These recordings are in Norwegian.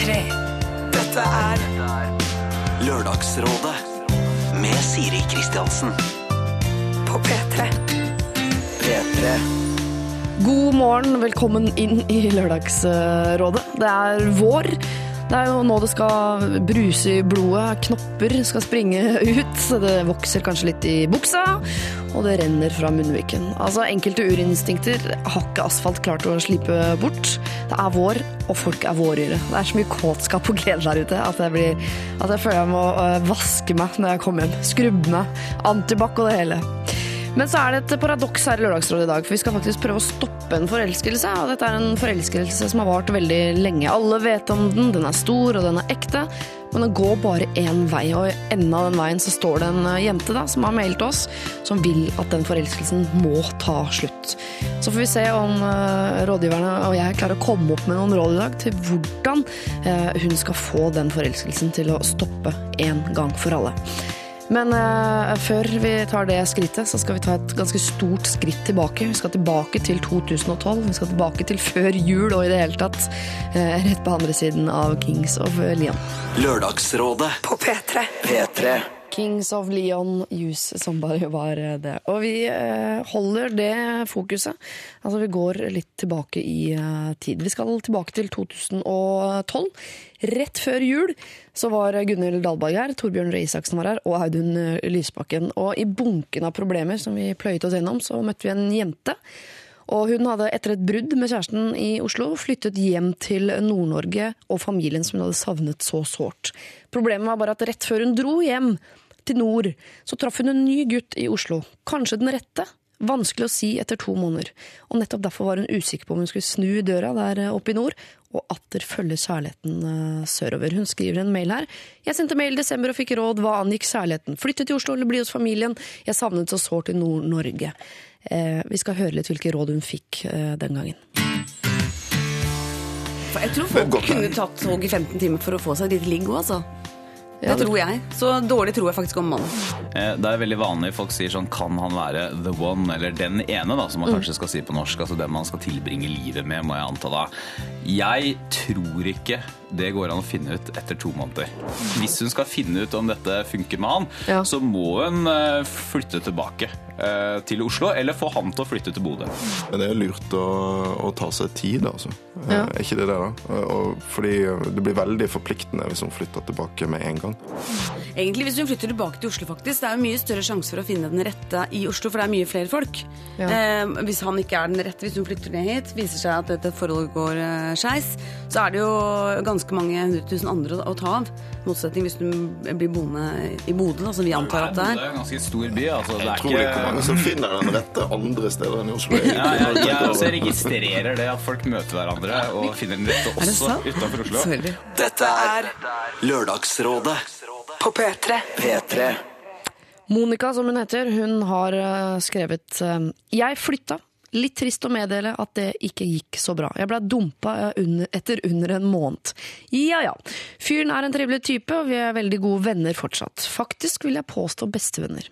P3. Dette er Lørdagsrådet med Siri Kristiansen. på P3. P3. God morgen, velkommen inn i Lørdagsrådet. Det er vår. Det er jo nå det skal bruse i blodet, knopper skal springe ut, det vokser kanskje litt i buksa, og det renner fra munnviken. Altså, enkelte urinstinkter har ikke asfalt klart å slippe bort. Det er vår, og folk er vårere. Det er så mye kåtskap og glede der ute at jeg, blir, at jeg føler jeg må øh, vaske meg når jeg kommer hjem. Skrubbe meg. Antibac og det hele. Men så er det et paradoks her i Lørdagsrådet i dag, for vi skal faktisk prøve å stoppe en forelskelse. Og dette er en forelskelse som har vart veldig lenge. Alle vet om den, den er stor og den er ekte. Men det går bare én vei, og i enden av den veien så står det en eh, jente da, som har mailet oss, som vil at den forelskelsen må ta slutt. Så får vi se om uh, rådgiverne og jeg klarer å komme opp med noen råd i dag til hvordan uh, hun skal få den forelskelsen til å stoppe en gang for alle. Men uh, før vi tar det skrittet, så skal vi ta et ganske stort skritt tilbake. Vi skal tilbake til 2012. Vi skal tilbake til før jul og i det hele tatt Uh, rett på andre siden av Kings of Leon. Lørdagsrådet. På P3. P3. Kings of Leon Use, som bare var det. Og vi eh, holder det fokuset. Altså, vi går litt tilbake i eh, tid. Vi skal tilbake til 2012. Rett før jul så var Gunhild Dahlberg her, Torbjørn Røe Isaksen var her, og Audun eh, Lysbakken. Og i bunken av problemer som vi pløyet oss gjennom, så møtte vi en jente. Og hun hadde etter et brudd med kjæresten i Oslo flyttet hjem til Nord-Norge og familien som hun hadde savnet så sårt. Problemet var bare at rett før hun dro hjem til nord, så traff hun en ny gutt i Oslo. Kanskje den rette? Vanskelig å si etter to måneder. Og nettopp derfor var hun usikker på om hun skulle snu døra der oppe i nord, og atter følge kjærligheten eh, sørover. Hun skriver en mail her. Jeg sendte mail i desember og fikk råd hva angikk kjærligheten. Flytte til Oslo eller bli hos familien. Jeg savnet så sårt i Nord-Norge. Eh, vi skal høre litt hvilke råd hun fikk eh, den gangen. For jeg tror folk kunne tatt tog i 15 timer for å få seg et lite ligg òg, altså. Ja, Det tror jeg. Så dårlig tror jeg faktisk om mannen. Eh, Det er veldig vanlig folk sier sånn Kan han være the one, eller den ene, da, som man kanskje skal si på norsk. Altså den man skal tilbringe livet med, må jeg anta da. Jeg tror ikke det går an å finne ut etter to måneder. Hvis hun skal finne ut om dette funker med han, Ja. så må hun eh, flytte tilbake eh, til Oslo, eller få han til å flytte til Bodø. Men det er lurt å, å ta seg tid, altså. Ja. Er ikke det det, da? Og, fordi det blir veldig forpliktende hvis hun flytter tilbake med en gang. Egentlig hvis hun flytter tilbake til Oslo, faktisk. Det er jo mye større sjanse for å finne den rette i Oslo, for det er mye flere folk. Ja. Eh, hvis han ikke er den rette, hvis hun flytter ned hit, viser seg at dette forholdet går eh, skeis, så er det jo ganske mange hundre tusen andre å, ta av. I motsetning hvis du blir boende i Bodø, da, som vi antar at det er. Det er en ganske stor by. Altså, det Jeg er tror det er ikke ikke mange som finner den rette andre steder enn i Oslo. ja, jeg, jeg registrerer det at folk møter hverandre og finner den rette også utenfor Oslo. Sorry. Dette er Lørdagsrådet. På P3. P3. Monica, som hun heter, hun har eh, skrevet eh, Jeg flytta. Litt trist å meddele at det ikke gikk så bra. Jeg ble dumpa etter under en måned. Ja ja. Fyren er en trivelig type, og vi er veldig gode venner fortsatt. Faktisk vil jeg påstå bestevenner.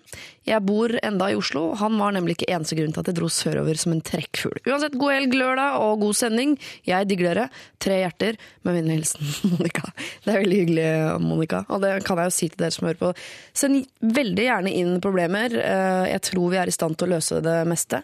Jeg bor enda i Oslo, han var nemlig ikke eneste grunn til at jeg dro sørover som en trekkfugl. Uansett, god helg lørdag og god sending. Jeg digger dere. Tre hjerter. Med vennlig hilsen Monica. Det er veldig hyggelig, Monica. Og det kan jeg jo si til dere som hører på. Send veldig gjerne inn problemer. Eh, Jeg tror vi er i stand til å løse det meste.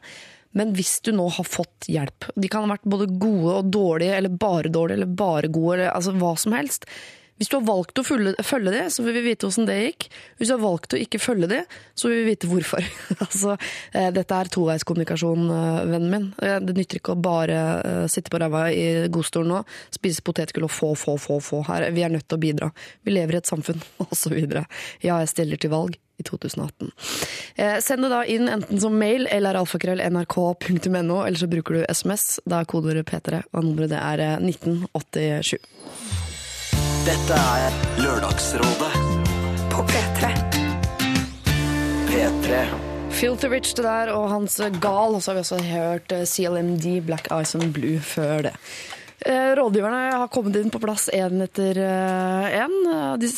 Men hvis du nå har fått hjelp, de kan ha vært både gode og dårlige, eller bare dårlige, eller bare gode, eller altså hva som helst. Hvis du har valgt å følge, følge det, så vil vi vite hvordan det gikk. Hvis du har valgt å ikke følge det, så vil vi vite hvorfor. altså, eh, dette er toveiskommunikasjon, eh, vennen min. Eh, Det nytter ikke å bare sitte på ræva i godstolen nå, spise potetgull og få, få, få, få. Her, vi er nødt til å bidra. Vi lever i et samfunn, osv. Ja, jeg stiller til valg i 2018. Eh, send det da inn enten som mail eller alfakrøll nrk.no, eller så bruker du SMS. Da er kodeordet P3, og nummeret det er eh, 1987. Dette er Lørdagsrådet. På P3. P3. Filter Rich det der, og hans Gal. Og så har vi også hørt eh, CLMD, Black Eyes and Blue, før det. Eh, Rådgiverne har kommet inn på plass én etter én.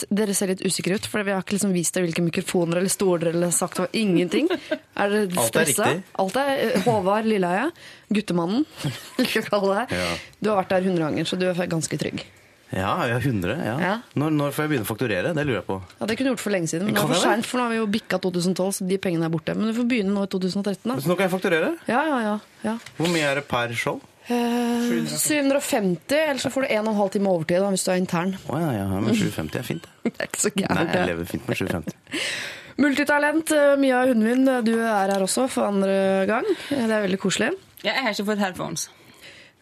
Dere ser litt usikre ut, for vi har ikke liksom vist dere hvilke mikrofoner eller stoler eller sagt det var ingenting. Er dere er stressa? Alt er riktig. Håvard Lilleheie, guttemannen, liker å kalle det. Du har vært der hundre ganger, så du er ganske trygg. Ja, ja 100. Ja. Ja. Når, når får jeg begynne å fakturere? Det lurer jeg på. Ja, Det kunne du gjort for lenge siden. Men det for sent, for nå har vi jo bikka 2012, så de pengene er borte. Men du får begynne nå i 2013, da. Så nå kan jeg fakturere? Ja, ja, ja. ja. Hvor mye er det per show? Eh, 750, eller så får du 1 12 time overtid da, hvis du er intern. Å ja, ja, men 750 er fint. det. Er ikke så Nei, jeg lever fint med 750. Multitalent, eh, Mia Hundvin, du er her også for andre gang. Det er veldig koselig. Ja, jeg har ikke fått headphones.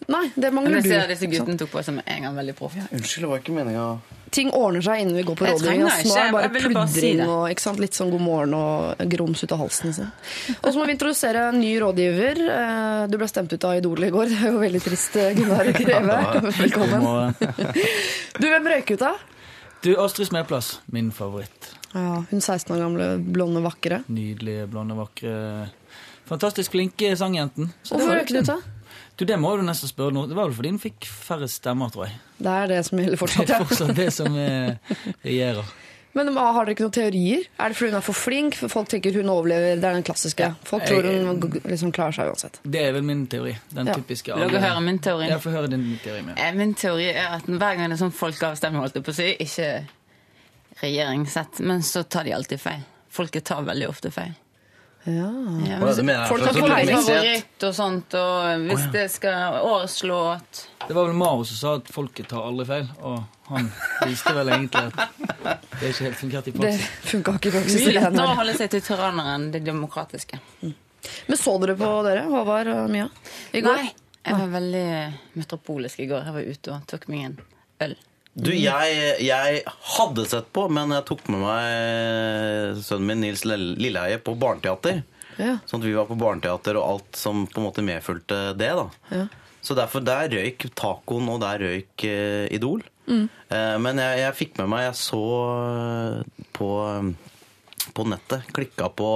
Nei, det Men mangler jeg du. ser disse guttene tok på som en gang veldig proff. Unnskyld, det var ikke meninga Ting ordner seg innen vi går på Jeg rådgivning. Nå er det bare jeg bare si og ikke sant? litt sånn god morgen og grums ut av halsen. Og så må vi introdusere en ny rådgiver. Eh, Du ble stemt ut av Idol i går. Det er jo veldig trist, eh, Gunnar Greve. Velkommen. Du, hvem røyk ut av? Du, Astrid Smeplass, min favoritt. Ja, hun 16 år gamle, blonde, vakre. Nydelige, blonde, vakre Fantastisk flinke sangjenten. Hvorfor røyk hun ut av? Du, Det må du nesten spørre nå. Det var vel fordi hun fikk færre stemmer, tror jeg. Det er det som gjelder fortsatt. Det er fortsatt det som eh, regjerer. Men har dere ikke noen teorier? Er det fordi hun er for flink? For folk tenker hun overlever. Det er den klassiske. Folk tror hun liksom klarer seg uansett. Det er vel min teori. Den Ja. typiske Vil dere høre min teori? Ja, få høre din teori. Med. Eh, Min teori er at hver gang det er sånn folkeavstemning, holdt jeg på å si, ikke regjeringssett, men så tar de alltid feil. Folket tar veldig ofte feil. Ja. Ja, er det mener? Folk har du ikke mener- Favoritt og sånt, og hvis det skal årets at Det var vel Maro som sa at folket tar aldri feil, og han viste vel egentlig at det ikke helt fungert i Det praksis. funka ikke i Det praksis. det lettere å holde seg til tyrannere enn det demokratiske. Men så dere på dere, Håvard og Mia? I går? Nei, jeg var veldig metropolisk i går. Jeg var ute og tok meg en øl. Du, jeg, jeg hadde sett på, men jeg tok med meg sønnen min Nils Lilleheie på barneteater. Ja. Sånn at vi var på barneteater og alt som på en måte medfulgte det. da. Ja. Så derfor der røyk tacoen, og der røyk uh, Idol. Mm. Uh, men jeg, jeg fikk med meg Jeg så eh, på, eh, på nettet, klikka på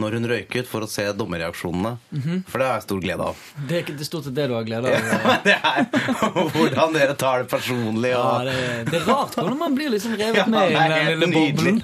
når hun røyket, for å se dommerreaksjonene. Mhm. For det har jeg stor glede av. Det er ikke det stort sett det du har glede av. det er hvordan dere tar det personlig. Ja, det, er- det er rart hvordan man blir liksom revet Ja, med i den lille boblen.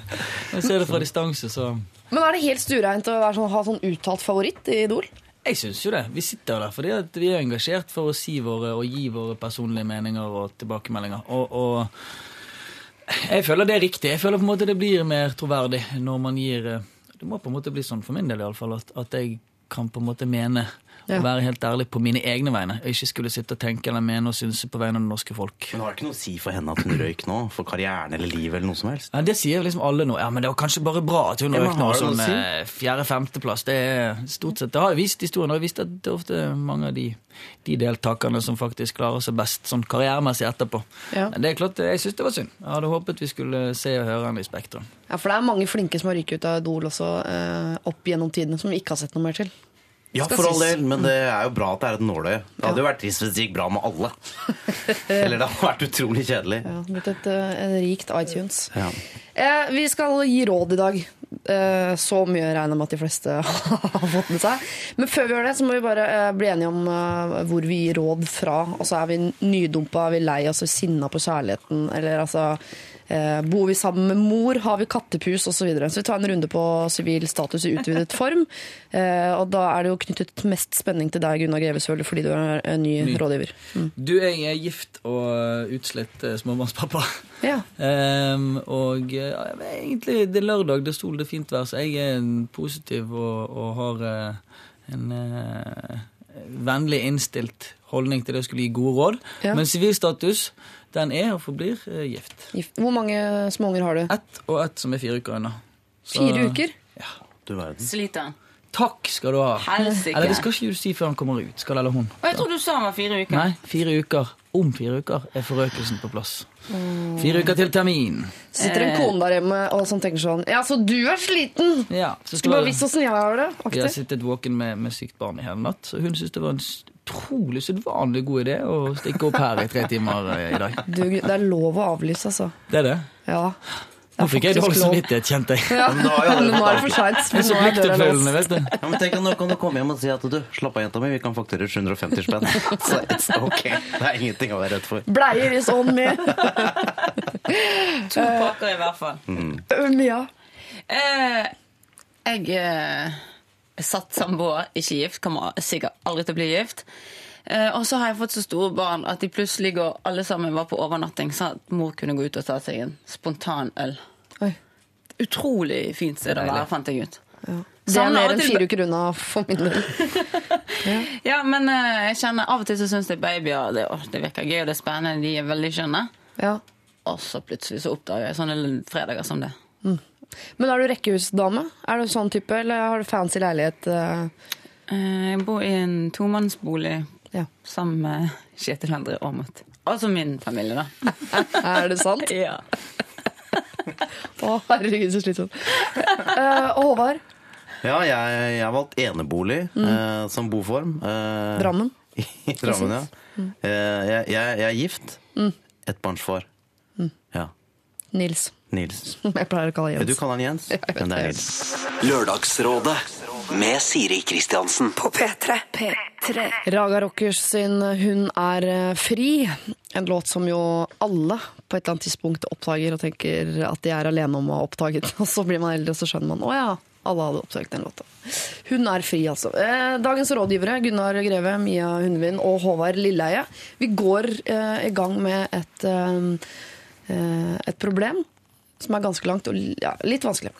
Jeg ser det fra distanse, så Men er det helt stureint å være sånn, ha sånn uttalt favoritt i Idol? Jeg syns jo det. Vi sitter der fordi at vi er engasjert for å si våre og gi våre personlige meninger og tilbakemeldinger. Og, og jeg føler det er riktig. Jeg føler på en måte det blir mer troverdig når man gir eh, Det må på en måte bli sånn for min del iallfall at, at jeg kan på en måte mene Ja. og være helt ærlig på mine egne vegne. Og ikke skulle sitte og tenke eller mene og synse på vegne av det norske folk. men har det ikke noe å si for henne at hun røyk nå? For karrieren eller livet eller noe som helst? Ja, Det sier liksom alle nå. Ja, men det var kanskje bare bra at hun Ja, men nå Som sånn si? eh, fjerde-femteplass. Det er stort sett Det har jo vist historien har jo vist at det er ofte mange av de, de deltakerne som faktisk klarer seg best sånn karrieremessig etterpå. Ja. Men det er klart, jeg syns det var synd. Jeg hadde håpet vi skulle se og høre henne i Spektrum. Ja, For det er mange flinke som har ryket ut av Idol også, eh, opp gjennom tidene, som vi ikke har sett noe mer til. Ja, for all del, men det er jo bra at det er et nåløye. Det hadde jo vært trist hvis det gikk bra med alle. Eller det hadde vært utrolig kjedelig. Ja, blitt et, eh, et rikt iTunes. Ja. Eh, vi skal gi råd i dag. Eh, så mye regner jeg med at de fleste har fått med seg. Men før vi gjør det, så må vi bare eh, bli enige om eh, hvor vi gir råd fra. Altså Er vi nydumpa, er vi lei oss, er vi sinna på kjærligheten, eller altså eh, Bor vi sammen med mor, har vi kattepus osv. Så, videre. så vi tar en runde på sivil status i utvidet form. Eh, og da er det jo knyttet mest spenning til deg, Gunnar Greve, selvfølgelig, fordi du er en ny, Ny. rådgiver. Mm. Du, jeg er gift og utslett utslitt eh, småbarnspappa. Ja. Um, og eh, ja, egentlig, det er lørdag, det er sol, det er fint vær, så jeg er positiv og, og har uh, en uh, vennlig innstilt holdning til det å skulle gi gode råd. Ja. Men sivilstatus, den er og forblir eh, gift. Gift. Hvor mange småunger har du? Ett og ett som er fire uker unna. Så- Fire uker? Ja. Du verden. Sliter han. Takk skal du ha. Helsike. Eller det skal ikke du si før han kommer ut. Skal eller hun. Og jeg tror du sa han var fire uker. Nei, fire uker. Om fire uker er forøkelsen på plass. Fire uker til termin. Sitter en kone der hjemme og sånn tenker sånn Ja, så du er sliten! Ja, så Skulle bare visst åssen jeg har det. Vi har sittet våken med, med sykt barn i hele natt, så hun syntes det var en utrolig sedvanlig god idé å stikke opp her i tre timer eh, i dag. Du, det er lov å avlyse, altså. Det er det. Ja. Nå fikk jeg dårlig samvittighet, kjente jeg. Ja. Nå er det for seint. Jeg så pliktoppfyllende, vet du. Ja, men tenk at Nå kan du komme hjem og si at du, slapp av, jenta mi, vi kan fakturere 750 spenn. Så it's ok. Det er ingenting å være redd for. Bleier is on me. To pakker i hvert fall. Ja. jeg eh, er satt samboer, ikke gift. Kommer sikkert aldri til å bli gift. Eh, og så har jeg fått så store barn at de plutselig går alle sammen var på overnatting, så at mor kunne gå ut og ta seg en spontan øl. Oi. Utrolig fint sted å være, fant jeg ut. Det er mer enn fire uker unna for min del. Ja, men eh, jeg kjenner av og til så syns jeg babyer det, det virker gøy og det er spennende, de er veldig skjønne. Ja. Og så plutselig så oppdager jeg sånne fredager som det. Men er du rekkehusdame? Er du sånn type, eller har du fancy leilighet? eh? Eh, Jeg bor i en tomannsbolig Ja. sammen med Kjetil André Aamodt. Altså min familie, da. Er det sant? Ja. Å, herregud, så slitsomt. Uh, Håvard? Ja, jeg, jeg har valgt enebolig uh, som boform. Uh, Drammen? I Drammen, ja. Eh, jeg, jeg, jeg er gift. Ettbarnsfar. Ja. Nils. Nils. Jeg pleier å kalle Jens. du kaller han Jens, men det er Nils. Lørdagsrådet med Siri Kristiansen. På P3. P3. Raga Rockers sin 'Hun er eh, fri'. En låt som jo alle på et eller annet tidspunkt oppdager og tenker at de er alene om å ha oppdaget. Og så blir man eldre, og så skjønner man å ja, alle hadde oppdaget den låta. Hun er fri, altså. Eh, Dagens rådgivere, Gunnar Greve, Mia Hundvin og Håvard Lilleheie. Vi går eh, i gang med et, et problem som er ganske langt og ja, litt vanskelig.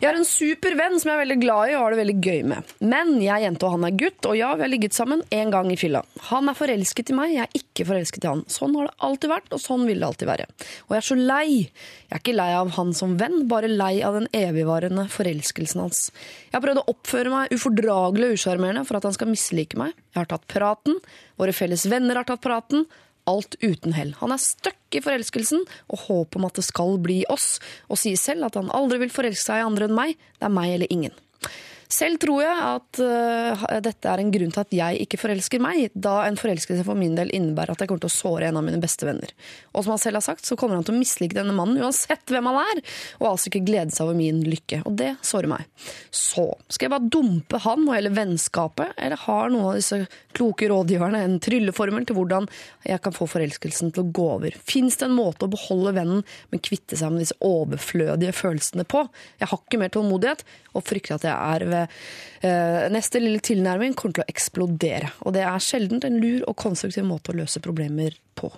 Jeg har en super venn som jeg er veldig glad i og har det veldig gøy med. Men jeg er jente og han er gutt, og ja, vi har ligget sammen én gang i fylla. Han er forelsket i meg, jeg er ikke forelsket i han. Sånn har det alltid vært, og sånn vil det alltid være. Og jeg er så lei. Jeg er ikke lei av han som venn, bare lei av den evigvarende forelskelsen hans. Jeg har prøvd å oppføre meg ufordragelig og usjarmerende for at han skal mislike meg. Jeg har tatt praten, våre felles venner har tatt praten. Alt uten hell. Han er støkk i forelskelsen og håp om at det skal bli oss, og sier selv at han aldri vil forelske seg i andre enn meg. Det er meg eller ingen. Selv tror jeg at uh, dette er en grunn til at jeg ikke forelsker meg, da en forelskelse for min del innebærer at jeg kommer til å såre en av mine beste venner. Og som han selv har sagt, så kommer han til å mislike denne mannen uansett hvem han er, og altså ikke glede seg over min lykke. Og det sårer meg. Så skal jeg bare dumpe han og hele vennskapet, eller har noen av disse kloke rådgiverne en trylleformel til hvordan jeg kan få forelskelsen til å gå over? Fins det en måte å beholde vennen, men kvitte seg med disse overflødige følelsene på? Jeg har ikke mer tålmodighet, og frykter at jeg er ved neste lille tilnærming kommer til å eksplodere. Og det er sjelden en lur og konstruktiv måte å løse problemer på.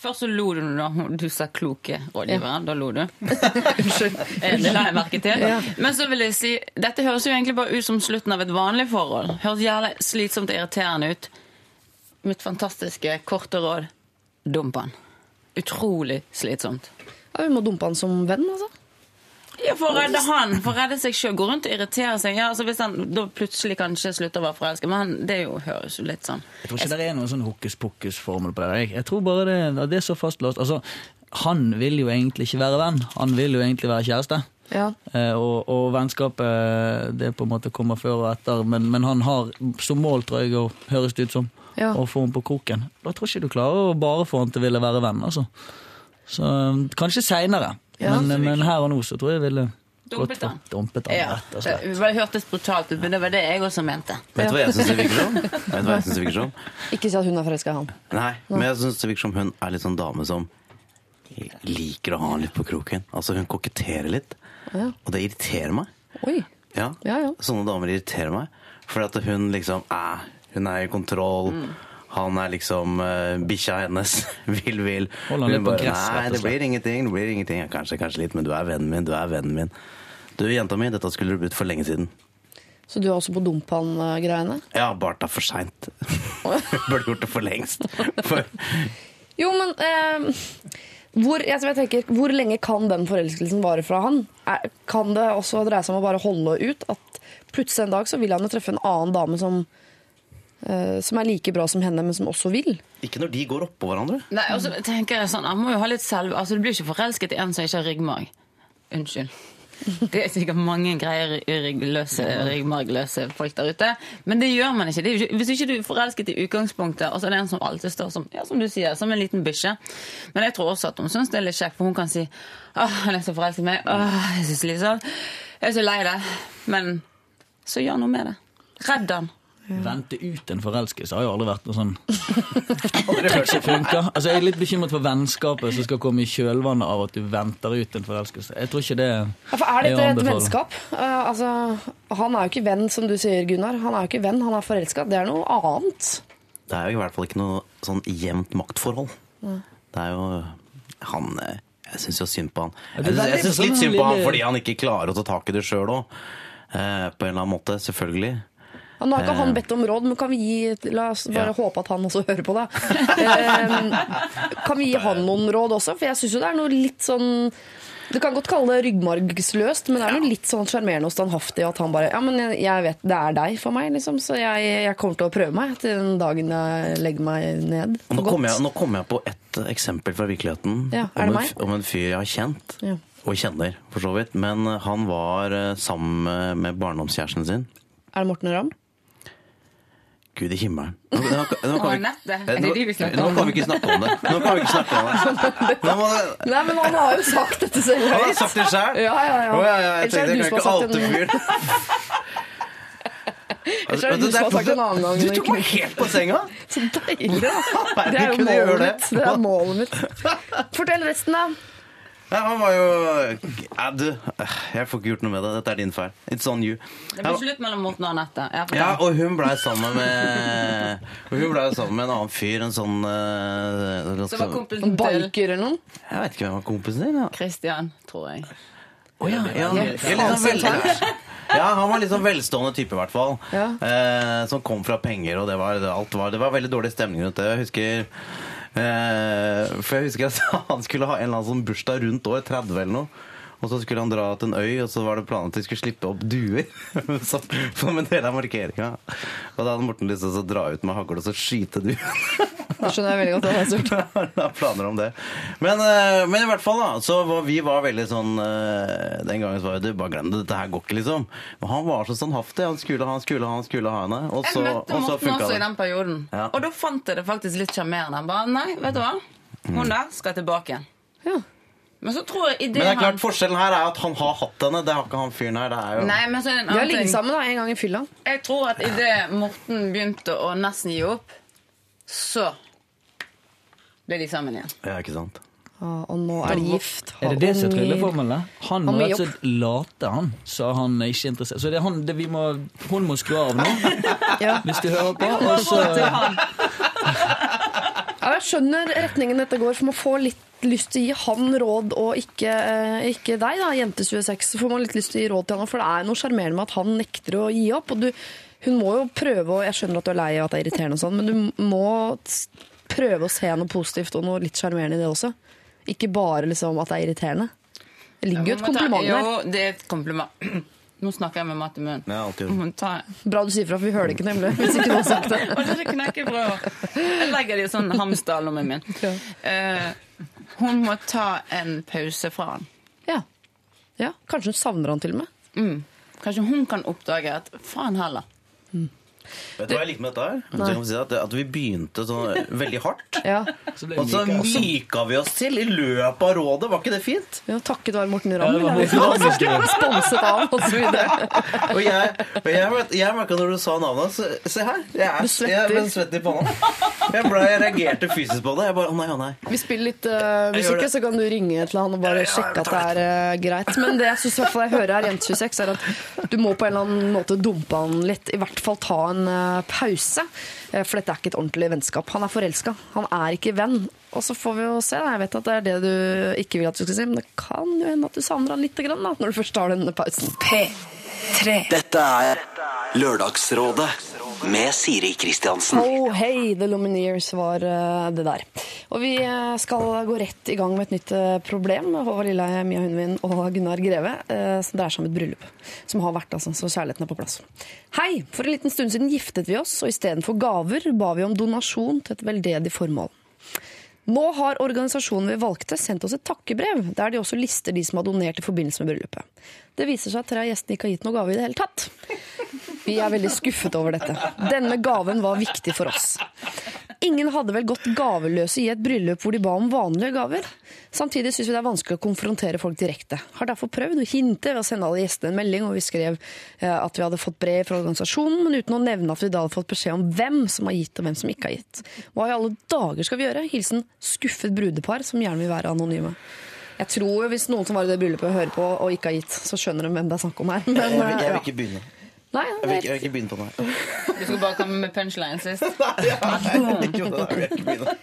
Først så lo du da du sa kloke rådgivere. Da lo du. Unnskyld. det la jeg merke til. Ja. Men så vil jeg si, dette høres jo egentlig bare ut som slutten av et vanlig forhold. Høres jævlig slitsomt og irriterende ut. Mitt fantastiske korte råd dump han. Utrolig slitsomt. Ja, vi må dumpe han som venn, altså. Ja, For å redde han, for å redde seg sjøl. Gå rundt og irritere seg. Ja, altså Hvis han da plutselig kanskje slutter å være forelsket. Men han, det jo, høres jo litt sånn Jeg tror ikke det er noen sånn hokus pokus-formel på det. Jeg, jeg tror bare det, det er så fastlåst. Altså, han vil jo egentlig ikke være venn. Han vil jo egentlig være kjæreste. Ja. Eh, og, og vennskapet det på en måte kommer før og etter, men, men han har som mål, tror jeg, å høres det ut som, Ja. å få henne på kroken. Da tror jeg ikke du klarer å bare få han til å ville være venn. altså. Så eh, Kanskje seinere, Ja. men, men her og nå så tror jeg jeg ville Dumpet han. Dumpet han, Ja, rett og slett. det hørtes brutalt ut, men det var det jeg også mente. Vet du hva jeg syns det virker som? Vet hva jeg synes det virker som? Ikke si at hun er forelska i han. Nei, men jeg syns det virker som hun er litt sånn dame som liker å ha han litt på kroken. Altså hun koketterer litt, og det irriterer meg. Oi. Ja, Ja, ja. Sånne damer irriterer meg. For at hun liksom eh, Hun er i kontroll. Mm. Han er liksom uh, bikkja hennes. vil, vil. Hold han litt Hun på bare, gress, Nei, det blir ingenting. det blir ingenting. Kanskje, kanskje litt, men du er vennen min. Du er vennen min. Du, jenta mi, dette skulle du blitt for lenge siden. Så du er også på dump han-greiene? Ja, Barta for seint. Burde gjort det for lengst. For, Jo, men eh, hvor, jeg, jeg tenker, hvor lenge kan den forelskelsen vare fra han? Er, kan det også dreie seg om å bare holde ut? At plutselig en dag så vil han jo treffe en annen dame som, som er like bra som henne, men som også vil? ikke når de går oppå hverandre. Nei, og så tenker jeg sånn, jeg må jo ha litt selv... Altså, Du blir ikke forelsket i en som ikke har ryggmarg. Unnskyld. Det er sikkert mange greier ryggløse, ryggmargløse folk der ute. Men det gjør man ikke. Det er ikke. Hvis ikke du er forelsket i utgangspunktet, og så er det en som alltid står som ja, som du sier, som en liten bikkje. Men jeg tror også at hun syns det er litt kjekt, for hun kan si åh, han er så forelsket i meg. Åh, jeg er litt sånn Jeg er så lei det. Men så gjør noe med det. Redd han. Vente ut en forelskelse har jo aldri vært noe sånn trekk funker. Altså, jeg er litt bekymret for vennskapet som skal komme i kjølvannet av at du venter ut en forelskelse. Jeg tror ikke det Ja, for er dette et vennskap? Uh, altså, han er jo ikke venn, som du sier, Gunnar. Han er jo ikke venn, han er forelska. Det er noe annet. Det er jo i hvert fall ikke noe sånn jevnt maktforhold. Det er jo Han eh, Jeg syns jo synd på han. Jeg det syns, er jeg syns sånn litt synd på han fordi han ikke klarer å ta tak i det sjøl òg. På en eller annen måte, selvfølgelig. Ja, nå har ikke han bedt om råd, men kan vi gi La oss bare Ja. håpe at han også hører på, da. Eh, kan vi gi han noen råd også? For jeg syns jo det er noe litt sånn Du kan godt kalle det ryggmargsløst, men det er noe litt sånn sjarmerende og standhaftig at han bare Ja, men jeg, jeg vet det er deg for meg, liksom, så jeg, jeg kommer til å prøve meg til den dagen jeg legger meg ned. Nå kommer jeg, nå kom jeg på et eksempel fra virkeligheten Ja, er om, en, om en fyr jeg har kjent, Ja. og kjenner for så vidt. Men eh, han var eh, sammen med- med barndomskjæresten sin. Er det Morten Ramm? Gud i himmelen. Nå, nå, nå, nå, kan vi-. Eh, Er nå kan vi ikke snakke om det. Nå kan vi ikke snakke om det. Nå må Nei, men han har jo sagt dette selv han har sagt det sjøl! Ja, ja, ja. Oh, ja, ja, jeg tenkte det jeg du kan ikke oute en- fyren. Ellers du, gang. Du tok meg helt på senga! Så deilig, da. Det er jo målet mitt. Det er målet mitt. Fortell resten, da. Ja, han var jo ja, Du, jeg får ikke gjort noe med det. Dette er din feil. It's on you. Det ble slutt mellom Morten og Anette. Ja. Ja, og hun blei sammen med Og hun ble sammen med en annen fyr. En sånn Som Så var kompisen til biker eller noe? Jeg vet ikke hvem var kompisen din. Ja. Christian, tror jeg. Oh, ja, ja, Ja, sånn ja, han var litt sånn velstående type, i hvert fall. Ja. Eh, som kom fra penger, og det var, alt var, det var veldig dårlig stemning rundt det. Jeg husker For jeg husker at han skulle ha en eller annen sånn bursdag rundt år, 30 eller noe. Og så skulle han dra til en øy, og så var det planen at de skulle slippe opp duer. så, som en del av markeringa. Og da hadde Morten lyst til å dra ut med hagl og så skyte duer. Det skjønner jeg veldig godt. at det er surt. Han planer om det. Men, eh, men i hvert fall, da. Så var, vi var veldig sånn eh, Den gangen så var det bare glem det, dette her går ikke, liksom. Men han var så standhaftig. Han skulle ha, han skulle ha, han skulle ha henne. Og Jeg så, møtte og så Morten også i den perioden. Ja. Og da fant jeg det faktisk litt sjarmerende. Han bare Nei, vet du hva? Hun der skal tilbake igjen. Ja. Men så tror jeg i Men det er er han klart, forskjellen her er at han har hatt henne. Det har ikke han fyren her. Det er jo Nei, men så er det en Vi har ligget sammen da, en gang i fylla. Jeg tror at idet Morten begynte å nesten gi opp, så ble de sammen igjen. Ja, ikke sant? Ah, og nå er de gift. Er det det som er trylleformelen? Han må rett og slett late, han, så han er ikke interessert. Så det er han, det vi må, hun må skru av nå, Ja. hvis du hører på. Og så, Ja, jeg skjønner retningen dette går, for man får litt lyst til å gi han råd, og ikke, eh, ikke deg, da, jente 26. Så får man litt lyst til å gi råd til han, for det er noe sjarmerende med at han nekter å gi opp. og du, Hun må jo prøve, og jeg skjønner at du er lei og at det er irriterende, og sånn, men du må prøve å se noe positivt og noe litt sjarmerende i det også. Ikke bare liksom at det er irriterende. Det ligger jo et kompliment der. Jo, det er et kompliment. Nå snakker jeg med mat i munnen. Ja, Bra du sier fra, for vi hører det ikke nemlig. Hvis ikke du har sagt det. Jeg legger det i sånn hamsterlommen min. Uh, hun må ta en pause fra han. Ja. ja. Kanskje hun savner han til og med. Mm. Kanskje hun kan oppdage at faen heller. Vet du hva jeg liker med dette her? Kan si at, at vi begynte sånn veldig hardt. Ja. Og så myka vi oss til i løpet av rådet. Var ikke det fint? Ja, takket være Morten Ja, Ramm. det var eller? Morten Ramm. Sponset av, og så videre. Og jeg, og jeg, vet- jeg merka når du sa navnet så, Se her. Jeg, er, Du svetter. jeg ble svett i panna. Jeg, ble, jeg reagerte fysisk på det. Jeg bare Å nei, å nei. Vi spiller litt uh, Jeg gjør musikk, det. så kan du ringe til han og bare sjekke at det er eh, greit. Men det jeg synes i hvert fall jeg hører her, jente 26, er at du må på en eller annen måte dumpe han litt. I hvert fall ta en eh, pause. Eh, for dette er ikke et ordentlig vennskap. Han er forelska. Han er ikke venn. Og så får vi jo se. Jeg vet at det er det du ikke vil at du skal si, men det kan jo hende at du savner han litt grann, da, når du først tar denne pausen. P3. Dette er Lørdagsrådet med Siri Kristiansen. Oh, hei, The Lumineers var eh, det der. Og vi eh, skal gå rett i gang med et nytt eh, problem. Håvard Lilleheie, Mia Hundvin og Gunnar Greve. som dreier seg om et bryllup. Som har vært, altså, så kjærligheten er på plass. Hei! For en liten stund siden giftet vi oss, og istedenfor gaver ba vi om donasjon til et veldedig formål. Nå har organisasjonen vi valgte sendt oss et takkebrev, der de også lister de som har donert i forbindelse med bryllupet. Det viser seg at tre av gjestene ikke har gitt noe gave i det hele tatt. Vi er veldig skuffet over dette. Denne gaven var viktig for oss. Ingen hadde vel gått gaveløse i et bryllup hvor de ba om vanlige gaver. Samtidig syns vi det er vanskelig å konfrontere folk direkte. Har derfor prøvd å hinte ved å sende alle gjestene en melding, og vi skrev eh, at vi hadde fått brev fra organisasjonen, men uten å nevne at vi da hadde fått beskjed om hvem som har gitt og hvem som ikke har gitt. Hva i alle dager skal vi gjøre? Hilsen skuffet brudepar som gjerne vil være anonyme. Jeg tror hvis noen som var i det bryllupet hører på og ikke har gitt, så skjønner de hvem det er snakk om her. Men, Jeg vil, jeg vil ikke begynne. Nei, Jeg vil er ikke, jeg vil ikke begynne på meg. Du skulle bare komme med punchline sist. Nei, jeg, vil jeg ikke begynne.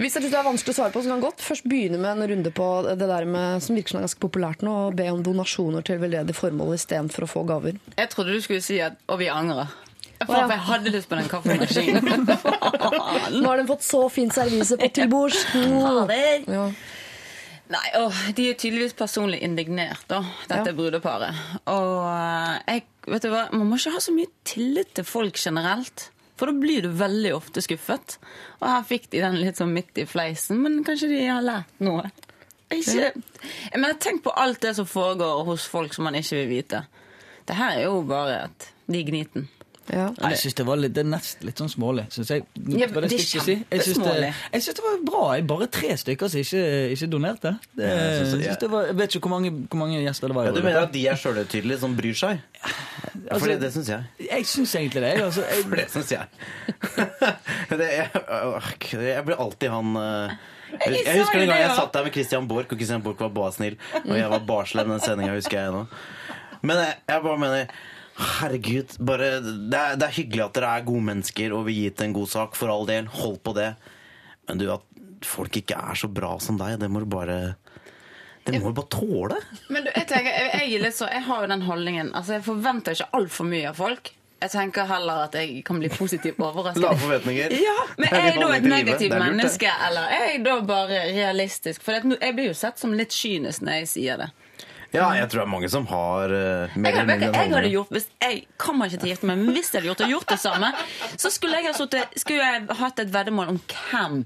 Hvis det er vanskelig å svare på, så kan jeg godt først begynne med en runde på det der med, som virker som er ganske populært nå, å be om donasjoner til veldedige formål istedenfor å få gaver. Jeg trodde du skulle si at 'og vi angrer'. For jeg hadde lyst på den kaffemaskinen. Nå har den fått så fint servise på til bords. Ja. Nei, åh, De er tydeligvis personlig indignert, da, dette Ja. brudeparet. Og eh, jeg, vet du hva, Man må ikke ha så mye tillit til folk generelt. For da blir du veldig ofte skuffet. Og her fikk de den litt sånn midt i fleisen, men kanskje de har lært noe. Ikke, jeg mener, Tenk på alt det som foregår hos folk som man ikke vil vite. Det her er jo bare at de digniten. Ja. Nei, Jeg syns det var litt, det er nesten litt sånn smålig. Synes jeg. Ja, det, det er si? Jeg syns det, jeg syns det var bra. Jeg bare tre stykker som ikke, ikke donerte. Det, jeg jeg, synes det- synes var, jeg vet ikke hvor mange, hvor mange gjester det var. Ja, du mener at de er sjølhøytidelige som bryr seg? Ja, for det, det syns jeg. Jeg syns egentlig det. Altså, jeg, For det syns jeg. det, jeg, jeg blir alltid han øh, jeg, jeg husker en gang jeg satt der med Christian Borch, og Christian Borch var bare snill. Og jeg var barslem den sendinga, husker jeg nå. Men jeg, jeg bare mener Herregud, bare, det, er, det er hyggelig at dere er gode mennesker og vil gi til en god sak, for all del. Hold på det. Men du, at folk ikke er så bra som deg, det må du bare Det må du bare tåle. Men du, jeg, tenker, jeg, jeg, så, jeg har jo den holdningen Altså, Jeg forventer ikke altfor mye av folk. Jeg tenker heller at jeg kan bli positivt overrasket. Lave forventninger. Ja, Men er jeg da et negativt menneske, eller er jeg da bare realistisk? For jeg blir jo sett som litt kynisk når jeg sier det. Ja, jeg tror det er mange som har uh, mer Jeg, eller mindre jeg, hadde gjort, hvis, jeg kommer ikke til å gifte meg, men hvis jeg hadde gjort, gjort det samme, så skulle jeg, ha suttet- skulle jeg hatt et veddemål om hvem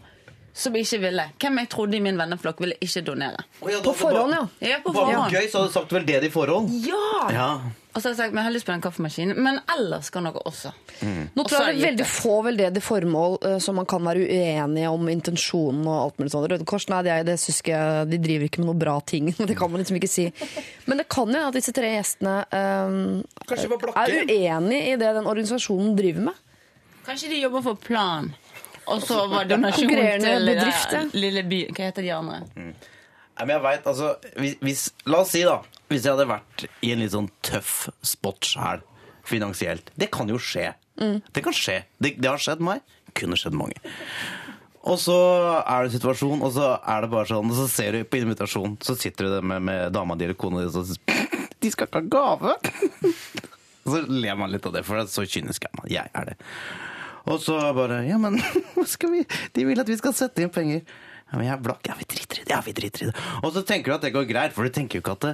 som ikke ville. Hvem jeg trodde i min venneflokk ville ikke donere. Oh, ja, da- På forhånd, ja. Ja, på Bare forhånd. for gøy, så hadde du sagt vel det i forhånd. Ja! Ja. Og så har jeg sagt men jeg har lyst på den kaffemaskinen, men ellers kan dere også. Nå tror jeg det er veldig få veldedige formål uh, som man kan være uenige om intensjonen og alt mulig sånt. Røde Kors, nei, det, det synes ikke jeg, de driver ikke med noe bra ting. Det kan man liksom ikke si. Men det kan jo at disse tre gjestene eh, blakke? er uenige i det den organisasjonen driver med. Kanskje de jobber for Plan. Og så var donasjon til det bedrift, lille by Hva heter de andre? Nei, men jeg vet, altså, hvis, hvis, La oss si, da. Hvis jeg hadde vært i en litt sånn tøff spot sjæl, finansielt. Det kan jo skje. Det kan skje. Det, det har skjedd meg. Kunne skjedd mange. Og så er det situasjon, og så er det bare sånn, og så ser du på invitasjonen, så sitter du der med, med dama di eller kona di, og så De skal ikke ha gave! Så ler man litt av det, for det er så kynisk er man. Jeg er det. Og så bare Ja, men hva skal vi De vil at vi skal sette inn penger. Ja, men jeg er blakk. Ja, vi driter i det. Ja, vi driter i det. Og så tenker du at det går greit, for du tenker jo ikke at det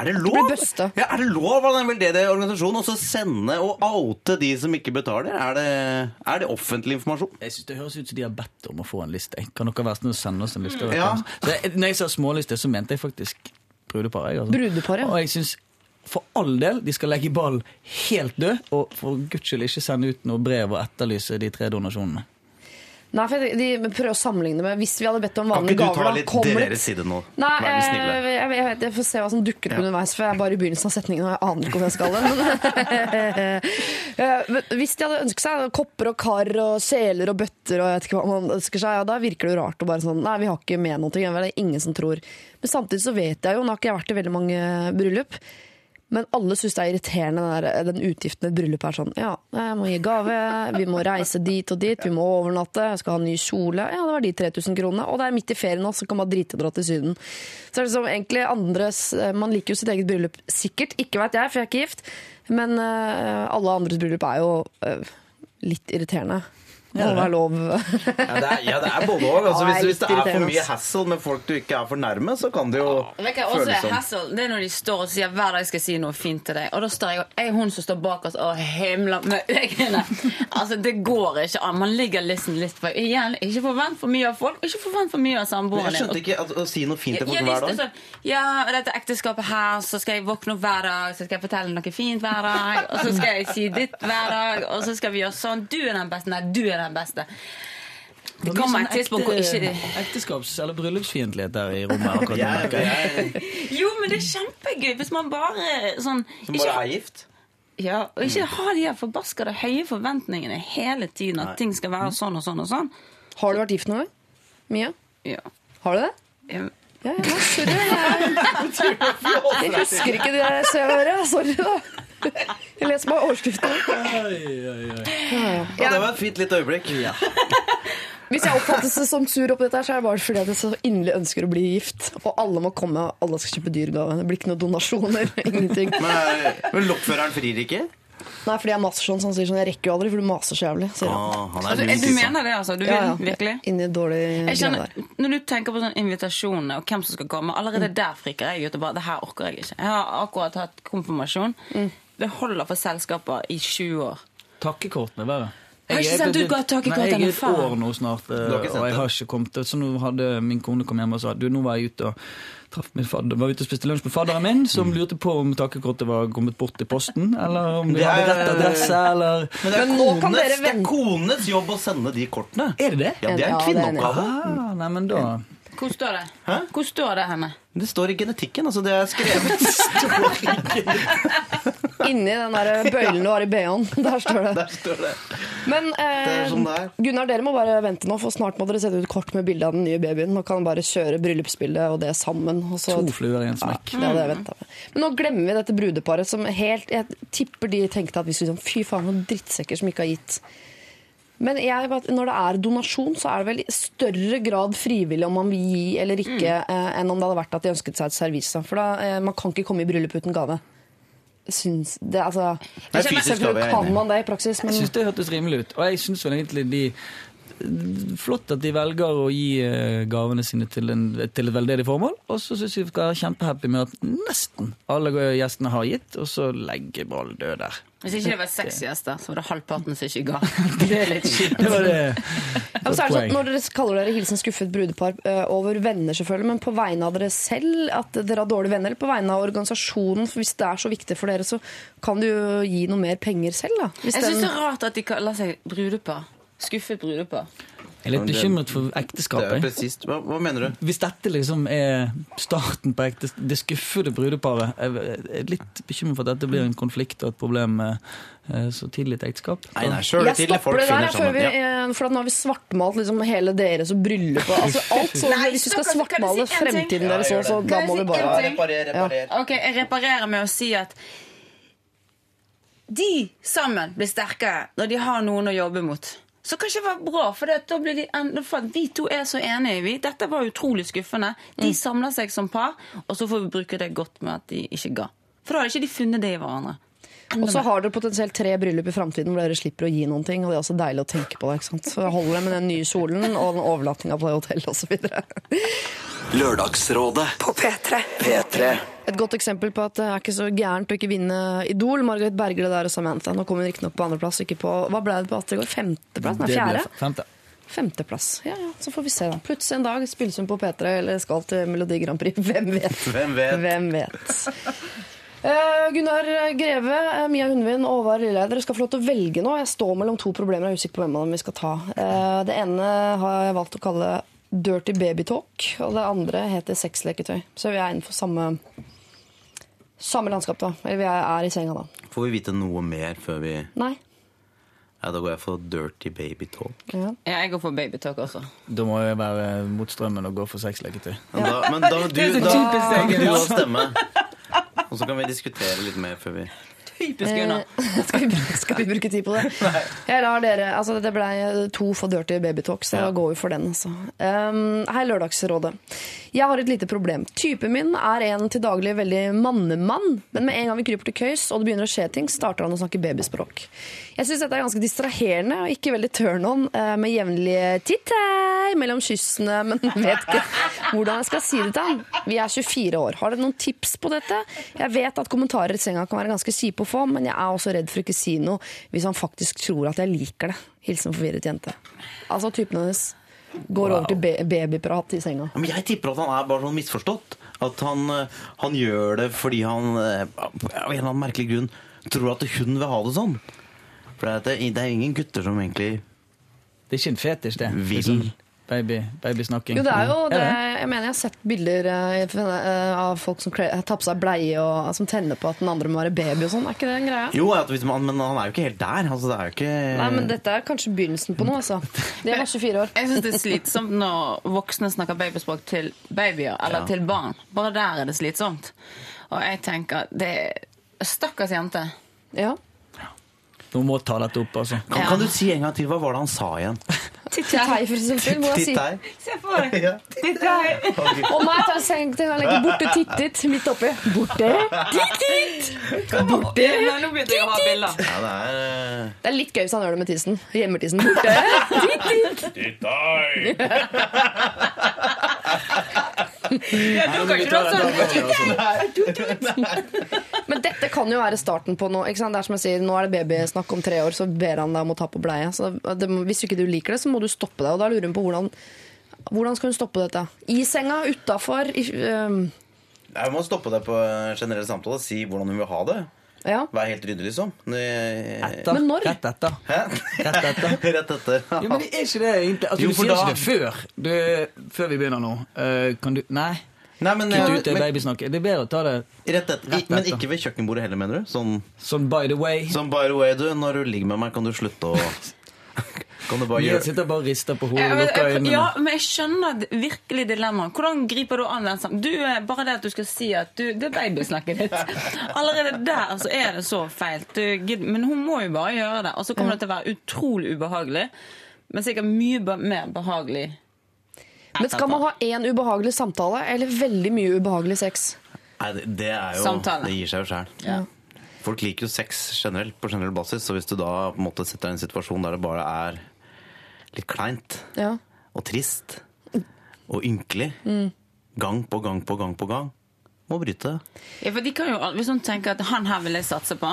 Er det lov? Ja, er det lov av den veldedige organisasjonen å sende og oute de som ikke betaler? Er det, er det offentlig informasjon? Jeg synes Det høres ut som de har bedt om å få en liste. Kan dere være snill å sende oss en liste? Ja. Så jeg, når jeg sa småliste, så mente jeg faktisk brudepar. Jeg, altså. Brudepar, ja. Og jeg synes for all del de skal legge ballen helt død, og for guds skyld ikke sende ut noe brev og etterlyse de tre donasjonene. Nei, for De prøver å sammenligne med Hvis vi hadde bedt om Kan ikke du gaver ta litt deres side nå? Nei, Vær snille. jeg, jeg, jeg, jeg får se hva som dukker opp underveis, for jeg er bare i begynnelsen av setningen og jeg aner ikke hvor jeg skal. Eh, men hvis de hadde ønsket seg kopper og kar og seler og bøtter og jeg vet ikke hva man ønsker seg, ja, da virker det jo rart å bare sånn Nei, vi har ikke med noe. Det er ingen som tror. Men samtidig så vet jeg jo, nå har ikke jeg vært i veldig mange bryllup, men alle syns det er irriterende den, der, den utgiften et bryllup er sånn. Ja, jeg må gi gave, vi må reise dit og dit, vi må overnatte, jeg skal ha ny kjole. Ja, det var de 3000 kronene. Og det er midt i ferien også, så kan man drite og dra til Syden. Så er det liksom egentlig andres Man liker jo sitt eget bryllup sikkert. Ikke veit jeg, for jeg er ikke gift. Men eh, alle andres bryllup er jo eh, litt irriterende. Må være lov. Ja, det er, ja, det er både òg. Altså, hvis, hvis det er for mye hassle med folk du ikke er for nærme, så kan det jo du føles sånn. hassle? Det er når de står og sier hver dag skal jeg si noe fint til deg. Og da står jeg og er hun som står bak oss og himler med øynene. Altså, det går ikke an. Man ligger liksom litt på Igjen, ikke forvent for mye av folk, ikke forvent for mye av samboeren jeg skjønte ikke at, å si noe fint til folk hver er dag. sånn, ja, dette ekteskapet her, så skal jeg våkne opp hver dag, så skal jeg fortelle noe fint hver dag, og så skal jeg si ditt hver dag, og så skal vi gjøre sånn. Du er den beste. Nei, du er den beste. Det kommer et tidspunkt hvor ikke Ekteskaps- eller bryllupsfiendtlighet der i rommet. akkurat nå, Jeg, merker jeg. jeg, Jo, men det er kjempegøy hvis man bare sånn som ikke, bare er gift. ja, Og ikke ha de her forbaskede høye forventningene hele tiden. At ting skal være sånn og sånn og sånn. Har du vært gift noen gang? Mia? Ja. Har du det? Ja. Ja, ja, sorry. Jeg, jeg husker ikke det jeg ser ja. Sorry, da. Jeg leser bare overskriften. Ja, det var et fint lite øyeblikk. Hvis jeg oppfattes som sur oppi dette, her, så er det bare fordi at jeg så inderlig ønsker å bli gift. Og alle må komme, og alle skal kjøpe dyrgave. Det blir ikke noen donasjoner. Ingenting. Men, men lokføreren frir ikke? Nei, fordi jeg maser sånn, så han sier sånn Jeg rekker jo aldri, for du maser så jævlig. Sier han. Ah, han er Altså, du mener det, altså? Du vil Ja, ja. virkelig? Inni dårlig kjenner, der. når du tenker på sånn invitasjoner og hvem som skal komme, allerede Mm. der friker jeg ut og bare Det her orker jeg ikke. Jeg har akkurat hatt konfirmasjon. Mm. Det holder for selskaper i 20 år. Takkekortene bare. Jeg Har ikke sendt ut takkekort Jeg er et år nå snart, og jeg har ikke kommet Så nå hadde min kone kom hjem og sa Du, nå var jeg ute og traff min fadder Var ute og spiste lunsj med fadderen min, som Mm. lurte på om takkekortet var kommet bort i posten, eller om vi hadde rett adresse, eller Men det er, Men nå kan kones, dere det er kones jobb å sende de kortene. Er det det? Ja, det er en kvinneoppgave. Ah, nei, men da Hvor står det? Hæ? Hvor står det henne? Det står i genetikken. altså Det er skrevet. Inni den der bøylen du har i BH-en. Der står det. Der står det. Men eh, Det er sånn det er. Gunnar, dere må bare vente nå, for snart må dere sette ut kort med bilde av den nye babyen. Nå kan dere bare kjøre bryllupsbildet og det sammen. Og så, To fluer i en smekk. Ja, det hadde jeg med. Men nå glemmer vi dette brudeparet som helt Jeg tipper de tenkte at vi skulle sånn Fy faen, noen drittsekker som ikke har gitt. Men jeg, når det er donasjon, så er det vel i større grad frivillig om man vil gi eller ikke, mm. enn om det hadde vært at de ønsket seg et servise. For da, eh, man kan ikke komme i bryllup uten gave. Syns det, altså, Det er fysisk er kan man det i praksis, men Jeg syns det hørtes rimelig ut. Og jeg syns egentlig de Flott at de velger å gi eh, gavene sine til, en, til et veldedig formål. Og så syns jeg vi skal være kjempehappy med at nesten alle gjestene har gitt, og så legger ballen død der. Hvis ikke det var seks gjester, så var det halvparten som ikke ga. Det er litt kjipt. Det var det. Ja, men så det sånn, når dere kaller dere hilsen skuffet brudepar eh, over venner, selvfølgelig, men på vegne av dere selv, at dere har dårlige venner, eller på vegne av organisasjonen, for hvis det er så viktig for dere, så kan du jo gi noe mer penger selv, da. Hvis Jeg syns det er rart at de kaller seg brudepar. Skuffet brudepar. Jeg er litt bekymret for Det er ekteskapet. presist. Hva, hva mener du? Hvis dette liksom er starten på ektes, det skuffede brudeparet Jeg er litt bekymret for at dette blir en konflikt og et problem med så tidlig et ekteskap. Nei, nei, selv jeg tidlig stopper folk det der, finner vi. Ja. eh, for nå har vi svartmalt liksom hele deres og bryllupet. Altså, alt så, Nei, hvis du skal jeg svartmale si fremtiden Ja, deres òg, så da må si bare? Reparer, reparer. Ok, Jeg reparerer med å si at de sammen blir sterkere når de har noen å jobbe mot. Så kanskje det var bra, for det, da blir de for vi to er så enige. Vi. Dette var utrolig skuffende. De Mm. samler seg som par, og så får vi bruke det godt med at de ikke ga. For da hadde ikke de funnet det i hverandre. Og så har dere potensielt tre bryllup i framtiden hvor dere slipper å gi noen ting. Og det er også deilig å tenke på det. ikke sant? Så holder det med den nye solen og den overnattinga på det hotellet osv. Lørdagsrådet På P3. P3 Et godt eksempel på at det er ikke så gærent å ikke vinne Idol. Margaret Bergljot der og Samantha. Nå kom hun riktignok på andreplass, ikke på Hva ble det på Atter i går? Femteplass? Nei, fjerde? femte. Femteplass. Ja, ja, så får vi se, da. Plutselig en dag spilles hun på P3 eller skal til Melodi Grand Prix. Hvem vet? Hvem vet? Hvem vet? Uh, Gunnar Greve, eh, Mia Hundvin og Håvard Lilleheie, dere skal få lov til å velge nå. Jeg står mellom to problemer. Jeg er usikker på hvem av dem vi skal ta. Uh, det ene har jeg valgt å kalle Dirty Baby Talk, og det andre heter Sexleketøy. Så vi er innenfor samme, samme landskap, da. Eller vi er, i senga, da. Får vi vite noe mer før vi Nei? Ja, Da går jeg for Dirty Baby Talk. Ja. Ja, jeg går for babytalk også. Da må jeg være mot strømmen og gå for sexleketøy. Men da, men da, du, da typisk kan ikke du også stemme. Og så kan vi diskutere litt mer før vi Typisk Gunnar. Eh, skal, skal vi bruke tid på det? Jeg lar dere, altså Det ble to for Dirty Baby Talk, så da går vi for den. Altså. Um, hei, Lørdagsrådet. Jeg har et lite problem. Typen min er en til daglig veldig mannemann, men med en gang vi kryper til køys og det begynner å skje ting, starter han å snakke babyspråk. Jeg syns dette er ganske distraherende og ikke veldig turn on eh, med jevnlige tittei mellom kyssene, men vet ikke hvordan jeg skal si det til han. Vi er 24 år. Har dere noen tips på dette? Jeg vet at kommentarer i senga kan være ganske kjipe å få, men jeg er også redd for ikke å si noe hvis han faktisk tror at jeg liker det. Hilsen forvirret jente. Altså typen hennes går over til ba babyprat i senga. Men jeg tipper at han er bare sånn misforstått. At han, eh, han gjør det fordi han eh, av en eller annen merkelig grunn tror at hun vil ha det sånn. For det er, det er ingen gutter som egentlig Det er ikke en fetisj, det. Vil. Baby, babysnakking. Jo, det er jo det. Jeg mener jeg har sett bilder eh, eh, av folk som tar på seg bleie og som tenner på at den andre må være baby og sånn. Er ikke det en greie? Jo, man, men han er jo ikke helt der. Altså, det er jo ikke Nei, men dette er kanskje begynnelsen på noe, altså. De er bare 24 år. Jeg syns det er slitsomt når voksne snakker babyspråk til babyer eller Ja. til barn. Bare der er det slitsomt. Og jeg tenker det er Stakkars jente. Ja. Hun må ta dette opp, altså. Kan, kan du si en gang til? Hva var det han sa igjen? Titt for eksempel. Må jeg si. Se for deg. Ja. Og nå tar jeg til å legge borte tittit midt oppi. Borte tittit! Borte. Ja, det er Det litt gøy hvis han gjør det med tissen. Hjemmetissen. Borte tittit! Ja, du sånn Men dette kan jo være starten på noe. Ikke sant? Det er som jeg sier, Nå er det babysnakk om tre år, så ber han deg om å ta på bleie. Så det, hvis ikke du liker det, så må du stoppe det. Og da lurer hun på hvordan, hvordan skal hun stoppe dette? I senga, utafor? Jeg må stoppe deg på en generell samtale og si hvordan hun vil ha det. Ja. Vær helt ryddig, liksom. Det- Etter. Men når? Rett etter. Hæ? Rett etter. Rett etter. Jo, men det er ikke det egentlig. Altså, Jo, du sier da- ikke det før. Du, før vi begynner nå. Uh, kan du Nei. Nei, men, Kutt eh, ut det babysnakket. Det er bedre å ta det rett etter. Rett men ikke ved kjøkkenbordet heller, mener du? Sånn, sånn by the way. sånn by the way, du, når du ligger med meg, kan du slutte å Kan du bare Jeg gjøre sitter bare og rister på hodet Ja, og men, lukker øynene. ja, men jeg skjønner virkelig dilemmaet. Hvordan griper du an den sammen? Du, eh, bare det at du skal si at du, det er babysnakket ditt. Allerede der så er det så feil. Du, men hun må jo bare gjøre det. Og så kommer det til å være utrolig ubehagelig. Men sikkert mye mer behagelig. Men skal man ha én ubehagelig samtale eller veldig mye ubehagelig sex? Nei, det, det er jo Samtale. Det gir seg jo sjæl. Ja. Folk liker jo sex generelt, på generell basis, så hvis du da på en måte setter deg i en situasjon der det bare er litt kleint Ja. og trist og ynkelig gang på gang på gang på gang, må bryte. Ja, for de kan jo, Hvis hun tenker at han her vil jeg satse på,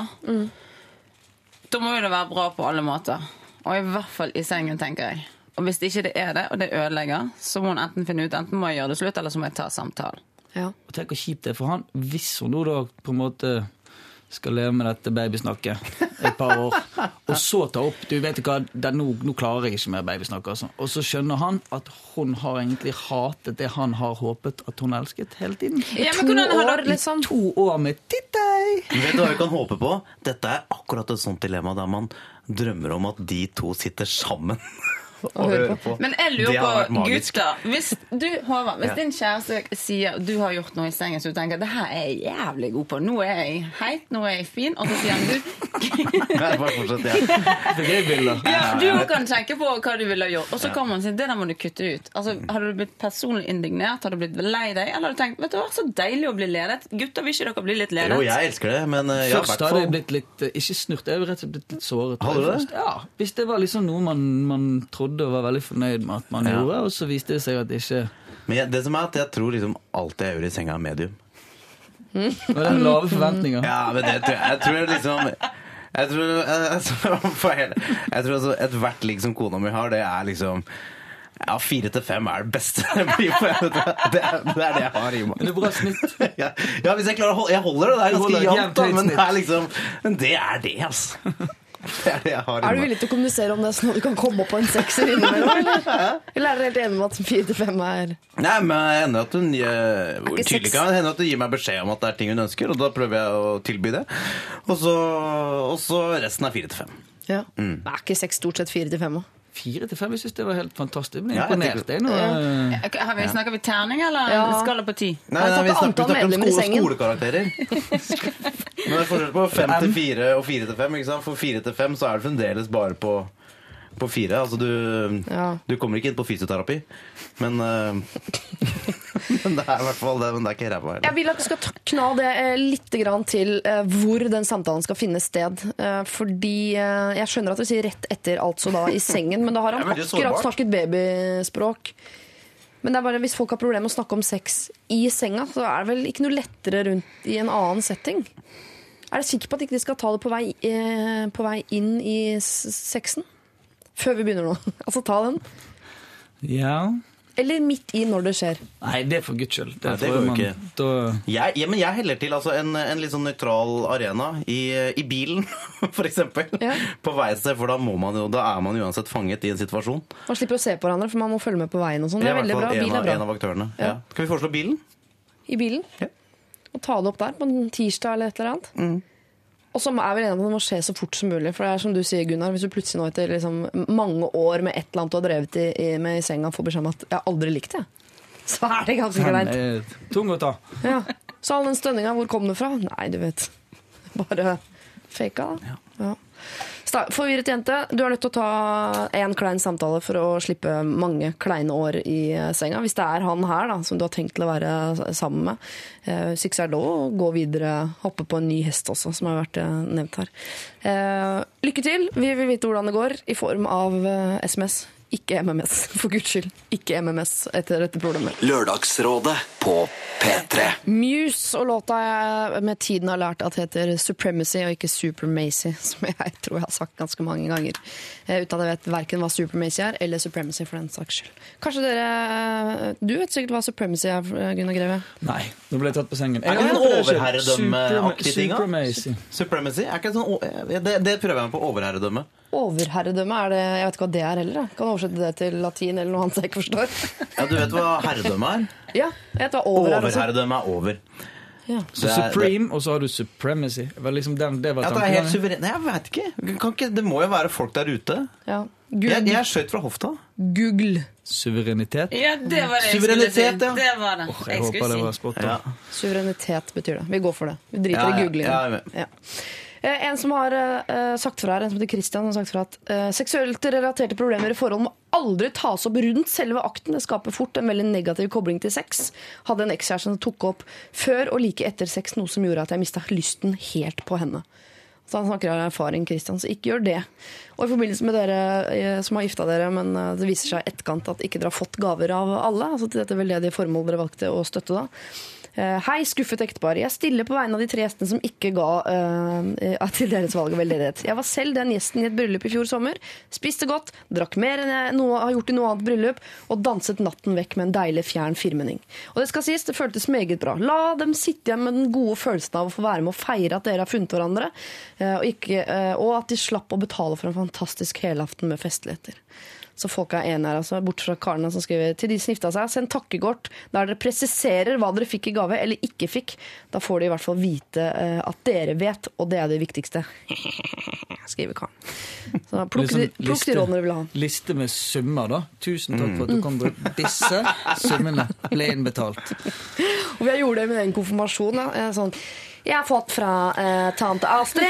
da må jo det være bra på alle måter. Og i hvert fall i sengen, tenker jeg. Og hvis det ikke det er det, og det ødelegger, så må hun enten finne ut enten må jeg gjøre det slutt, eller så må jeg ta samtalen. ja. Og tenk hvor kjipt det er for han hvis hun nå da på en måte skal leve med dette babysnakket et par år, og så ta opp Du vet hva, det, nå, nå klarer jeg ikke mer babysnakk. Altså. Og så skjønner han at hun har egentlig hatet det han har håpet at hun elsket hele tiden. Ja, To år, liksom. To år med tittei! Vet du hva vi kan håpe på? Dette er akkurat et sånt dilemma der man drømmer om at de to sitter sammen og høre på. Men jeg lurer på, gutter Hvis du, Håvard, hvis Ja. din kjæreste sier du har gjort noe i sengen så du tenker det her er jeg jævlig god på, nå er jeg heit, nå er jeg fin, og så sier han du bare fortsett, ja. Jeg Du kan tenke på hva du ville ha gjort, og så kommer han og sier det der må du kutte ut. Altså, Hadde du blitt personlig indignert, hadde du blitt lei deg, eller hadde du tenkt vet du hva, så deilig å bli ledet? Gutter, vil ikke dere bli litt ledet? Jo, jeg elsker det, men eh, ja, Først hadde jeg blitt litt eh, Ikke snurt, jeg hadde rett og slett blitt litt såret. Hadde du det? Ja, Hvis det var liksom noe man, man trodde og var veldig fornøyd med at man Ja. gjorde, og så viste det seg at det ikke Men jeg, det som er at jeg tror liksom alt jeg gjør i senga er medium. var det lave forventninger. Ja, men det tror jeg. Jeg tror liksom Jeg tror, jeg, jeg tror altså ethvert ligg som kona mi har, det er liksom ja, fire til fem er det beste. det er det, er det jeg har i meg. Men det er bra snitt. Ja, ja, hvis jeg klarer å holde Jeg holder det. Det er ganske jevnt, men det er liksom Men det er det, altså. Det er det jeg har Er du villig til å kommunisere om det, sånn at du kan komme opp på en sekser innimellom? Eller, eller er dere helt enige med at fire til fem er Nei, men det hender at hun gir, Tydelig kan hende at hun gir meg beskjed om at det er ting hun ønsker, og da prøver jeg å tilby det. Og så, og så resten er fire til fem. ja. Er ikke seks stort sett fire til fem òg? Fire til fem, jeg syns det var helt fantastisk. Jeg ble jeg Eh, Har vi, snakker vi terning, eller Ja. skala på ti? Nei, nei, vi snakker, vi snakker om skolekarakterer. Men det er forskjell på fem til fire og fire til fem. Ikke sant? For fire til fem så er det fremdeles bare på, på fire. Altså du, Ja. du kommer ikke inn på fysioterapi, men, eh, men det er i hvert fall det. Men det er ikke ræva Jeg vil at du skal kna det eh, litt til eh, hvor den samtalen skal finne sted. Fordi jeg skjønner at du sier rett etter, altså da i sengen, men da har han akkurat snakket babyspråk. Men det er bare hvis folk har problemer med å snakke om sex i senga, så er det vel ikke noe lettere rundt i en annen setting. Er du sikker på at de ikke skal ta det på vei, på vei inn i sexen? Før vi begynner nå. altså ta den. ja. Eller midt i når det skjer. Nei, det er for guds skyld. Nei, det tror går jo man- ikke. Da, Jeg, ja, men jeg heller til altså, en, en litt sånn nøytral arena i, i bilen, eksempel. Ja. På vei et sted, for da, må man jo, da er man uansett fanget i en situasjon. Man slipper å se på hverandre, for man må følge med på veien. og sånn. Det er veldig bra. Bil er bra. en av aktørene. Ja. Ja. Skal vi foreslå bilen? i bilen. Ja. Og ta det opp der på en tirsdag eller et eller annet. Mm. Og som er vel enig om at det må skje så fort som mulig. For det er som du sier, Gunnar, hvis du plutselig nå etter liksom mange år med et eller annet du har drevet i, i, med i senga, får beskjed om at 'jeg har aldri likt det', så er det ganske greit. er tung å ta. Ja. Så all den stønninga, hvor kom det fra? Nei, du vet. Bare Faka, da. Ja. Sta- Forvirret jente, du er nødt til å ta én klein samtale for å slippe mange kleine år i eh, senga. Hvis det er han her da, som du har tenkt til å være sammen med. Eh, så er lov gå videre, hoppe på en ny hest også, som har vært eh, nevnt her. Eh, lykke til. Vi vil vite hvordan det går, i form av SMS. Ikke MMS, for guds skyld. Ikke MMS etter dette problemet. Lørdagsrådet på P3. Muse og låta jeg med tiden har lært at heter Supremacy og ikke Supermacy, som jeg tror jeg har sagt ganske mange ganger. Eh, Uten at jeg vet verken hva Supermacy er, eller Supremacy for den saks skyld. Kanskje dere eh, Du vet sikkert hva Supremacy er, Gunnar Greve? Nei, nå ble jeg tatt på sengen. Er det en overherredømmeaktig ting. Supremacy. Supremacy? Er ikke det, sånn, det, det prøver jeg meg på. Overherredømme. Overherredømme, er det, jeg vet ikke hva det er heller. jeg. Kan oversette det til latin eller noe annet jeg ikke forstår. Ja, Du vet hva herredømme er? Ja, jeg vet hva over er også. Overherredømme er over. Ja. Så Det er- Supreme, og så har du Supremacy. Det var liksom den, det var Ja, det er helt suveren. Nei, jeg vet ikke. Kan ikke. Det må jo være folk der ute. Ja. Jeg, Google. jeg skjøt fra hofta. Google. Suverenitet. Ja, det var det jeg skulle si. Suverenitet, ja. Det var det Jeg jeg håper det var si. spot on. Ja. Suverenitet betyr det. Vi går for det. Vi driter Ja, ja. i googlinga. Ja, Eh, En som har uh, sagt fra her, en som heter Christian, har sagt fra at uh, seksuelt relaterte problemer i forhold må aldri tas opp rundt selve akten. Det skaper fort en veldig negativ kobling til sex. Hadde en ekskjæreste som tok opp før og like etter sex, noe som gjorde at jeg mista lysten helt på henne. Så han snakker av erfaring, Christian, så ikke gjør det. Og i forbindelse med dere som har gifta dere, men det viser seg i etterkant at ikke dere har fått gaver av alle, altså til dette veldedige formålet dere valgte å støtte da. Eh, Hei, skuffet ektepar. Jeg stiller på vegne av de tre gjestene som ikke ga eh, til deres valg av veldedighet. Jeg var selv den gjesten i et bryllup i fjor sommer. Spiste godt, drakk mer enn jeg noe, har gjort i noe annet bryllup, og danset natten vekk med en deilig fjern firmenning. Og det skal sies, det føltes meget bra. La dem sitte igjen med den gode følelsen av å få være med og feire at dere har funnet hverandre, uh, og, ikke, uh, og at de slapp å betale for en fantastisk helaften med festligheter. Så folk er enige her, altså, bort fra karene som skriver til de som gifta seg. Send takkekort der dere presiserer hva dere fikk i gave eller ikke fikk. Da får de i hvert fall vite eh, at dere vet, og det er det viktigste. skriver karen. Så plukk, de- plukk de rådene du vil ha. liste med summer, da. Tusen takk for at du kom på disse summene ble innbetalt. Og vi gjorde det med den konfirmasjonen. Ja. Sånn, jeg har fått fra eh, tante Astrid,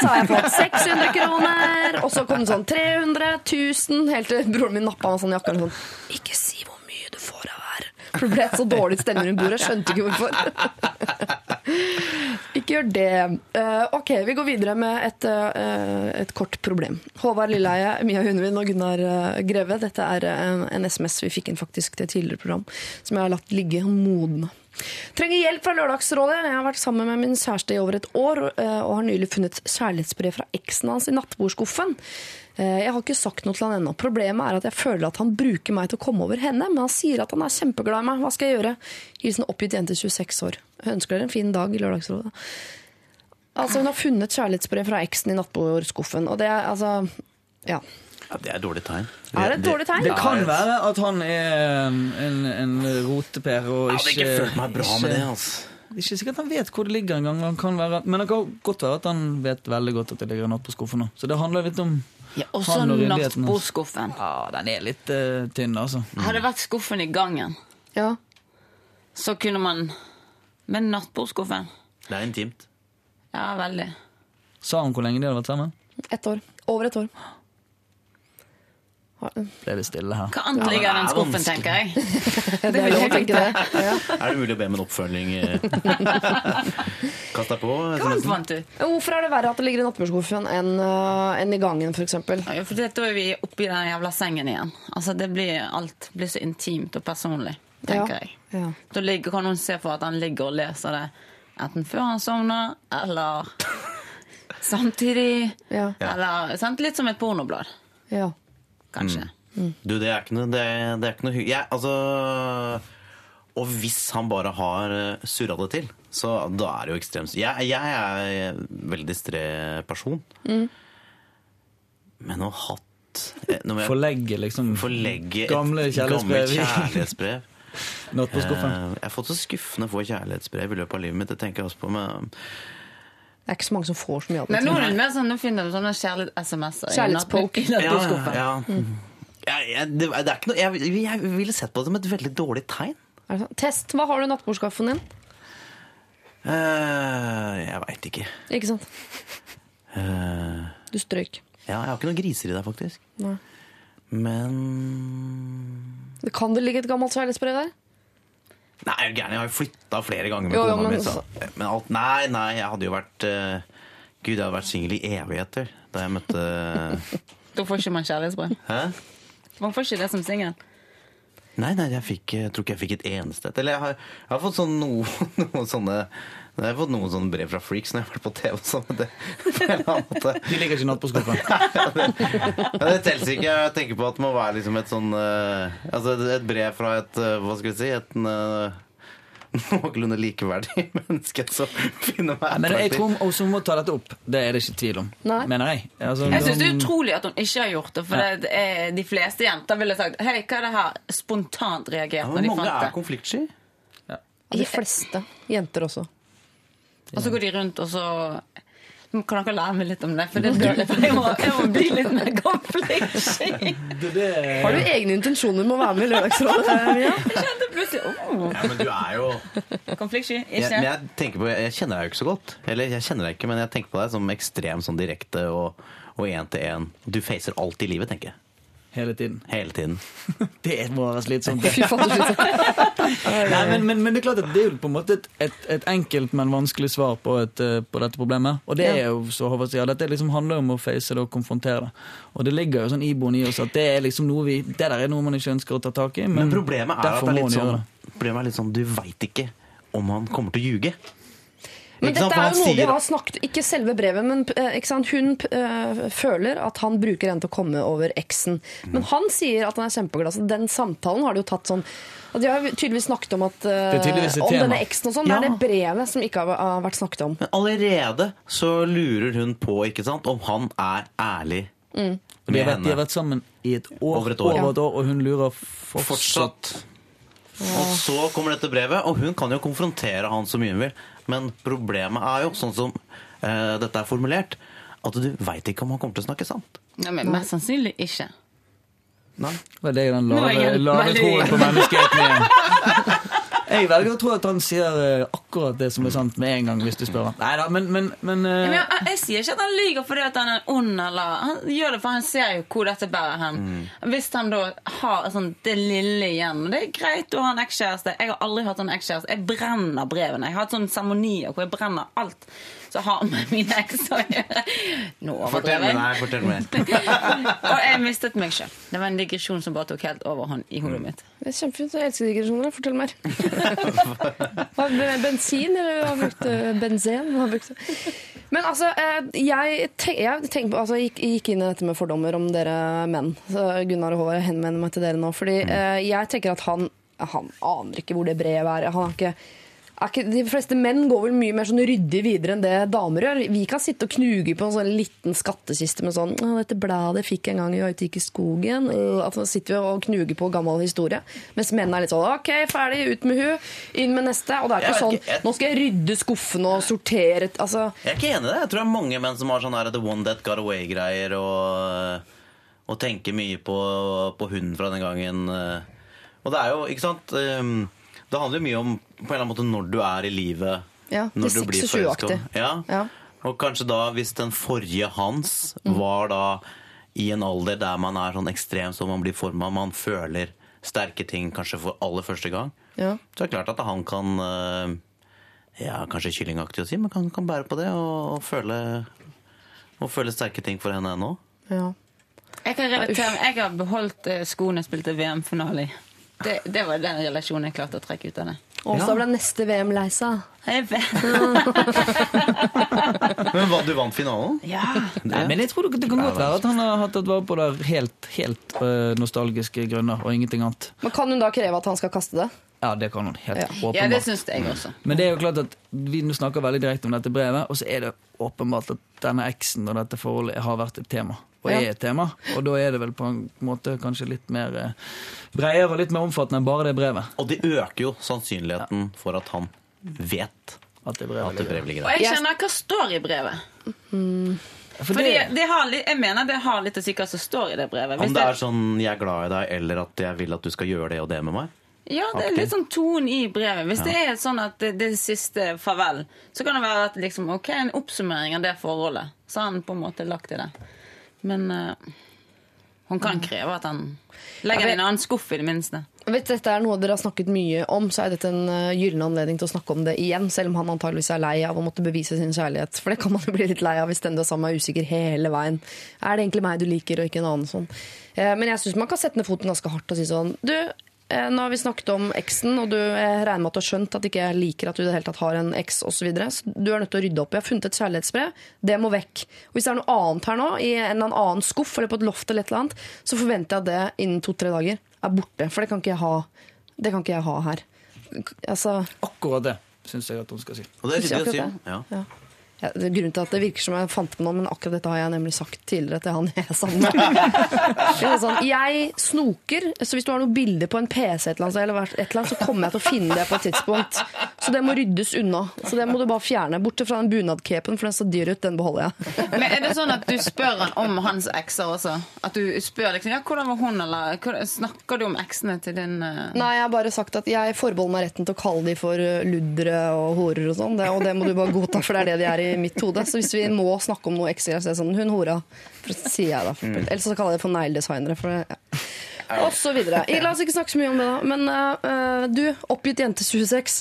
så har jeg fått 600 kroner. Og så kom det sånn 300 000, helt til broren min nappa meg sånn i jakka. Sånn, ikke si hvor mye du får av hver. For det ble så dårlig stemning rundt bordet. Jeg skjønte ikke hvorfor. ikke gjør det. Uh, ok, vi går videre med et, uh, et kort problem. Håvard Lilleheie, Mia Hundvin og Gunnar eh, Greve. Dette er en, en SMS vi fikk inn faktisk til et tidligere program, som jeg har latt ligge modne. Trenger hjelp fra Lørdagsrådet. Jeg har vært sammen med min kjæreste i over et år og har nylig funnet kjærlighetsbrev fra eksen hans i nattbordskuffen. Eh, Jeg har ikke sagt noe til han ennå. Problemet er at jeg føler at han bruker meg til å komme over henne, men han sier at han er kjempeglad i meg. Hva skal jeg gjøre? Hilsen oppgitt jente 26 år. Jeg ønsker dere en fin dag i Lørdagsrådet. Altså, hun har funnet kjærlighetsbrev fra eksen i nattbordskuffen, og det er altså Ja. Ja, det er et dårlig tegn. Er det et dårlig tegn? Det kan være at han er en, en roteper og Jeg hadde ikke ikke følt meg bra med det. ikke- altså. Det er ikke sikkert han vet hvor det ligger engang. Han kan være- Men det kan godt være at han vet veldig godt at det ligger natt på skuffen nå. Så det handler litt om Ja, og så og ryddigheten hans. nattbordskuffen. Ja, den er litt uh, tynn, altså. Hadde det vært skuffen i gangen, Ja. så kunne man Men nattbordskuffen Det er intimt. Ja, veldig. Sa han hvor lenge de hadde vært sammen? Ett år. Over et år. Ble det stille her. Hva annet ligger i den skuffen, tenker jeg? Det er jeg å tenke det. Ja. Er det mulig å be om en oppfølging? eh? Kast deg på. Hva annet SMS-en. du? Hvorfor er det verre at det ligger i nattbordskuffen enn en i gangen, f.eks.? Ja, for det, da er vi oppi den jævla sengen igjen. Altså, det blir, alt blir så intimt og personlig, tenker jeg. Ja. Da ligger, kan noen se for at han ligger og leser det enten før han sovner, eller samtidig. Ja. Eller sant? litt som et pornoblad, Ja. Kanskje. Du, det er ikke noe, det, det er ikke noe ja, altså Og hvis han bare har eh, surra det til, så da er det jo ekstremt Jeg, jeg er en veldig distré person. Men å ha hatt eh, jeg Forlegge, liksom. forlegge et Gamle kjærlighetsbrev. kjærlighetsbrev. Natt på skuffen. Eh, Jeg har fått så skuffende få kjærlighetsbrev i løpet av livet mitt. Det tenker jeg også på men Det er ikke så mange som får så mye av Men nå det. er det mer sånn, nå finner du sånne kjærlighets-SMS-er. Kjærlighetspoke. ja, ja, jeg, det, det er ikke noe, jeg, jeg ville sett på det som et veldig dårlig tegn. Er det sånn? Test. Hva har du i nattbordskaffen din? Uh, jeg veit ikke. Ikke sant? Uh, Du strøyk. ja, jeg har ikke noen griser i deg, faktisk. Nei. Men Det kan det ligge et gammelt kjærlighetsbrev der? Nei, er du gæren? Jeg har jo flytta flere ganger med Jo, kona mi. Men alt Nei, nei, jeg hadde jo vært uh, Gud, jeg hadde vært singel i evigheter da jeg møtte Da får ikke man kjærlighetsbrev. Hæ? Man får ikke det som singel. Nei, nei, jeg, fikk, jeg tror ikke jeg fikk et eneste et. Eller jeg har, jeg har fått sånn noe, noe sånne jeg har fått noen sånne brev fra freaks når jeg har vært på TV. sånn, det. De ligger ikke natt på skuffen. Ja, det teller ikke. Jeg tenker på at det må være liksom et sånn eh, Altså et- et brev fra et eh, Hva skal vi si? Et eh, noenlunde likeverdig menneske som finner meg Men jeg attraktiv. tror også hun må ta dette opp. Det er det ikke tvil om. Nei. Mener jeg. Altså, Jeg syns det er utrolig at hun ikke har gjort det. For Ja. det er, de fleste jenter ville sagt Hei, hva er det her? Spontant reagert ja, når de mange er konfliktsky? Ja. De fleste. Jenter også. Og så går de rundt, og så Kan dere lære meg litt om det? For det jeg må, jeg må bli litt mer konfliktsky. Har du egne intensjoner med å være med i Lørdagsrådet, Mia? Jeg kjente plutselig oh, Ja, men du er jo Konfliktsky? jeg, Ikke? jeg, tenker på, jeg kjenner deg jo ikke så godt. Eller jeg kjenner deg ikke, men jeg tenker på deg som ekstremt sånn direkte og og én til én. Du facer alt i livet, tenker jeg. Hele tiden. Hele tiden. Det må være slitsomt. Fy faen. Nei, men, men, men det er klart at det er jo på en måte et, et, et enkelt, men vanskelig svar på, et, eh, på dette problemet. Og det er jo, så Håvard sier, dette liksom handler om å face det og konfrontere det. Og det ligger jo sånn iboende i oss at det er liksom noe vi, det der er noe man ikke ønsker å ta tak i. Men, Men problemet er at det er litt sånn, det. problemet er litt sånn du veit ikke om han kommer til å ljuge. Men dette er jo noe de har snakket Ikke selve brevet, men eh, ikke sant? hun eh, føler at han bruker henne til å komme over eksen. Men han sier at han er kjempeglad. Så den samtalen har de jo tatt sånn og De har tydeligvis snakket om, at, eh, er tydeligvis om denne eksen og sånn. Ja. Det er det brevet som ikke har, har vært snakket om. Men allerede så lurer hun på ikke sant, om han er ærlig Mm. de, med har vært, de har vært sammen i et år, Over et år. over et år og hun lurer fortsatt. Fortsatt. Og så kommer dette brevet, og hun kan jo konfrontere han så mye hun vil. Men problemet er jo, sånn som eh, dette er formulert, at du veit ikke om han kommer til å snakke sant. Ja, men mest sannsynlig ikke. Nei. Det det den er lave, lave troen på menneskeheten igjen? Jeg velger å tro at han sier eh, akkurat det som er sant med en gang, hvis du spør ham. Neida, men, men, men, uh... Ja, men jeg, jeg sier ikke at han lyver fordi at han er ond, eller Han gjør det for han ser jo hvor dette bærer hen. Hvis han da har sånn, det lille igjen Det er greit å ha en ekskjæreste. Jeg har aldri hatt en ekskjæreste. Jeg brenner brevene. Jeg har hatt sånn seremonier hvor jeg brenner alt som har med mine eks å gjøre. Nå Fortell meg, jeg. fortell meg. Og jeg mistet meg sjøl. Det var en digresjon som bare tok helt overhånd i hodet mitt. Det er kjempefint. Jeg elsker digresjoner. Fortell mer. Bensin, eller hva brukte benzen? Hva brukte? Men altså, eh, jeg, tenk, jeg tenk, altså, gikk, gikk inn i dette med fordommer om dere menn. Så Gunnar og Håvard, jeg henvender meg til dere nå. Fordi eh, jeg tenker at han, han aner ikke hvor det brevet er. Han har ikke, ikke, de fleste menn går vel mye mer sånn ryddig videre enn det damer gjør. Vi kan sitte og knuge på en sånn liten skattkiste med sånn 'Dette bladet fikk jeg en gang var gikk i skogen.' Uh, At så sitter vi og knuger på gammel historie. Mens menn er litt sånn 'OK, ferdig, ut med hu, inn med neste'. Og det er ikke vet sånn jeg- 'Nå skal jeg rydde skuffene og sortere altså, Jeg er ikke enig i det. Jeg tror det er mange menn som har sånn her The One That Got Away-greier og, og tenker mye på, på hunden fra den gangen. Og det er jo, ikke sant um, Det handler jo mye om på en eller annen måte når du er i livet. Ja, når du blir 26-aktig. forelska. Ja. Ja. Og kanskje da, hvis den forrige hans var da i en alder der man er sånn ekstrem som man blir forma, man føler sterke ting kanskje for aller første gang, ja. så er det klart at han kan eh, Ja, kanskje kyllingaktig å si, men kan, kan bære på det og, og, føle, og føle sterke ting for henne ennå. ja. Jeg kan relatere meg. Jeg har beholdt eh, skoene jeg spilte VM-finale i. Det, det var den relasjonen jeg klarte å trekke ut av det. Og så ble neste VM lei seg. Men hva, du vant finalen? Ja. Nei, men jeg tror det, det kan godt være at han har hatt tatt vare på det av helt, helt øh, nostalgiske grunner, og ingenting annet. Men kan hun da kreve at han skal kaste det? Ja, det kan hun. Helt Ja. åpenbart. ja, det synes jeg også. Men det er jo klart at vi nå snakker veldig direkte om dette brevet, og så er det åpenbart at denne eksen og dette forholdet har vært et tema. Og Ja. er et tema. Og da er det vel på en måte kanskje litt mer eh, bredere og litt mer omfattende enn bare det brevet. Og det øker jo sannsynligheten for at han vet At det brevet at det brevet ligger Og jeg kjenner hva står i brevet. For Fordi det, det har, Jeg mener det har litt å si hva som står i det brevet. Om det er sånn 'jeg er glad i deg', eller at 'jeg vil at du skal gjøre det og det med meg'. Ja, det er litt sånn tone i brevet. Hvis det er sånn at det, det siste farvel, så kan det være at liksom, ok, en oppsummering av det forholdet. Så har han på en måte lagt i det. Men uh, hun kan kreve at han legger den i en annen skuff, i det minste. Vet, dette er noe dere har snakket mye om, så er dette en uh, gyllen anledning til å snakke om det igjen, selv om han antageligvis er lei av å måtte bevise sin kjærlighet. For det kan man jo bli litt lei av hvis den du er sammen med er usikker hele veien. Er det egentlig meg du liker, og ikke en annen sånn? Eh, men jeg syns man kan sette ned foten ganske hardt og si sånn Du, eh, nå har vi snakket om eksen, og du regner med at du har skjønt at ikke jeg liker at du i det hele tatt har en eks osv. Så, videre. så du er nødt til å rydde opp. Jeg har funnet et kjærlighetsbrev. Det må vekk. Og hvis det er noe annet her nå, i en eller annen skuff eller på et loft, eller et eller annet, så forventer jeg at det innen to-tre dager er borte. For det kan ikke jeg ha, det kan ikke jeg ha her. Altså, Akkurat det syns jeg at hun skal si. Og det er ryddig å si. Ja. ja, grunnen til at det virker som jeg fant på noe, men akkurat dette har jeg nemlig sagt tidligere til han jeg sammen med. Sånn, jeg snoker, så hvis du har noen bilder på en PC eller annet, eller et eller annet, så kommer jeg til å finne det på et tidspunkt. Så det må ryddes unna. Så det må du bare fjerne. Bortsett fra den bunadcapen, for den så dyr ut, den beholder jeg. Men er det sånn at du spør han om hans ekser også? At du spør liksom, ja, hvordan var hun, eller snakker du om eksene til din uh... Nei, jeg har bare sagt at jeg forbeholder meg retten til å kalle de for uh, luddere og horer og sånn, og det må du bare godta, for det er det de er i mitt hode. Så hvis vi må snakke om noe ekstra, så er det sånn, hun hora, for sier jeg da. eller så kaller jeg det for negledesignere, for det, ja. Og så videre. La oss ikke snakke så mye om det da, men uh, du, oppgitt jente 26,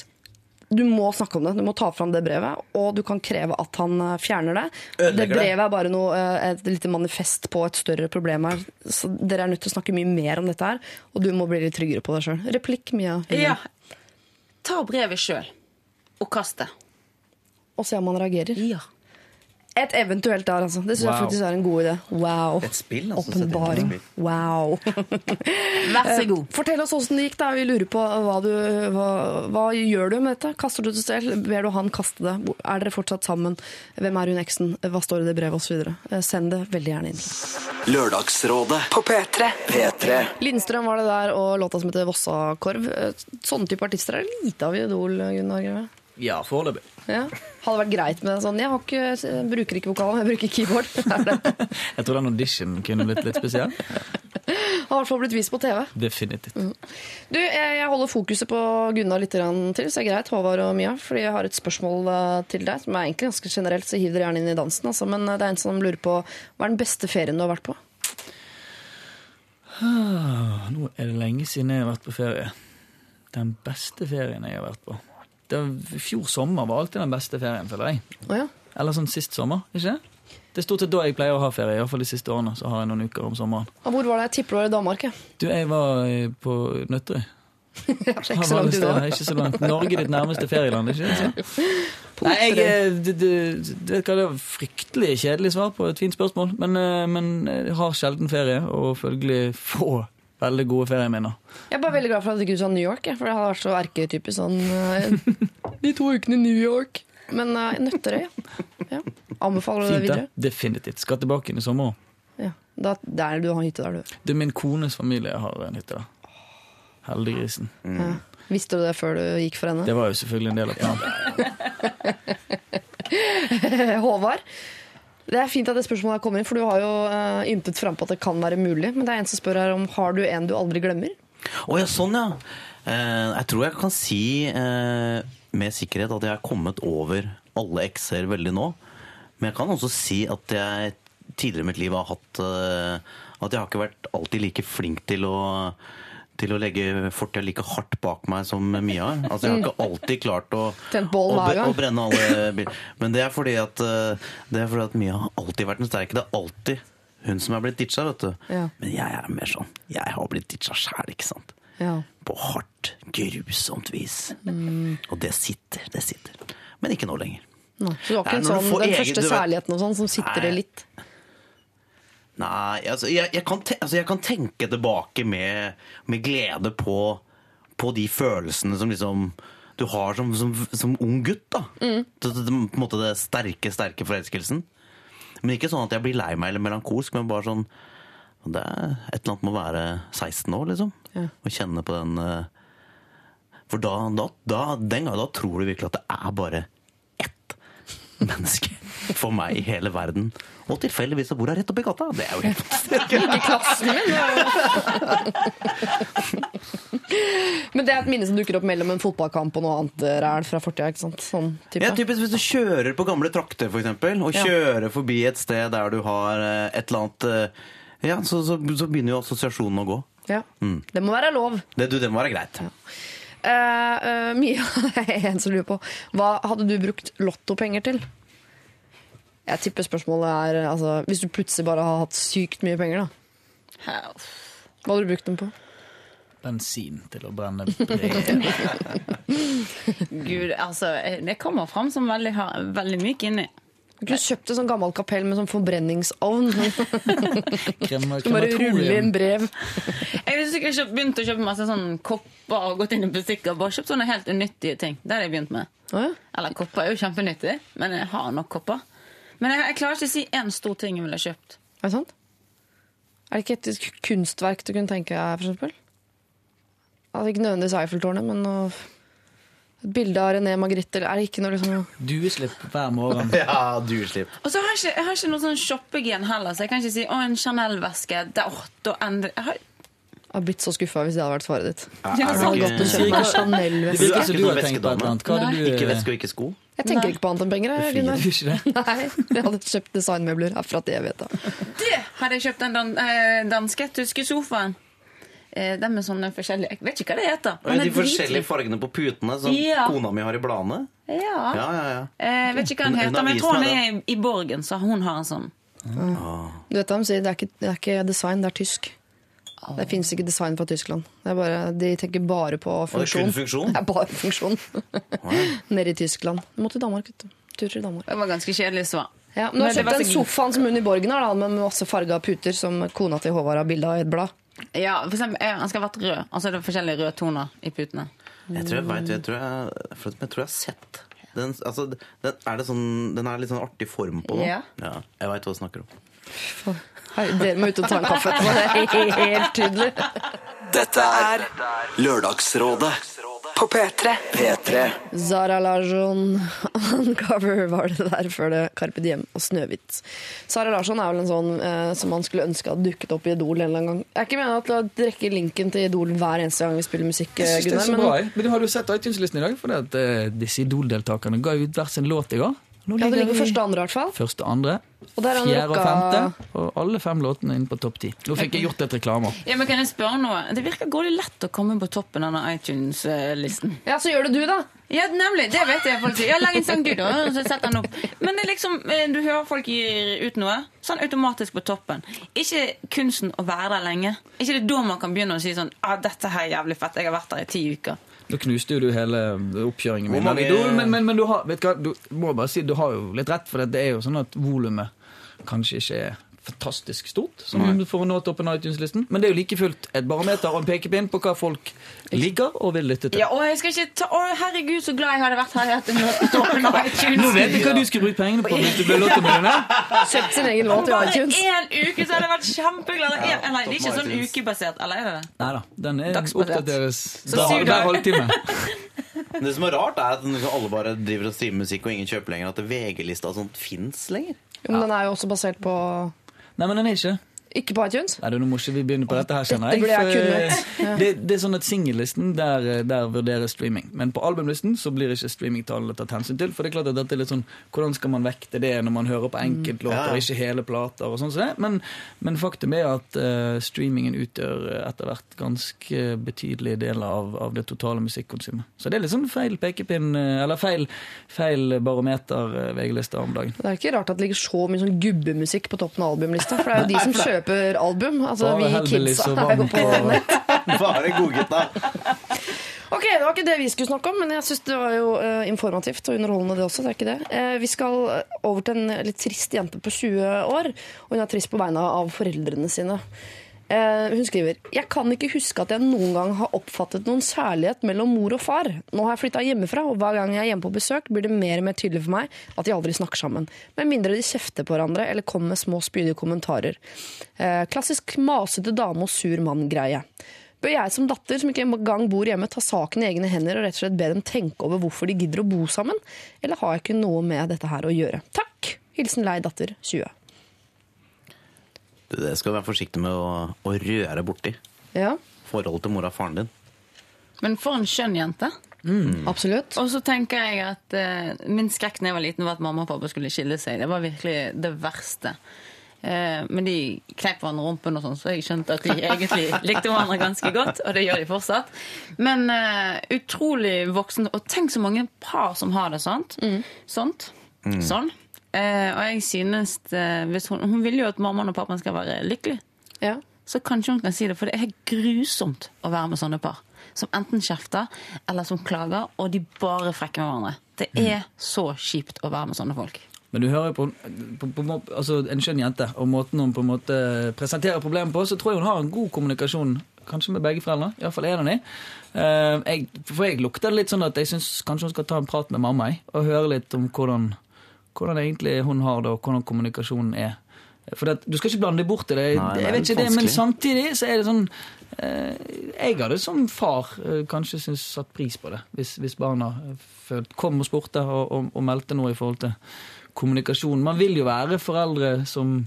du må snakke om det, du må ta fram det brevet, og du kan kreve at han uh, fjerner det. Det Ødelegger det. brevet er bare noe, uh, et lite manifest på et større problem her, så dere er nødt til å snakke mye mer om dette her, og du må bli litt tryggere på deg selv. Replikk, Mia. Ja. Ta brevet sjøl og kast det. Og se om han reagerer. Ja. Et eventuelt der, altså. Det synes jeg faktisk er en god idé. Wow. Et spill, altså. Åpenbaring. Wow. Vær så god. Fortell oss åssen det gikk. da. Vi lurer på hva, du, hva, hva gjør du med dette? Kaster du det selv? Ber du han kaste det? Er dere fortsatt sammen? Hvem er hun eksen? Hva står i det brevet? Videre. Eh, Send det veldig gjerne inn. Lørdagsrådet På P3. P3 Lindstrøm var det der, og låta som heter Vossakorv. Eh, Sånne type artister er lite av i Idol, Gunnar Greve. Ja, foreløpig. Ja. Hadde vært greit med en sånn Jeg, har ikke, jeg bruker ikke vokalen, jeg bruker keyboard. Er? Jeg tror den audition kunne blitt litt spesiell. Har i hvert fall blitt vist på TV. Definitivt. Du, jeg holder fokuset på Gunnar litt til, så er det greit, Håvard og Mia. Fordi jeg har et spørsmål eh, til deg, som er egentlig ganske generelt, så hiv dere gjerne inn i dansen. Altså. Men eh, det er en som lurer på hva er den beste ferien du har vært på? Ah, Nå er det lenge siden jeg har vært på ferie. Den beste ferien jeg har vært på. Det fjor sommer var alltid den beste ferien, føler jeg. Oh, ja. Eller sånn sist sommer, ikke det? Det er stort sett da jeg pleier å ha ferie. I hvert fall de siste årene. så har jeg noen uker om sommeren. Og Hvor var det? Jeg tipper det var i Danmark. Ja. Du, jeg var eh, på Nøtterøy. Er ikke så langt unna. Ikke så langt. Norge ditt nærmeste ferieland, ikke sant? Nei, jeg, du, det, det, det, vet hva, det var fryktelig kjedelig svar på et fint spørsmål, men, eh, men jeg har sjelden ferie, og følgelig få veldig gode ferieminner. Jeg er bare veldig glad for at du ikke sa New York, for det hadde vært så erketypisk sånn eh, De to ukene i New York. Men uh, Nøtterøy, ja. ja. Anbefaler du det videre? Definitivt. Skal tilbake inn i sommer. Ja. Da, der du har hytte der, du. Det er min kones familie har en hytte der. Heldiggrisen. Ja. Visste du det før du gikk for henne? Det var jo selvfølgelig en del av planen. Håvard, det er fint at det spørsmålet her kommer inn, for du har jo uh, ymtet frampå at det kan være mulig. Men det er en som spør her om har du en du aldri glemmer. Å ja, sånn ja. Eh, jeg tror jeg kan si eh, med sikkerhet at jeg har kommet over alle ekser veldig nå. Men jeg kan også si at jeg tidligere i mitt liv har hatt eh, At jeg har ikke vært alltid like flink til å til å legge fortida like hardt bak meg som Mia. Altså, jeg har ikke alltid klart å, å, å brenne alle bil. Men det er fordi at, eh, det er fordi at Mia har alltid vært den sterke. Det er alltid hun som er blitt ditcha, vet du. Ja. Men jeg er mer sånn. Jeg har blitt ditcha sjæl, ikke sant. Ja. På hardt, grusomt vis. Og det sitter, det sitter. Men ikke nå lenger. Nei, så du har ikke en sånn, den første særligheten og sånn som sitter Nei. litt? Nei, altså jeg, jeg, kan, te altså, jeg kan tenke tilbake med, med glede på, på de følelsene som liksom du har som, som, som ung gutt. da. Mm. det, det, på en måte det sterke, sterke forelskelsen. Men ikke sånn at jeg blir lei meg eller melankolsk, men bare sånn det er Et eller annet med å være 16 år, liksom. Ja. Og kjenne på den eh, For da, da, da, den gangen da tror du virkelig at det er bare menneske for meg i hele verden. Og tilfeldigvis så bor jeg rett oppi gata. Det er jo helt jo- Men det er et minne som dukker opp mellom en fotballkamp og noe annet ræl fra fortida. Sånn type. Ja, typisk Hvis du kjører på gamle trakter, eksempel, og Ja. kjører forbi et sted der du har eh, et eller annet eh, Ja, så, så, så begynner jo assosiasjonen å gå. Ja. Mm. Det må være lov. Det, du, det må være greit. Eh, eh, Mia, jeg er en som lurer på Hva hadde du brukt lottopenger til? Jeg tipper spørsmålet er altså, Hvis du plutselig bare har hatt sykt mye penger, da. Hva hadde du brukt dem på? Bensin til å brenne brev. Gud, altså, det kommer fram som veldig, har- veldig myk inni. Du kunne kjøpt et sånn gammelt kapell med sånn forbrenningsovn. Krem- Du bare rulle inn brev. Jeg har sikkert kjøpt- begynt å kjøpe masse sånn kopper og gått inn i butikker og bare kjøpt sånne helt unyttige ting. Det har jeg begynt med. Oh, ja. Eller kopper er jo kjempenyttig, men jeg har nok kopper. Men jeg, jeg klarer ikke å si én stor ting jeg ville kjøpt. Er det sant? Er det ikke et kunstverk du kunne tenke deg, for eksempel? Altså, ikke nødvendigvis Eiffeltårnet, men noe, bilde av René Magritte. eller Er det ikke noe liksom Dueslipp hver morgen. Ja, dueslipp. Og så har jeg ikke, jeg har ikke noe sånn shoppegen heller, så jeg kan ikke si 'Å, en Chanel-veske'. det er da endre jeg har, Jeg har blitt så skuffa hvis det hadde vært svaret ditt. Ja, er det Jeg ikke- gått og kjøpt meg en Chanel-veske. ikke du har noe veskedame. Ikke veske og ikke sko. Jeg tenker ikke på annet enn penger. Jeg, ikke det? Nei, jeg hadde kjøpt designmøbler herfra til evighet. da. det hadde jeg kjøpt den dan, eh, danske tyske sofaen. Eh, er sånne forskjellige Jeg vet ikke hva det heter. Men de er forskjellige fargene på putene som Ja. kona mi har i bladene. Ja. Ja, ja, ja. Eh, Jeg vet ikke hva den Hun- hun heter, men jeg tror den er i, Borgen, så hun har en sånn. Du vet hva de sier, det er, ikke, det er ikke design, det er tysk. Det fins ikke design fra Tyskland. Det er bare, de tenker bare på funksjon. det er funksjon. Det er bare funksjon. Nede i Tyskland. Du må til Danmark. vet du. Tur til Danmark. Det var ganske kjedelig svar. Ja, men du har kjøpt den sofaen som hun i Borgen har, da, med masse farga puter, som kona til Håvard har bilde av i et blad. Ja, for eksempel, eh, Han skal ha vært rød. Altså det er forskjellige røde toner i putene. Jeg tror jeg vet, jeg tror jeg, for jeg tror jeg har sett den, altså, den, er det sånn, den er litt sånn artig form på den. Ja. jeg veit hva du snakker om. Hei, dere må ut og ta en kaffe etterpå. Det er helt tydelig. Dette er Lørdagsrådet På P3. P3. Zara Larsson, Uncover var det der før det Carpe Diem og Snøhvit. Zara Larsson er vel en sånn eh, som man skulle ønske hadde dukket opp i Idol en eller annen gang. Jeg er ikke meningen til å drikke linken til Idol hver eneste gang vi spiller musikk, eh, Jeg synes det er så Men bra. Men du har du sett iTunes-listen i dag, for at, eh, disse Idol-deltakerne ga ut hver sin låt i går. Nå ja, det ligger vi- første og andre, i hvert fall. Første, andre, Og der er han fjerde og femte. Og alle fem låtene inne på topp ti. Nå fikk jeg gjort et reklame. Ja, men kan jeg spørre noe? Det virker grådig lett å komme på toppen av iTunes-listen. Ja, så gjør det du, da. Ja, nemlig. Det vet jeg faktisk. Ja, Lag en sang, du, da. Så setter den opp. Men det er liksom, eh, du hører folk gir ut noe, sånn automatisk på toppen. Ikke kunsten å være der lenge. Ikke det da man kan begynne å si sånn ah, 'Dette her er jævlig fett. Jeg har vært der i ti uker'. Nå knuste jo du hele oppkjøringen min. mange- Men, men, men du har vet hva, du må bare si du har jo litt rett, for det er jo sånn at volumet kanskje ikke er fantastisk stort som Nei. får nå toppen av iTunes-listen. Men det er jo like fullt et barometer og en pekepinn på hva folk liker og vil lytte til. Ja, og jeg skal ikke ta Å, herregud, så glad jeg hadde vært her i dette møtet toppen av iTunes. Nå vet jeg hva du skulle brukt pengene på hvis du ble lottomillionær. Kjøpt sin egen låt i Bare iTunes. én uke, så hadde jeg vært kjempeglad. En, nei, det er ikke sånn ukebasert, eller er det det? Nei da, den er oppdateres hver halvtime. Det som er rart, er at liksom alle bare driver og streamer musikk, og ingen kjøper lenger. At VG-lista og sånt fins lenger. Jo, Men den er jo også basert på Nei, men den er ikke. Ikke på iTunes. Nei, Nå må ikke vi begynne på dette her, kjenner jeg. Dette jeg for, eh, det, det er sånn at Singellisten der, eh, der vurderes streaming. Men på albumlisten så blir ikke streamingtallene tatt hensyn til. For det er klart at dette er litt sånn Hvordan skal man vekte det når man hører på enkeltlåter Ja, ja. ikke hele plater? og sånn som det. Men, men faktum er at uh, streamingen utgjør etter hvert ganske betydelige deler av, av det totale musikkonsumet. Så det er litt sånn feil pekepinn, eller feil, feil barometer VG-lista om dagen. Det er ikke rart at det ligger så mye sånn gubbemusikk på toppen av albumlista. For det er jo de som kjøper album. Altså, vi kidsa er vann på på- nett. Bare godgutta. Ok, det var ikke det vi skulle snakke om, men jeg syns det var jo uh, informativt og underholdende det også. det er ikke det. Uh, vi skal over til en litt trist jente på 20 år, og hun er trist på vegne av foreldrene sine. Eh, hun skriver Jeg kan ikke huske at jeg noen gang har oppfattet noen særlighet mellom mor og far. Nå har jeg flytta hjemmefra, og hver gang jeg er hjemme på besøk, blir det mer og mer tydelig for meg at de aldri snakker sammen. Med mindre de kjefter på hverandre eller kommer med små spydige kommentarer. Eh, klassisk masete dame og sur mann-greie. Bør jeg som datter, som ikke engang bor hjemme, ta saken i egne hender og rett og slett be dem tenke over hvorfor de gidder å bo sammen? Eller har jeg ikke noe med dette her å gjøre? Takk! Hilsen lei datter 20. Det skal du være forsiktig med å, å røre borti. Ja, Forholdet til mora og faren din. Men for en skjønn jente. Absolutt. Og så tenker jeg at eh, min skrekk da jeg var liten, var at mamma og pappa skulle skille seg. Det var virkelig det verste. Eh, men de kneip hverandre rumpen, og sånn, så jeg skjønte at de egentlig likte hverandre ganske godt. Og det gjør de fortsatt. Men eh, utrolig voksen. Og tenk så mange par som har det sånt. sånt. Sånn. Eh, og jeg synes eh, hvis hun, hun vil jo at mammaen og pappaen skal være lykkelige. Ja. Så kanskje hun kan si det, for det er grusomt å være med sånne par. Som enten kjefter, eller som klager, og de bare frekker med hverandre. Det er så kjipt å være med sånne folk. Men du hører jo på, på, på, altså en skjønn jente, og måten hun på en måte presenterer problemet på, så tror jeg hun har en god kommunikasjon, kanskje med begge foreldre. Iallfall en av dem. Eh, jeg, for jeg lukter det litt sånn at jeg syns kanskje hun skal ta en prat med mamma jeg, og høre litt om hvordan, hvordan egentlig hun har det, og hvordan kommunikasjonen er. For det, Du skal ikke blande det bort i det. Nei, det jeg vet ikke det, Men samtidig så er det sånn eh, Jeg hadde som far eh, kanskje syntes satt pris på det, hvis, hvis barna følt, kom og spurte og, og, og meldte noe i forhold til kommunikasjon. Man vil jo være foreldre som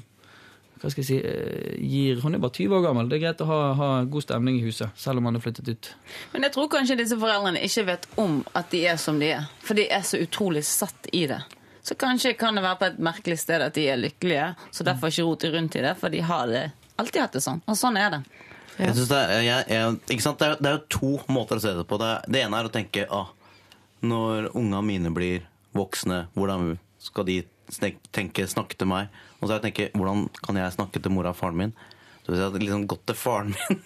hva skal jeg si, eh, gir Hun er bare 20 år gammel. Det er greit å ha, ha god stemning i huset, selv om man er flyttet ut. Men jeg tror kanskje disse foreldrene ikke vet om at de er som de er. For de er så utrolig satt i det. Så kanskje kan det være på et merkelig sted at de er lykkelige, så derfor ikke roter rundt i det, for de har det, alltid hatt det sånn. Og sånn er det. Jeg det, er, jeg, jeg, ikke sant? Det, er, det er jo to måter å se det på. Det, det ene er å tenke ah, når unga mine blir voksne, hvordan skal de tenke, snakke til meg? Og så er det å tenke hvordan kan jeg snakke til mora og faren min? Så hvis jeg hadde liksom gått til faren min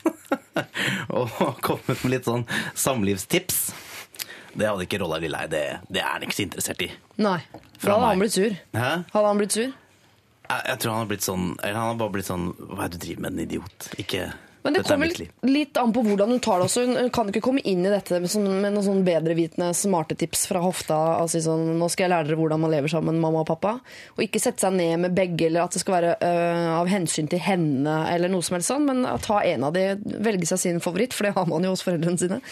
og kommet med litt sånn samlivstips Det hadde ikke Rolla Lilleheie. Det, det er han ikke så interessert i. Nei. Da Fra hadde han meg. blitt sur. Hæ? Hadde han blitt sur? Jeg, jeg tror han har blitt sånn Eller han har bare blitt sånn Hva er det du driver med, en idiot? Ikke Men det er kommer litt, an på hvordan hun tar det også. Hun kan ikke komme inn i dette med, sånn, med noen sånn bedrevitende, smarte tips fra hofta. Og si sånn, nå skal jeg lære dere hvordan man lever sammen, mamma og pappa. Og ikke sette seg ned med begge, eller at det skal være øh, av hensyn til henne, eller noe som helst sånn. Men ta en av de, velge seg sin favoritt, for det har man jo hos foreldrene sine.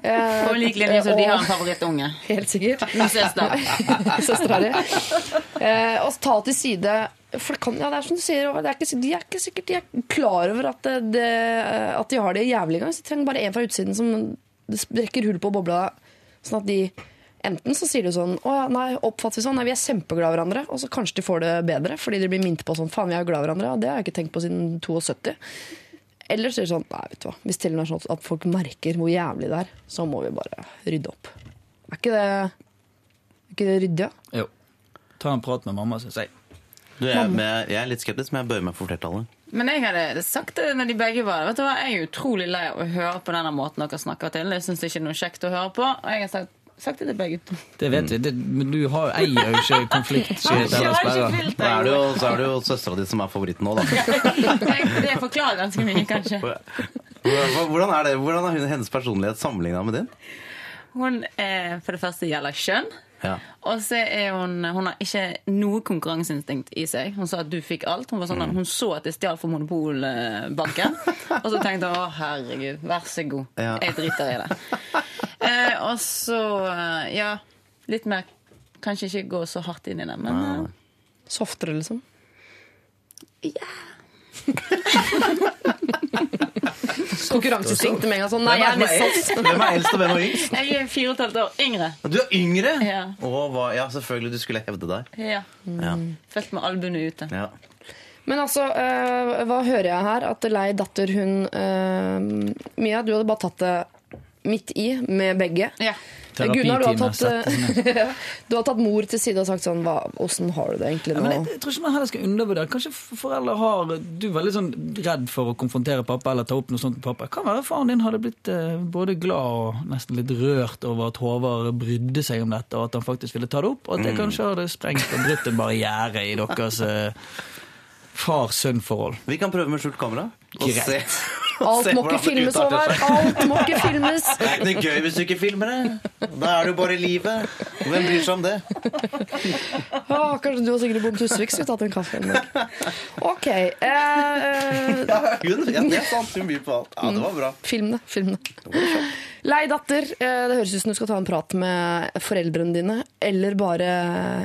Eh, På lik linje som de har en favorittunge. Helt sikkert. Min søster. Søstera di. Eh, og ta til side For det, kan, ja, det er som du sier, er ikke, de er ikke sikkert de er klar over at, det, at de har det jævlig engang. Så de trenger bare en fra utsiden som brekker hull på bobla. Sånn at de Enten så sier de sånn Å ja, nei, oppfatter vi sånn? Nei, vi er kjempeglade hverandre. Og så kanskje de får det bedre fordi de blir minnet på sånn Faen, vi er glad i hverandre. Og det har jeg ikke tenkt på siden 72. Eller så er det sånn Nei, vet du hva. Hvis til og med sånn at folk merker hvor jævlig det er, så må vi bare rydde opp. Er ikke det, er ikke det ryddig? ja? Jo. Ta en prat med mamma, syns jeg. Du, jeg, men jeg, er litt skeptisk, men jeg bøyer meg for flertallet. Men jeg hadde sagt det når de begge var Vet du hva, Jeg er utrolig lei av å høre på denne måten dere snakker til. Jeg syns ikke det er noe kjekt å høre på. Og jeg har sagt, sagt det til begge to. Det vet vi. Det, men du har, eier jo ikke konflikt. eller Jeg har ikke sperrer. filter. Da er det jo, så er det jo søstera di som er favoritten nå, da. Det forklarer ganske mye, kanskje. Hvordan er, det, hvordan er hennes personlighet sammenligna med din? Hun er for det første gjelder kjønn. Ja. Og så er hun Hun har ikke noe konkurranseinstinkt i seg. Hun sa at du fikk alt. Hun, var sånn, Mm. hun så at det stjal fra Monopolbanken. og så tenkte hun å herregud, vær så god. Ja. Jeg driter i det. Eh, og så, eh, ja Litt mer Kanskje ikke gå så hardt inn i det, men ja. Softere, liksom? Konkurranseinstinktet med en gang sånn Nei, jeg er mest soft. Hvem er eldst og hvem er yngst? jeg er fire og et halvt år yngre. Du er yngre! Ja. Å, hva, ja, selvfølgelig. Du skulle hevde deg. Ja. Ja. Født med albuene ute. Ja. Men altså, øh, hva hører jeg her? At lei datter hun øh, Mia, du hadde bare tatt det midt i med begge. Ja. Gunnar, du har, tatt, øh, du har tatt mor til side og sagt sånn Åssen har du det egentlig Ja, nå? men jeg, jeg tror ikke man heller skal undervurdere. Kanskje foreldre har Du er veldig sånn redd for å konfrontere pappa eller ta opp noe sånt med pappa. Kan være faren din hadde blitt eh, både glad og nesten litt rørt over at Håvard brydde seg om dette, og at han faktisk ville ta det opp, og at det kanskje hadde sprengt og brutt en barriere i deres eh, far-sønn-forhold. Vi kan prøve med skjult kamera. og Greit. Alt må ikke filmes, Håvard! Alt må ikke filmes! Det er ikke noe gøy hvis du ikke filmer det. Da er det jo bare livet. Hvem bryr seg om det? Ah, kanskje du og Sigrid Bonde Tusvik skulle tatt en kaffe en dag. OK. Eh, eh, Ja, hun, ja, det sant. Hun byr på alt. Ja, det var bra. film det. Film det. Lei datter. eh, Det høres ut som du skal ta en prat med foreldrene dine, eller bare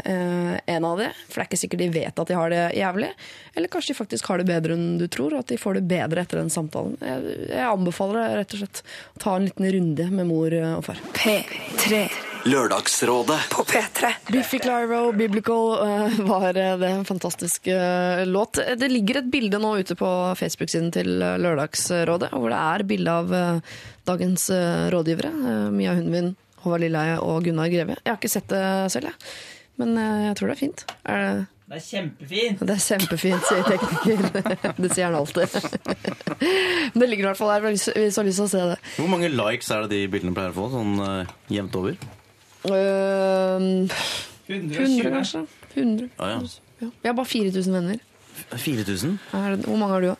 eh, en av de. For det er ikke sikkert de vet at de har det jævlig. Eller kanskje de faktisk har det bedre enn du tror, og at de får det bedre etter den samtalen. Jeg anbefaler deg rett og slett å ta en liten runde med mor og far. P3. Lørdagsrådet På P3. Biffy Clyro, Biblical, eh, var eh, det en fantastisk eh, låt. Det ligger et bilde nå ute på Facebook-siden til Lørdagsrådet, hvor det er bilde av dagens rådgivere. Mia Hundvin, Håvard Lilleheie og Gunnar Greve. Jeg har ikke sett det selv, jeg. Men jeg tror det er fint. Er det Det er kjempefint. det er kjempefint, sier tekniker. Det sier han alltid. Men det ligger i hvert fall der hvis du har lyst til å se det. Hvor mange likes er det de bildene pleier å få? Sånn jevnt over? Uh, 100, kanskje. 100. Ah, ja. Ja. Vi har bare 4000 venner. 4000? Er Hvor mange har du, da?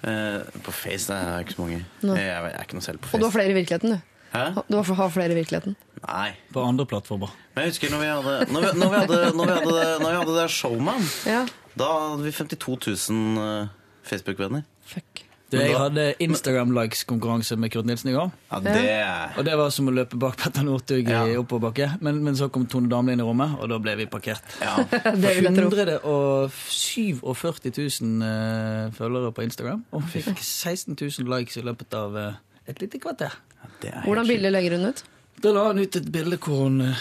Eh, på Face det er ikke så mange. Jeg, jeg er ikke noe selv på Og du har flere i virkeligheten, du. Hæ? Du har, har flere i virkeligheten. Nei. På andre plattformer. Men jeg husker når vi hadde Når vi, når vi hadde, når vi hadde, når vi hadde det Showman, Ja. da hadde vi 52 000 eh, Facebook-venner. Fuck. Du, jeg hadde Instagram-likes-konkurranse med Kurt Nilsen i går. Ja, det Og det var som å løpe bak Petter Northug i Ja. oppoverbakke. Men, men så kom Tone Damli inn i rommet, og da ble vi parkert. ja. Det vil jeg 147 000 eh, følgere på Instagram, og fikk 16 000 likes i løpet av eh, et lite kvarter. det er Hvordan bilde legger hun ut? Da la hun ut et bilde hvor hun eh,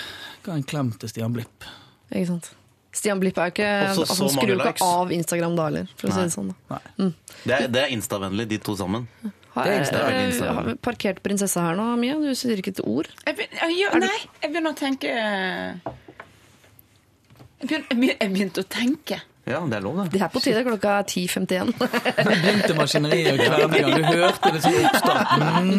ga en klem til Stian Blipp. Ikke sant? Stian Blipp er jo ikke Også altså, så Han skrur jo ikke likes. av Instagram da heller, for å si det sånn. da. Nei. Det er, det er instavennlig, de to sammen. Har, Det er Insta- veldig jeg, har vi parkert prinsessa her nå, Mia? Du sier ikke et ord. Jeg begynner, ja, nei, jeg begynner å tenke jeg begynner, jeg jeg begynte å tenke. Ja, det er lov, det. Det er på tide. Klokka er 10.51. Begynte maskineriet å kverne i gang. Du hørte det som oppstarten.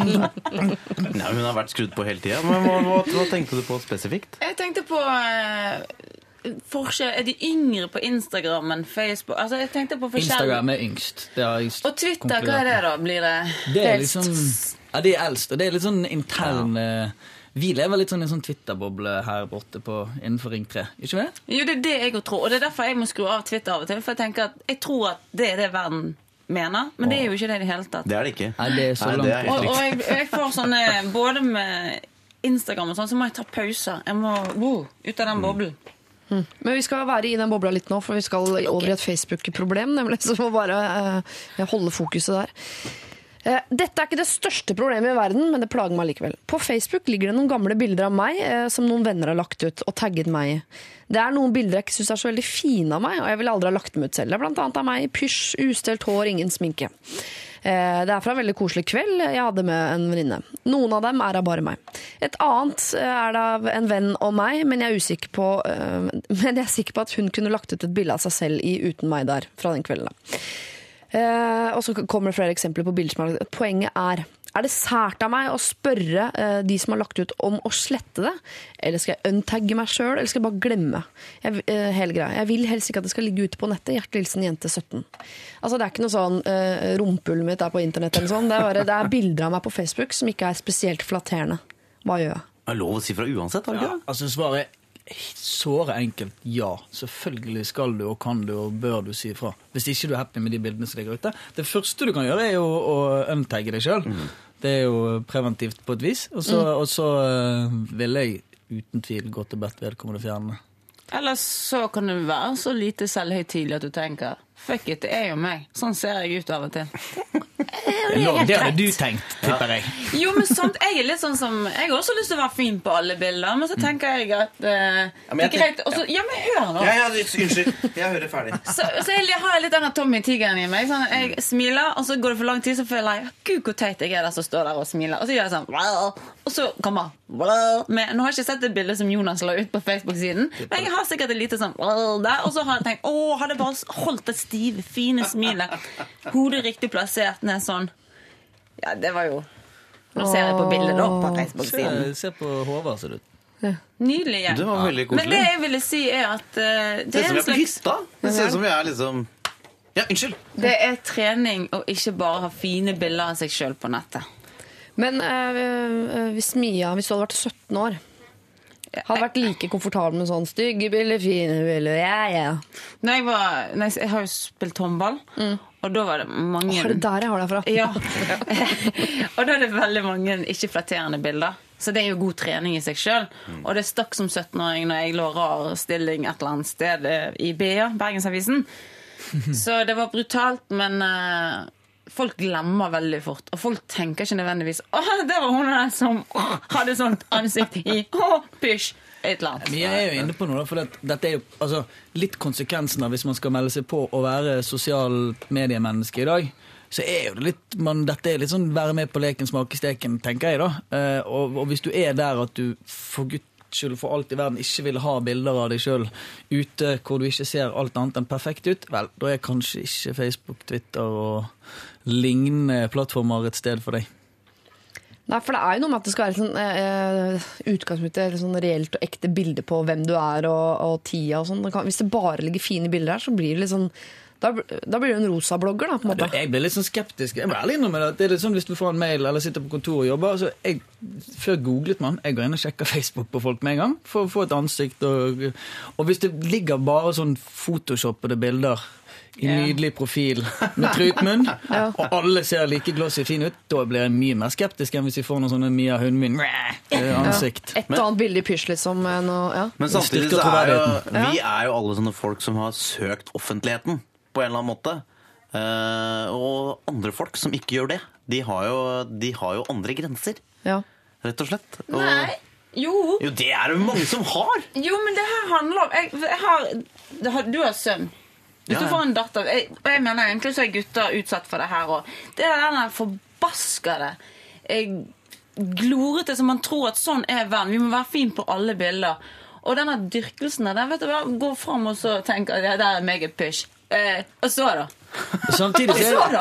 Nei, hun har vært skrudd på hele tida. Men hva, hva, hva tenkte du på spesifikt? Jeg tenkte på eh, forskjell Er de yngre på Instagram enn Facebook? Altså, jeg tenkte på forskjell Instagram er yngst. Det har jeg Og Twitter, hva er det da? Blir det Det er liksom Ja, de er eldst, og det er litt sånn intern ja. Vi lever litt sånn i en sånn Twitter-boble her borte på, innenfor Ring 3. Ikke det? Jo, det er det jeg òg tror. Og det er derfor jeg må skru av Twitter av og til. For jeg tenker at jeg tror at det er det verden mener, men det er jo ikke det i det hele tatt. Det er det ikke. Nei, det er så Nei, langt er Og, og jeg, jeg får sånne Både med Instagram og sånn, så må jeg ta pauser. Jeg må wow, ut av den boblen. Men vi skal være i den bobla litt nå, for vi skal over i et Facebook-problem. nemlig, Så vi må bare uh, holde fokuset der. Uh, Dette er ikke det største problemet i verden, men det plager meg likevel. På Facebook ligger det noen gamle bilder av meg uh, som noen venner har lagt ut og tagget meg i. Det er noen bilder jeg ikke syns er så veldig fine av meg, og jeg ville aldri ha lagt dem ut selv. Det er blant annet av meg i pysj, ustelt hår, ingen sminke. Eh, Det er fra en veldig koselig kveld jeg hadde med en venninne. Noen av dem er av bare meg. Et annet eh, er det av en venn og meg, men jeg er usikker på eh, Men jeg er sikker på at hun kunne lagt ut et bilde av seg selv i uten meg der fra den kvelden. Og så kommer det flere eksempler på bilder som er. Poenget er er det sært av meg å spørre eh, de som har lagt ut om å slette det? Eller skal jeg untagge meg sjøl, eller skal jeg bare glemme jeg, eh, hele greia? Jeg vil helst ikke at det skal ligge ute på nettet. Hjertelig hilsen jente 17. Altså Det er ikke noe sånn uh, rumpehullet mitt er på internett eller sånn. Det er, bare, det er bilder av meg på Facebook som ikke er spesielt flatterende. Hva gjør jeg? Det er lov å si fra uansett, har du Ja, ikke det? altså Svaret såre enkelt ja. Selvfølgelig skal du og kan du og bør du si ifra. Hvis ikke du er happy med de bildene som ligger ute. Det første du kan gjøre, er jo å untagge deg sjøl. Det er jo preventivt på et vis. Og så, og så eh, vil jeg uten tvil gå til bedt vedkommende fjerne. Eller så kan du være så lite selvhøytidelig at du tenker Fuck it, det er jo meg. Sånn ser jeg ut av og til. Det hadde du tenkt, tipper jeg. Jo, men sant, Jeg er litt sånn som Jeg har også lyst til å være fin på alle bilder, men så tenker jeg at eh, det er greit. Ja, men hør nå. Ja, ja, unnskyld. Jeg hører ferdig. Så, så jeg har litt den Tommy Tigeren i meg. Sånn, jeg smiler, og så går det for lang tid, så føler jeg Gud, hvor teit jeg er der som står der og smiler. Og så gjør jeg sånn Og så kommer med, Nå har jeg ikke sett det bildet som Jonas la ut på Facebook-siden, men jeg har sikkert et lite sånn der. Og så har jeg tenkt Å, hadde jeg bare holdt det stive, fine smilet. Hodet riktig plassert ned sånn. Ja, det var jo Nå ser jeg på bildet da på Facebook-siden. Se, se på Håvard, ser det ut. Nydelig gjeng. Det var veldig koselig. Men det jeg ville si, er at uh, det Det er ser ut som vi en er på slags hytta. Det ser ut som vi er liksom Ja, unnskyld. Det er trening å ikke bare ha fine bilder av seg sjøl på nettet. Men eh, hvis Mia, hvis du hadde vært 17 år, hadde vært like komfortabel med sånn stygge bilder, fine bilder, ja, ja. Når jeg, var, når jeg, jeg har jo spilt håndball, Og da var det mange Er det der jeg har deg fra? Ja. og da er det veldig mange ikke flatterende bilder. Så det er jo god trening i seg sjøl. Og det stakk som 17-åring når jeg lå rar stilling et eller annet sted eh, i BA, Bergensavisen. Så det var brutalt, men eh, folk glemmer veldig fort. Og folk tenker ikke nødvendigvis 'Å, det var hun der som hadde sånt ansikt i åh, pysj!' Et eller annet. Men jeg er jo inne på noe, for det, dette er jo altså, litt konsekvensen av hvis man skal melde seg på å være sosialt mediemenneske i dag. Så er jo det litt, man, dette er litt sånn være med på leken, smake steken, tenker jeg da. Eh, og, og hvis du er der at du for guds skyld for alt i verden ikke vil ha bilder av deg sjøl ute hvor du ikke ser alt annet enn perfekt ut, vel, da er kanskje ikke Facebook, Twitter og lignende plattformer et sted for deg. Nei, for det er jo noe med at det skal være sånn, eh, utgangspunktet eller sånn reelt og ekte bilde på hvem du er og, og tida og sånn. Hvis det bare ligger fine bilder her, så blir det litt sånn Da, da blir du en rosa blogger, da, på en måte. Jeg blir litt sånn skeptisk. Jeg må ærlig innrømme det. Det er litt sånn Hvis du får en mail eller sitter på kontor og jobber altså, jeg, Før googlet man. Jeg går inn og sjekker Facebook på folk med en gang for å få et ansikt. Og, og hvis det ligger bare sånn photoshoppede bilder i Ja. nydelig profil med trutmunn, og alle ser like glossy fine ut, da blir jeg mye mer skeptisk enn hvis vi får noen sånne Mia Hundmin-ansikt. Et og annet bilde i pysj, liksom. eh, Noe, ja. Men samtidig så er jo vi er jo alle sånne folk som har søkt offentligheten på en eller annen måte. Eh, og andre folk som ikke gjør det, de har jo, de har jo andre grenser, Ja. rett og slett. Og, Nei. Jo. Jo, det er det mange som har! Jo, men det her handler om jeg, jeg har, det har, Du har sønn. Hvis Ja, du ja. får en datter jeg, Og jeg mener egentlig så er gutter utsatt for det her òg. Det er den forbaskede eh, glorete som man tror at sånn er verden. Vi må være fin på alle bilder. Og denne dyrkelsen der, vet du hva, gå fram og så tenke at det der er meget pysj. Eh, og så, da? Samtidig så er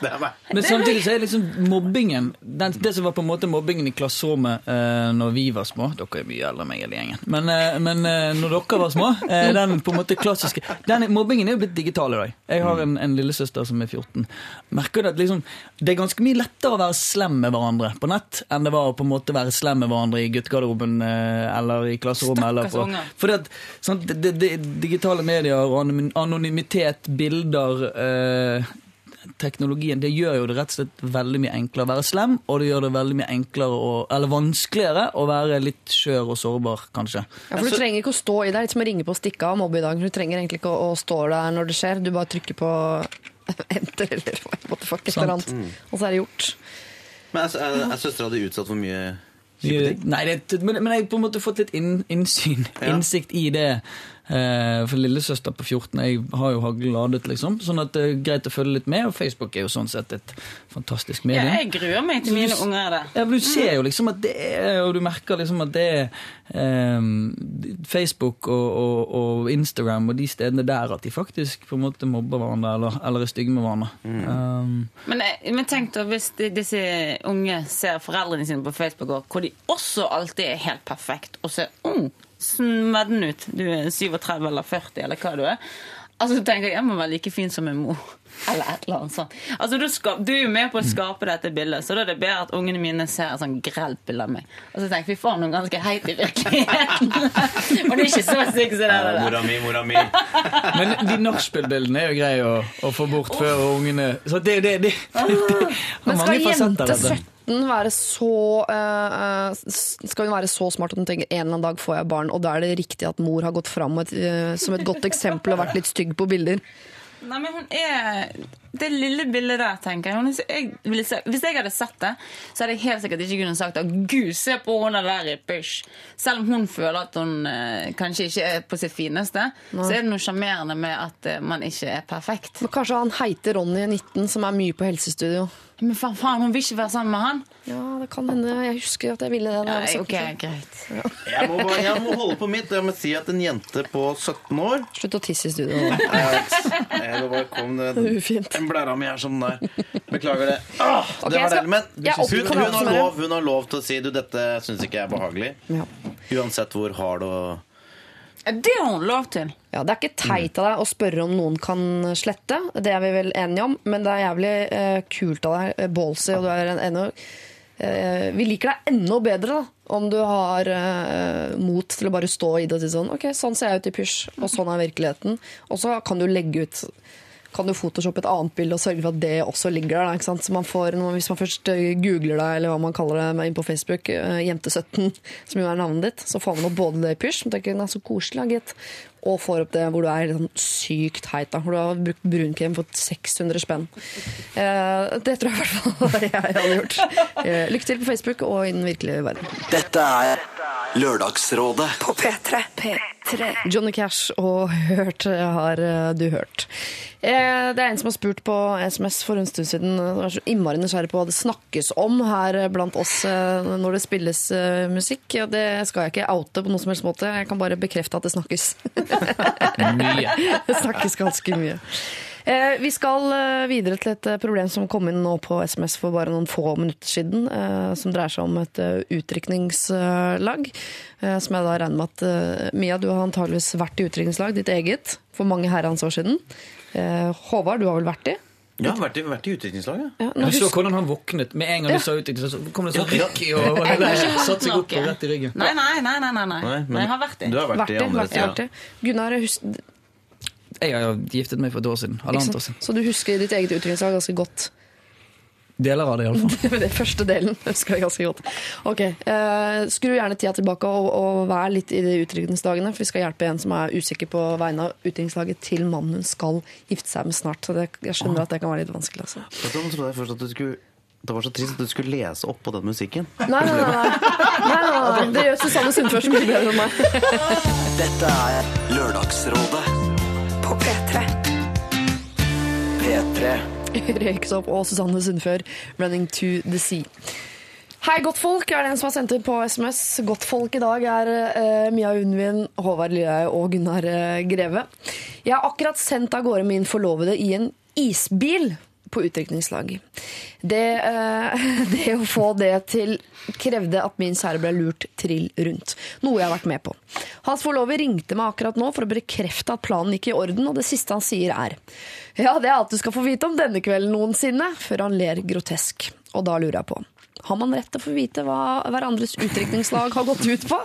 det. Men samtidig så er liksom mobbingen den, Det som var på en måte mobbingen i klasserommet eh, når vi var små Dere er mye eldre enn meg, hele gjengen. Men, eh, men eh, når dere var små eh, Den på en måte klassiske den, Mobbingen er jo blitt digital i dag. Jeg har en, en lillesøster som er 14. Merker du at liksom, det er ganske mye lettere å være slem med hverandre på nett enn det var å på en måte være slem med hverandre i guttegarderoben eh, eller i klasserommet. Eller på, fordi at sånn, det, det, det, digitale medier og anonymitet, bilder eh, Teknologien det gjør jo det rett og slett veldig mye enklere å være slem, og det gjør det veldig mye enklere å, eller vanskeligere å være litt skjør og sårbar, kanskje. Ja, for Du trenger ikke å stå i det. Litt som å ringe på og stikke av mobbe i dag. Du trenger egentlig ikke å, å stå der når det skjer. Du bare trykker på enter eller what the fuck, et eller annet, mm. Og så er det gjort. Men er, er, er søstera di utsatt for mye kjipe ting? Nei, det, men, men jeg har på en måte fått litt inn, innsyn, Ja. innsikt i det. Eh, for lillesøster på 14 jeg har jo hagladet, liksom. Sånn at det er greit å følge litt med. Og Facebook er jo sånn sett et fantastisk Ja, medie. jeg gruer meg til mine unger er det. Ja, men Du ser jo liksom at det er Og du merker liksom at det er ehm, Facebook og, og, og Instagram og de stedene der at de faktisk på en måte mobber hverandre eller, eller er stygge med hverandre. Um, Men, eh, men tenk da hvis de, disse unge ser foreldrene sine på Facebook, hvor de også alltid er helt perfekt, og ser ung, smedden ut. Du er 37 eller 40, eller hva du er. Altså, du tenker jeg jeg må være like fin som min mor. Eller et eller annet sånt. Altså, du, skal, du er jo med på å skape dette bildet, så da er det bedre at ungene mine ser et sånn grelt bilde av meg. Og så tenker jeg fy faen, hun er ganske heit i virkeligheten. og du er ikke så stygg som det Ja, der. mora mi, mora mi. men de nachspiel-bildene er jo greie å, å få bort før ungene Så det, det, det, det, det det, Men skal mange fasetter, jente 17 være så eh, Skal hun være så smart at hun tenker en eller annen dag får jeg barn, og da er det riktig at mor har gått fram et, uh, som et godt eksempel og vært litt stygg på bilder? Nei, men hun er Det lille bildet der, tenker jeg, Hvis jeg hadde sett det, så hadde jeg helt sikkert ikke kunnet sagt at Gud, se på hun der i pysj. Selv om hun føler at hun eh, kanskje ikke er på sitt fineste, så er det noe sjarmerende med at eh, man ikke er perfekt. Men kanskje han heite Ronny 19 som er mye på helsestudio. Men faen, faen, hun vil ikke være sammen med han. Ja, det kan hende. Jeg husker at jeg ville det. Ja, jeg var ok, 17. greit. Jeg må, bare- jeg må holde på mitt. Jeg må si at en jente på 17 år Slutt å tisse i studio. Ja, det bare kom det Ufint. En blæra mi er sånn der. Beklager det. Ah, det var skal- deilig, men hun, hun, har lov, hun har lov til å si du, dette syns ikke jeg er behagelig. Ja. Uansett hvor hard og Det har hun lov til. Ja, Det er ikke teit av deg å spørre om noen kan slette, det er vi vel enige om, men det er jævlig eh, kult av deg, eh, ballsy, og du er en ennå eh, Vi liker deg enda bedre da, om du har eh, mot til å bare stå i det og si sånn Ok, sånn ser jeg ut i pysj, og sånn er virkeligheten. Og så kan du legge ut kan du photoshoppe et annet bilde og sørge for at det også ligger der. Ikke sant? Så man får, hvis man først eh, googler deg, eller hva man kaller det inn på Facebook, eh, Jente17, som jo er navnet ditt, så får man opp både det i pysj, som tenker er så koselig, gitt, og får opp det hvor du er sånn sykt heit, da, hvor du har brukt brunkrem for 600 spenn. Eh, det tror jeg i hvert fall jeg hadde gjort. Eh, lykke til på Facebook og i den virkelige verden. Dette er Lørdagsrådet På P3. P3. Johnny Cash og Hørt har du hørt. Eh, Det er en som har spurt på SMS for en stund siden. Jeg er så innmari nysgjerrig på hva det snakkes om her blant oss eh, når det spilles eh, musikk. Og det skal jeg ikke oute på noen som helst måte. Jeg kan bare bekrefte at det snakkes. Mye. Det snakkes ganske mye. Eh, Vi skal eh, videre til et eh, problem som kom inn nå på SMS for bare noen få minutter siden, eh, som dreier seg om et utrykningslag. eh, Som jeg da regner med at eh, Mia, du har antageligvis vært i utdrikningslag, ditt eget, for mange herrens år siden. Eh, Håvard, du har vel vært i? Ja, vært i, vært i utviklingslaget. Ja, Jeg så hvordan han våknet. Med en gang Ja. du sa utviklingslaget. så kom det sånn rykk i og hele satte seg opp og rett i ryggen. Nei, nei, nei. nei, nei, nei. Nei, men jeg har vært i. Du har vært, vært i i, andre vært i, vært i. Gunnar, Jeg har giftet meg for et år siden. Halvannet år siden. så du husker ditt eget utviklingslag ganske godt? Deler av det, iallfall. Den første delen husker jeg ganske godt. Ok, eh, Skru gjerne tida tilbake og, og vær litt i de utrykningsdagene, for vi skal hjelpe en som er usikker på vegne av utdrikningslaget til mannen hun skal gifte seg med snart. Så det, jeg skjønner at det kan være litt vanskelig. Altså. Jeg trodde jeg først at du skulle det var så trist at du skulle lese opp på den musikken. Nei, nei, nei, nei. nei, nei, nei. Det gjør Susanne Sundfør så mye bedre enn meg. Dette er Lørdagsrådet På P3. P3 Røyksopp og Susanne Sundfør, 'Running to the Sea'. Hei, godtfolk, er det en som har sendt ut på SMS. Godtfolk i dag er uh, Mia Undvin, Håvard Lilleheie og Gunnar uh, Greve. Jeg har akkurat sendt av gårde min forlovede i en isbil på utdrikningslag. Det, eh, det å få det til krevde at min kjære ble lurt trill rundt. Noe jeg har vært med på. Hans forlover ringte meg akkurat nå for å bekrefte at planen gikk i orden, og det siste han sier er Ja, det er alt du skal få vite om denne kvelden noensinne, før han ler grotesk. Og da lurer jeg på har man rett til å få vite hva hverandres utdrikningslag har gått ut på?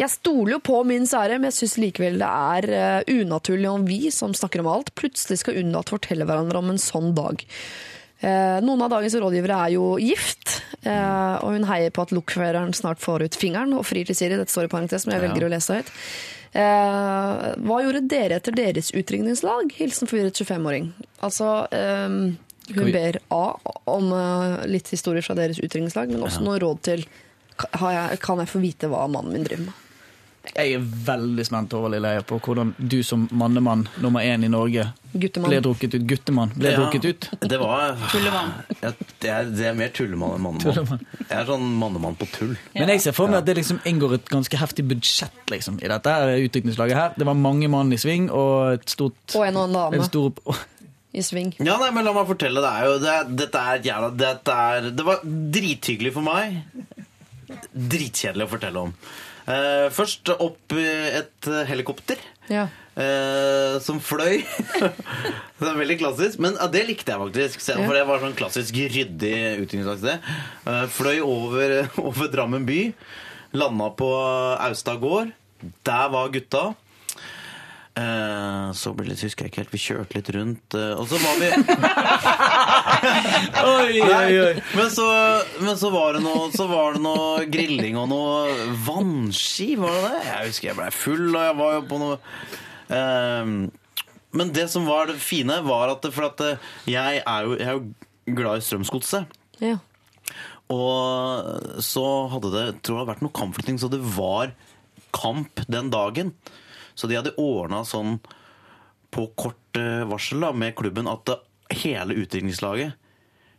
Jeg stoler jo på min sære, men jeg syns likevel det er eh, unaturlig om vi, som snakker om alt, plutselig skal unnlate å fortelle hverandre om en sånn dag. Eh, Noen av dagens rådgivere er jo gift, eh, og hun heier på at lokføreren snart får ut fingeren og frir til Siri. Dette står i parentes, men jeg velger å lese høyt. Hva gjorde dere etter deres utdrikningslag? Hilsen forvirret 25-åring. Altså, eh, hun ber A om eh, litt historier fra deres utdrikningslag, men også noen råd til har jeg, Kan jeg få vite hva mannen min driver med? Jeg er veldig spent over Lilleheie på hvordan du som mannemann nummer én i Norge Guttemann. ble drukket ut. Guttemann ble Ja. drukket ut. Det var Tullemann. Ja, det, er, det er mer tullemann enn mannemann. Tullemann. Jeg er sånn mannemann på tull. Men jeg ser for meg at det liksom inngår et ganske heftig budsjett liksom, i dette utdrikningslaget her. Det var mange mann i sving og et stort Og en og en dame en stor, i sving. Ja, nei, men La meg fortelle. Det er jo, det, dette er jævla dette er, Det var drithyggelig for meg. Dritkjedelig å fortelle om. Uh, først opp et eh, helikopter. Ja. Uh, som fløy. det er veldig klassisk, men uh, det likte jeg faktisk. Selv. For det var sånn klassisk ryddig utviklingssted. Uh, fløy over, over Drammen by. Landa på Austad gård. Der var gutta. Eh, så ble det litt, husker jeg ikke helt, vi kjørte litt rundt, eh, og så var vi Oi, oi, oi. Men så, men så var det noe Så var det noe grilling og noe vannski, var det det? Jeg husker jeg ble full, og jeg var jo på noe Ehm, Men det som var det fine, var at, for at eh, jeg er jo, jeg er jo glad i Strømsgodset. Ja. Og så hadde det tror jeg, vært noe kampflytting, så det var kamp den dagen. Så de hadde ordna sånn på kort eh, varsel da, med klubben at hele utviklingslaget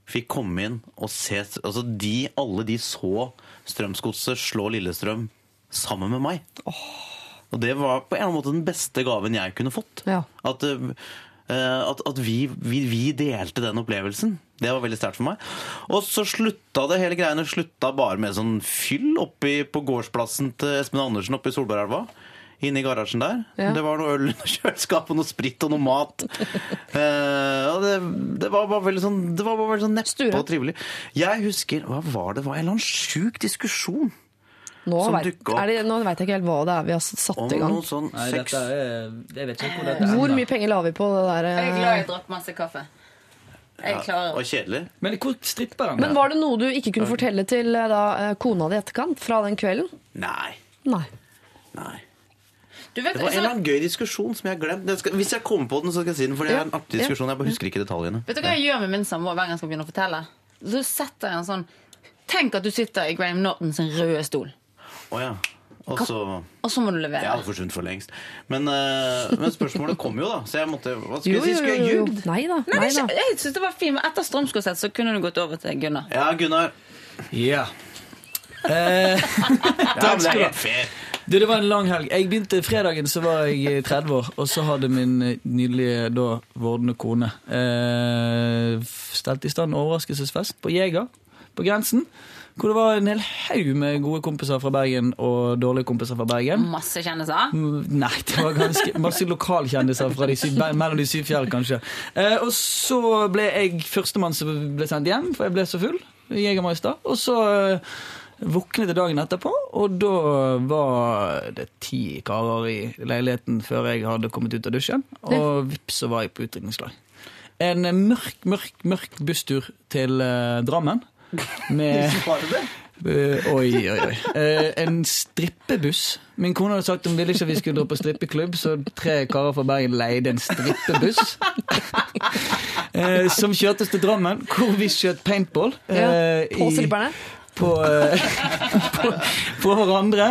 fikk komme inn og se altså de, Alle de så Strømsgodset slå Lillestrøm sammen med meg. Og det var på en måte den beste gaven jeg kunne fått. Ja. At, uh, at, at vi, vi, vi delte den opplevelsen. Det var veldig sterkt for meg. Og så slutta det hele greiene slutta bare med sånn fyll oppi på gårdsplassen til Espen Andersen oppe i Solbergelva. Inne i garasjen der. Ja. Det var noe øl under kjøleskapet, noe sprit og noe mat. Eh, og det, det var bare veldig sånn Det var bare veldig sånn neppe og trivelig. Jeg husker Hva var det? Var en eller annen sjuk diskusjon. Nå som vet, er det, nå vet jeg ikke helt hva det er vi har satt Om i gang. noe sånn Nei, sex. er Jeg vet ikke hvor Hvor mye penger la vi på det der? Jeg er eh, glad jeg drakk masse kaffe. Jeg klarer Og kjedelig. Men hvor stripper han? Men var det noe du ikke kunne fortelle til eh, da, eh, kona di etterkant fra den kvelden? Nei. Nei. Nei. Du vet, Det var en eller annen gøy diskusjon som jeg har glemt. Skal, hvis jeg kommer på den, så skal jeg si den. For det er en artig diskusjon. Jeg bare husker ikke detaljene. vet du hva jeg gjør med min samboer hver gang jeg skal begynne å fortelle? Så setter jeg en sånn Tenk at du sitter i Graham Nortons røde stol, Oh, ja. Og så og så må du Jeg levere. hadde forsvunnet for lengst. Men, uh, men spørsmålet kom jo, da. Så jeg måtte Hva skulle Jo, jeg si? jo, Skulle jo, jeg ljugd? Nei da. Nei, Nei da. jeg synes det var fint, men Etter Strømskosett så kunne du gått over til Gunnar. Ja, Gunnar. Yeah. Eh, Ja, men det er helt fair. Du, det var en lang helg. Jeg begynte Fredagen så var jeg eh, 30 år, og så hadde min eh, nydelige da vordende kone eh, stelt i stand overraskelsesfest på Jeger på grensen. Hvor det var en hel haug med gode kompiser fra Bergen og dårlige kompiser fra Bergen. Masse kjendiser. Mm, Nei, det var ganske masse lokalkjendiser fra de syv, mellom de syv fjerde, kanskje. Eh, og så ble jeg førstemann som ble sendt hjem, for jeg ble så full. Jegermeister. Og så eh, våknet dagen etterpå, og da var det ti karer i leiligheten før jeg hadde kommet ut av dusjen. Og vips, så var jeg på utdrikningslag. En mørk, mørk, mørk busstur til uh, Drammen. Med uh, oi, oi, oi. Uh, en strippebuss. Min kone hadde sagt hun ville ikke at vi skulle dra på strippeklubb, så tre karer fra Bergen leide en strippebuss. som kjørtes til Drammen, hvor vi skjøt paintball. Ja, på i- stripperne? På, eh, på, på hverandre.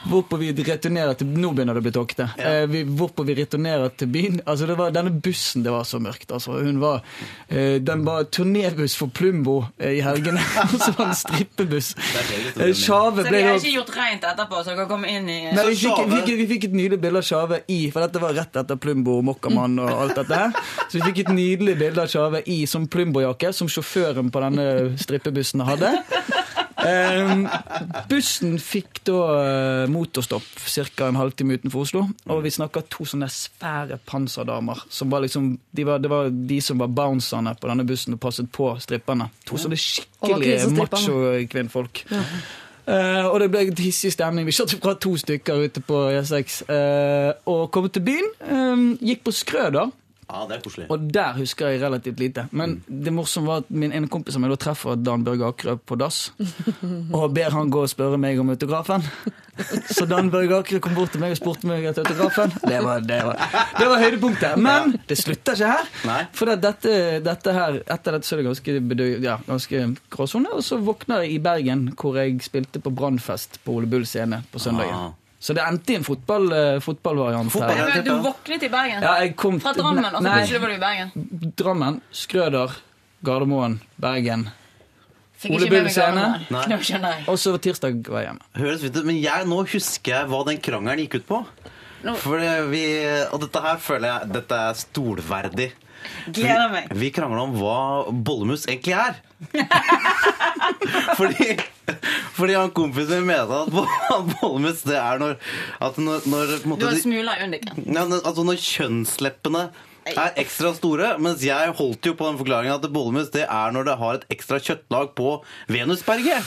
Eh, Hvorpå vi returnerer til Nå begynner det å bli tåkete. Eh, vi- hvorpå vi returnerer til byen. Altså det var, denne bussen det var så mørkt. Altså, hun var, eh, den var turnébuss for Plumbo eh, i helgene. Og så var det en strippebuss. Sjave ble Så vi de har ikke gjort rent etterpå, så dere kan komme inn i Nei, vi, fikk, vi, fikk, vi fikk et nydelig bilde av Sjave i For dette var rett etter Plumbo og Mokkamann og alt dette her. Så vi fikk et nydelig bilde av Sjave i som Plumbo-jakke, som sjåføren på denne strippebussen hadde. Ehm, bussen fikk da eh, motorstopp ca. en halvtime utenfor Oslo. Og vi snakka to sånne svære panserdamer. Som var liksom, de var, det var de som var bouncerne på denne bussen og passet på stripperne. To sånne skikkelig macho-kvinnfolk. Eh, og det ble en hissig stemning. Vi kjørte fra to stykker ute på E6 eh, og kom til byen. eh, gikk på Skrøder, Ja, det er koselig. og der husker jeg relativt lite. Men det morsomme var at min ene kompis som jeg da treffer Dan Børge Akerø på dass, og ber han gå og spørre meg om autografen. Så Dan Børge Akerø kom bort til meg og spurte meg etter autografen. Det var, det var, det var høydepunktet. Men det slutter ikke her. Nei. For det, dette, dette her, etter dette så er det ganske, ja, ganske gråsone. Og så våkner jeg i Bergen, hvor jeg spilte på Brannfest på Ole Bull scene på søndagen. Ah. Så det endte i en fotball, eh, fotballvariant Fotball. Du våknet i Bergen? Ja, jeg kom Fra Drammen, og så Nei. plutselig var du i Bergen? Drammen, Skrøder, Gardermoen, Bergen. Ole Bull scene. Og så tirsdag var jeg hjemme. Høres ut, men jeg, nå husker jeg hva den krangelen gikk ut på. For vi, og dette her føler jeg Dette er stolverdig. Gleder meg. Vi, vi krangla om hva bollemus egentlig er. fordi, fordi han kompisen min mente at bollemus det er når at når, når på en Du har smula undiken. Ja, altså når kjønnsleppene er ekstra store, mens jeg holdt jo på den forklaringen at bollemus det er når det har et ekstra kjøttlag på venusberget.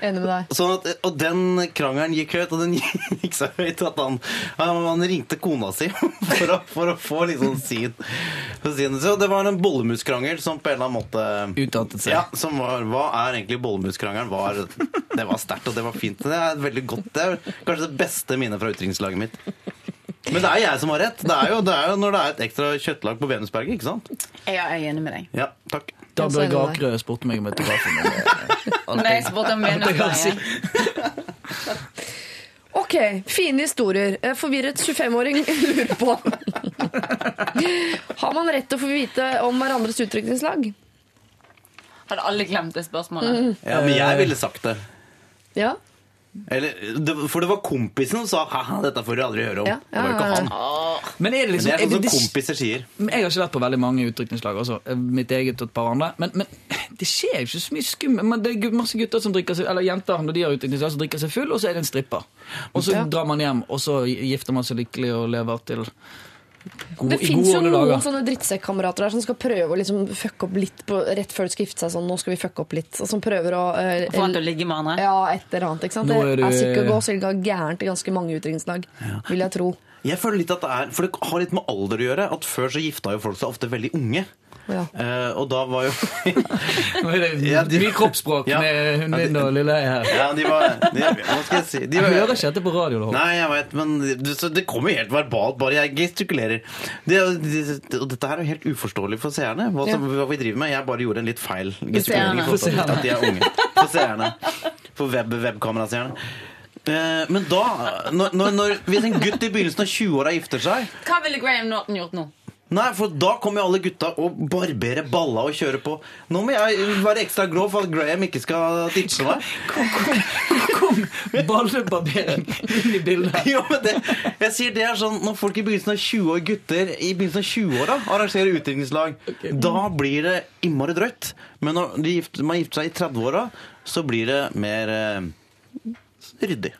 Enig med deg. Sånn at, og den krangelen gikk høyt, og den gikk så høyt at han, han, ringte kona si for å, for å få liksom sin, sin Så det var en bollemuskrangel som på en eller annen måte Utartet seg. Ja, som var, Hva er egentlig bollemuskrangelen? Var, det var sterkt, og det var fint. Det er veldig godt, det er kanskje det beste minnet fra utdrikningslaget mitt. Men det er jeg som har rett. Det er jo, det er jo når det er et ekstra kjøttlag på Venusberget, ikke sant? Ja, jeg er enig med deg. Ja, takk. Da Børge det spurte meg om autografen. Nei, jeg spurte om. Venusberget. Ok, fine historier. Forvirret 25-åring lurer på Har man rett til å få vite om hverandres utdrikningslag? Hadde alle glemt det spørsmålet? Ja, men jeg ville sagt det. Ja? Eller, det, for det var kompisen som sa Haha, dette får du aldri høre om. Ja, ja, Det var jo ikke ja. han. Men er det Men liksom det er sånn som kompiser sier. Jeg har ikke vært på veldig mange utdrikningslag. Mitt eget og et par andre. Men, men det skjer jo ikke så mye skummelt. Men Det er masse gutter som drikker seg Eller jenter når de har utdrikningslag, som drikker seg full, og så er det en stripper. Og så drar man hjem, og så gifter man seg lykkelig og lever til God, Det fins jo noen dager. sånne drittsekkamerater der som skal prøve å liksom fucke opp litt på, rett før de skal gifte seg. Sånn, nå skal vi fucke opp litt. Og som prøver å uh, Få han til å ligge med andre. Ja, et eller annet. ikke sant? Nå Det er du- er sikkert gå cirka gærent i ganske mange utdrikningslag, vil jeg tro. Jeg føler litt at det er, For det har litt med alder å gjøre. At Før så gifta jo folk seg ofte veldig unge. Ja. Eh, og da var jo Ja, de- mye kroppsspråk Ja. med hun og lille ei her. Ja, de var de, Hva skal jeg si? De Jeg hører ikke dette på radio. Håvard. Nei, jeg vet, men det, så det kommer jo helt verbalt, bare jeg gestikulerer. Det, og dette her er jo helt uforståelig for seerne, hva, som, hva vi driver med. Jeg bare gjorde en litt feil gestikulering For, seerne. at de er unge. For seerne. For web, webkameraseerne. Eh, men da, når, når, når, hvis en gutt i begynnelsen av 20-åra gifter seg Hva ville Graham Norton gjort nå? Nei, for da kommer jo alle gutta og barberer balla og kjører på. Nå må jeg være ekstra grov for at Graham ikke skal ditche meg. Kom ballebarbering inn i bildet. Jo, men det, jeg sier det er sånn Når folk i begynnelsen av 20 år gutter i begynnelsen av 20-åra arrangerer utdrikningslag, da blir det innmari drøyt. Men når de gifter, man gifter seg i 30-åra, så blir det mer eh, ryddig.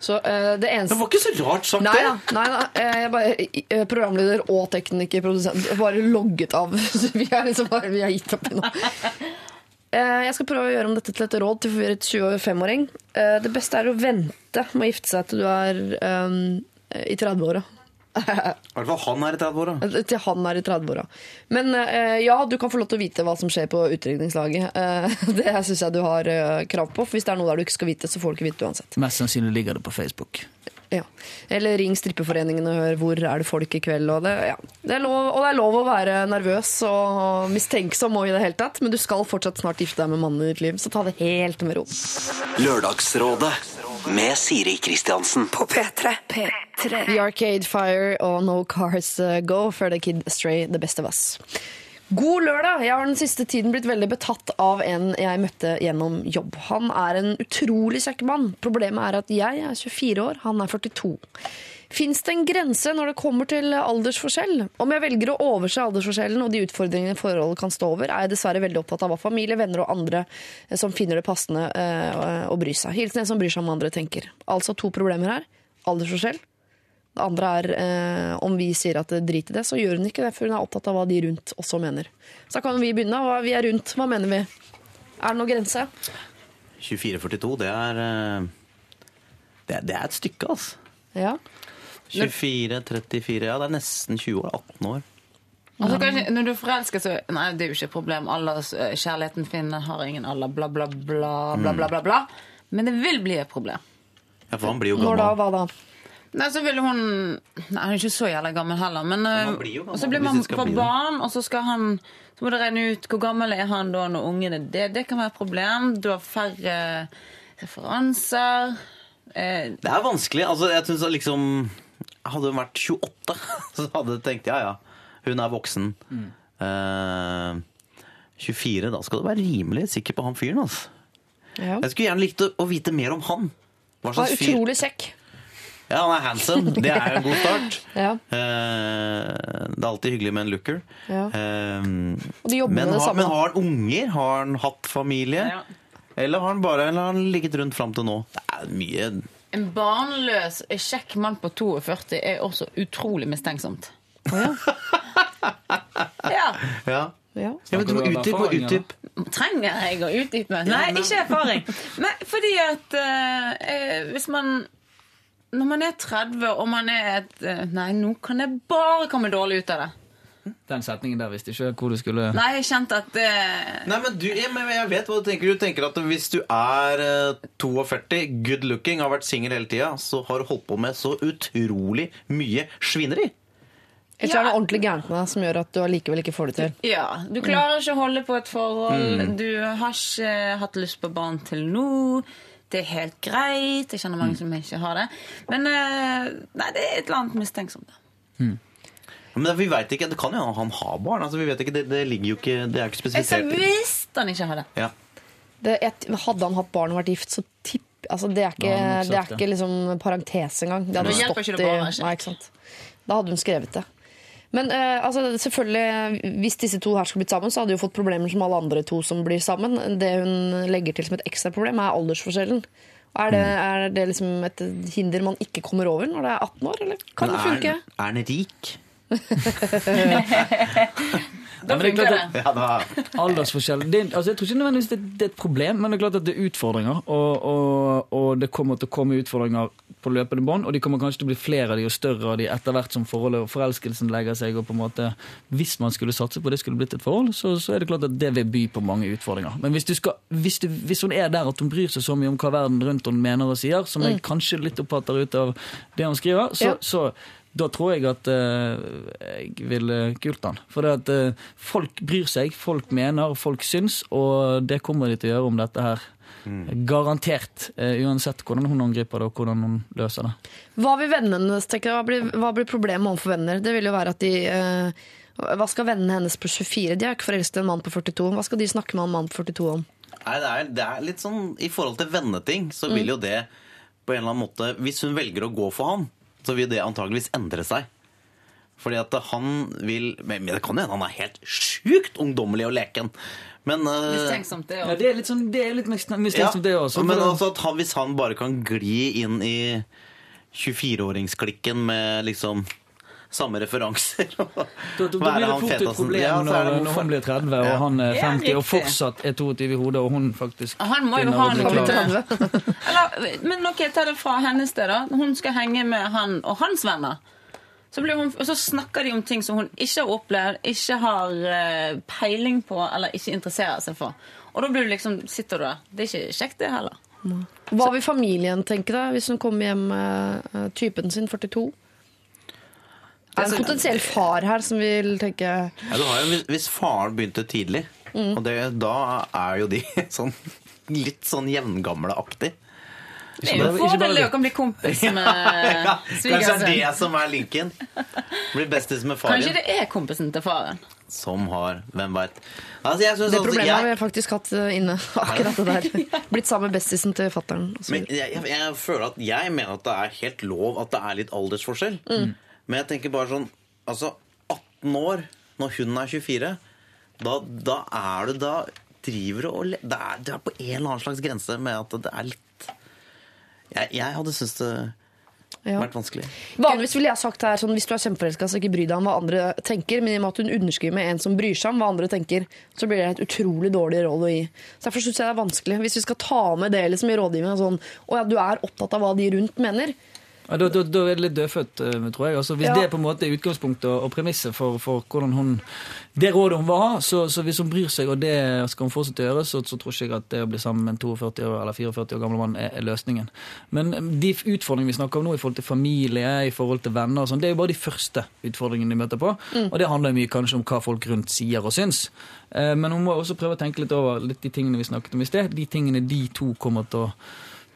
Så uh, det eneste Det var ikke så rart sagt, Nei det. da. Nei, da. Eh, Jeg bare, eh, programleder og tekniker, produsent, bare logget av. Så vi er liksom bare, vi har gitt opp nå. Jeg skal prøve å gjøre om dette til et råd til forvirret 25-åring. Eh, Det beste er å vente med å gifte seg til du er um, i 30-åra. I hvert fall han er i 30-åra. Til han er i 30-åra. Men eh, ja, du kan få lov til å vite hva som skjer på utdrikningslaget. Eh, det syns jeg du har eh, krav på. For hvis det er noe der du ikke skal vite, så får du ikke vite uansett. Mest sannsynlig ligger det på Facebook. Ja. Eller ring strippeforeningen og hør hvor er det folk i kveld. Og det, ja. det, er lov, og det er lov å være nervøs og mistenksom og i det hele tatt, men du skal fortsatt snart gifte deg med mannen i ditt liv, så ta det helt med ro. Lørdagsrådet med Siri Kristiansen. På P3. P3. The Arcade Fire og No Cars uh, Go før The Kid Stray, The Best of Us. God lørdag! Jeg har den siste tiden blitt veldig betatt av en jeg møtte gjennom jobb. Han er en utrolig kjekk mann. Problemet er at jeg er 24 år, han er 42. Fins det en grense når det kommer til aldersforskjell? Om jeg velger å overse aldersforskjellen og de utfordringene forholdet kan stå over, er jeg dessverre veldig opptatt av hva familie, venner og andre eh, som finner det passende eh, å bry seg. Hilsen en som bryr seg om hva andre tenker. Altså to problemer her. Aldersforskjell. Det andre er eh, om vi sier at det drit i det, så gjør hun ikke det, for hun er opptatt av hva de rundt også mener. Så da kan vi begynne. Hva vi er rundt, hva mener vi? Er det noen grense? 24-42, det er eh, det, er- det er et stykke, altså. Ja. 24-34, ja, det er nesten 20 år. 18 år. Altså, kanskje, når du er forelsket, så Nei, det er jo ikke et problem. Alders, eh, kjærligheten finner har ingen alder. Bla, bla, bla, bla, bla, bla, bla. Men det vil bli et problem. Ja, for han blir jo gammel. Når da? Hva da? Nei, så vil hun Nei, hun er ikke så jævla gammel heller, men men blir jo gammel Og så blir man for bli barn, og så skal han Så må du regne ut hvor gammel er han da når ungen er Det, det kan være et problem. Du har færre referanser. Eh, Det er vanskelig. Altså, jeg synes liksom Hadde hun vært 28, så hadde jeg tenkt ja, ja, hun er voksen. Eh, 24, da skal du være rimelig sikker på han fyren. Altså. Ja. Jeg skulle gjerne likt å, vite mer om han. Hva slags fyr utrolig kjekk. Ja, han er handsome. Det er en god start. Ja. uh, det er alltid hyggelig med en looker. Ja. Uh, Og de jobber men, med det har, samme. men har han unger? Har han hatt familie? Ja. Eller har han bare eller har han ligget rundt fram til nå? Det er mye en barnløs, kjekk mann på 42 er også utrolig mistenksomt. ja. Ja. Ja. Ja, men du må utdype og utdype. Trenger jeg å utdype meg? Nei, ikke erfaring. Men fordi at eh, eh, hvis man Når man er 30 og man er et eh, Nei, nå kan jeg bare komme dårlig ut av det. Den setningen der visste ikke hvor du skulle Nei, jeg kjente at det... Nei, men, du, ja, men Jeg vet hva du tenker. Du tenker at hvis du er eh, 42, good looking, har vært singel hele tida, så har du holdt på med så utrolig mye svineri. Eller så er det noe ordentlig gærent med deg som gjør at du allikevel ikke får det til. Ja, du klarer ikke å holde på et forhold. Du har ikke hatt lyst på barn til nå. Det er helt greit. Jeg kjenner mange som ikke har det. Men eh, nei, det er et eller annet mistenksomt. Men vi vet ikke, Det kan jo hende han har barn. altså vi vet ikke, Det, det ligger jo ikke, det er ikke spesifisert. hvis han ikke har det. Ja. det jeg, hadde han hatt barn og vært gift, så tipp altså, Det er ikke, nok det er ikke liksom parentes engang. Det hadde stått ikke det i. Nei, ikke sant. Da hadde hun skrevet det. Men uh, altså, selvfølgelig, hvis disse to her skulle blitt sammen, så hadde de jo fått problemer som alle andre to som blir sammen. Det hun legger til som et ekstra problem, er aldersforskjellen. Er det, Mm. er det liksom et hinder man ikke kommer over når det er 18 år, eller kan er, det funke? er han rik? Ja, men det at- Ja, da. Aldersforskjell det, altså Jeg tror ikke nødvendigvis det, det er et problem, men det er klart at det er utfordringer. Og, og, og det kommer til å komme utfordringer på løpende bånd, og de kommer kanskje til å bli flere av de og større av de etter hvert som forholdet og forelskelsen legger seg. og på en måte, Hvis man skulle satse på det skulle blitt et forhold, så, så er det klart at det vil by på mange utfordringer. Men hvis, du skal, hvis, du, hvis hun er der at hun bryr seg så mye om hva verden rundt henne mener og sier, som jeg kanskje litt oppfatter ut av det hun skriver, så, Ja. så da tror jeg at uh, jeg ville kult den. For det at uh, folk bryr seg, folk mener, folk syns, og det kommer de til å gjøre om dette her. Garantert. Uh, uansett hvordan hun angriper det, og hvordan hun løser det. Hva vil vennene hennes tenke? Hva blir, hva blir problemet overfor venner? Det vil jo være at de eh, Hva skal vennene hennes på 24? De er ikke forelsket i en mann på 42. Hva skal de snakke med en mann på 42 om? Nei, det er, det er litt sånn I forhold til venneting så vil jo det på en eller annen måte Hvis hun velger å gå for han, så vil det antageligvis endre seg. Fordi at han vil Men men det kan jo hende han er helt sjukt ungdommelig og leken. Men uh, Mistenksomt, det Ja, det er litt, sånn, det er litt mistenksomt, det også. Men altså at han, hvis han bare kan gli inn i 24-åringsklikken med liksom samme referanser Da, da, da blir det fort et problem Ja, er når, når hun blir 30 og han er Ja, 50 og fortsatt er 22 i hodet, og hun faktisk Han må jo ha noe Eller, men ok, ta det fra hennes sted, da. Hun skal henge med han og hans venner. Så, blir hun, og så snakker de om ting som hun ikke har opplevd, ikke har eh, peiling på eller ikke interesserer seg for. Og da blir du liksom, sitter du der. Det er ikke kjekt, det heller. Hva vil familien tenke da, hvis hun kommer hjem med eh, typen sin, 42? Er en potensiell far her som vil tenke Ja, du har jo, hvis, faren begynte tidlig, Mm. og det, da er jo de sånn litt sånn jevngamleaktig. Det er jo bare- en fordel å kan bli kompis med Ja, kanskje det er det som er linken. Blir bestis med faren. Kanskje det er kompisen til faren. Som har Hvem veit. Altså, Det altså, problemet har vi faktisk hatt eh, inne. Akkurat det der. Blitt sammen med bestisen til fattern. men jeg, jeg, jeg føler at jeg mener at det er helt lov at det er litt aldersforskjell. Mm. Men jeg tenker bare sånn Altså, 18 år når hun er 24, da, da er du da driver og det er, det er på en eller annen slags grense med at det er litt Jeg, jeg hadde syntes det Ja. vært vanskelig. Vanligvis ville jeg sagt her sånn, hvis du er kjempeforelska, så ikke bry deg om hva andre tenker. Men i og med at hun underskriver med en som bryr seg om hva andre tenker, så blir det et utrolig dårlig råd å gi. Så Derfor syns jeg det er vanskelig. Hvis vi skal ta med det liksom, i rådgivninga sånn Å ja, du er opptatt av hva de rundt mener. Ja, da, da, da er det litt dødfødt, eh, tror jeg. Altså, hvis Ja. det på en måte er utgangspunktet og, og premisset for, for hvordan hun det rådet hun vil ha, så, så hvis hun bryr seg, og det skal hun fortsette å gjøre, så, så tror ikke jeg at det å bli sammen med en 42 år eller 44 år gammel mann er, er løsningen. Men eh, de utfordringene vi snakker om nå i forhold til familie, i forhold til venner, og sånn, det er jo bare de første utfordringene de møter på. Og det handler mye kanskje om hva folk rundt sier og syns. Eh, Men hun må også prøve å tenke litt over litt de tingene vi snakket om i sted. De tingene de to kommer til å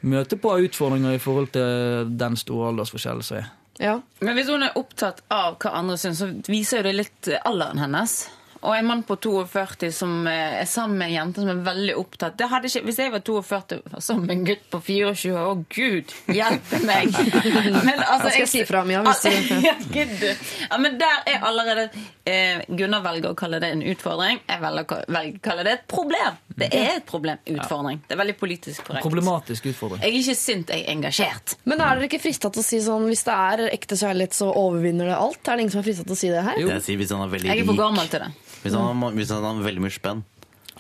møte på utfordringer i forhold til den store aldersforskjellen som er. Ja. Men hvis hun er opptatt av hva andre syns, så viser jo det litt alderen hennes. Og en mann på 42 som eh, er sammen med en jente som er veldig opptatt det hadde ikke, Hvis jeg var 42 som sammen med en gutt på 24 Å, gud hjelpe meg! Men, altså, jeg skal si fra, hvis du- ja, gud, du. ja, Men der er allerede eh, Gunnar velger å kalle det en utfordring. Jeg velger å velger å kalle det et problem. Det er et problem. Utfordring. Det er veldig politisk korrekt. Problematisk utfordring. Jeg er ikke sint, jeg er engasjert. Men er dere ikke frista til å si sånn hvis det er ekte kjærlighet, så overvinner det alt? Er det ingen som er frista til å si det her? Jo. Jeg sier hvis han er veldig Jeg er for gammel til det. Hvis han, har, hvis han har veldig mye spenn.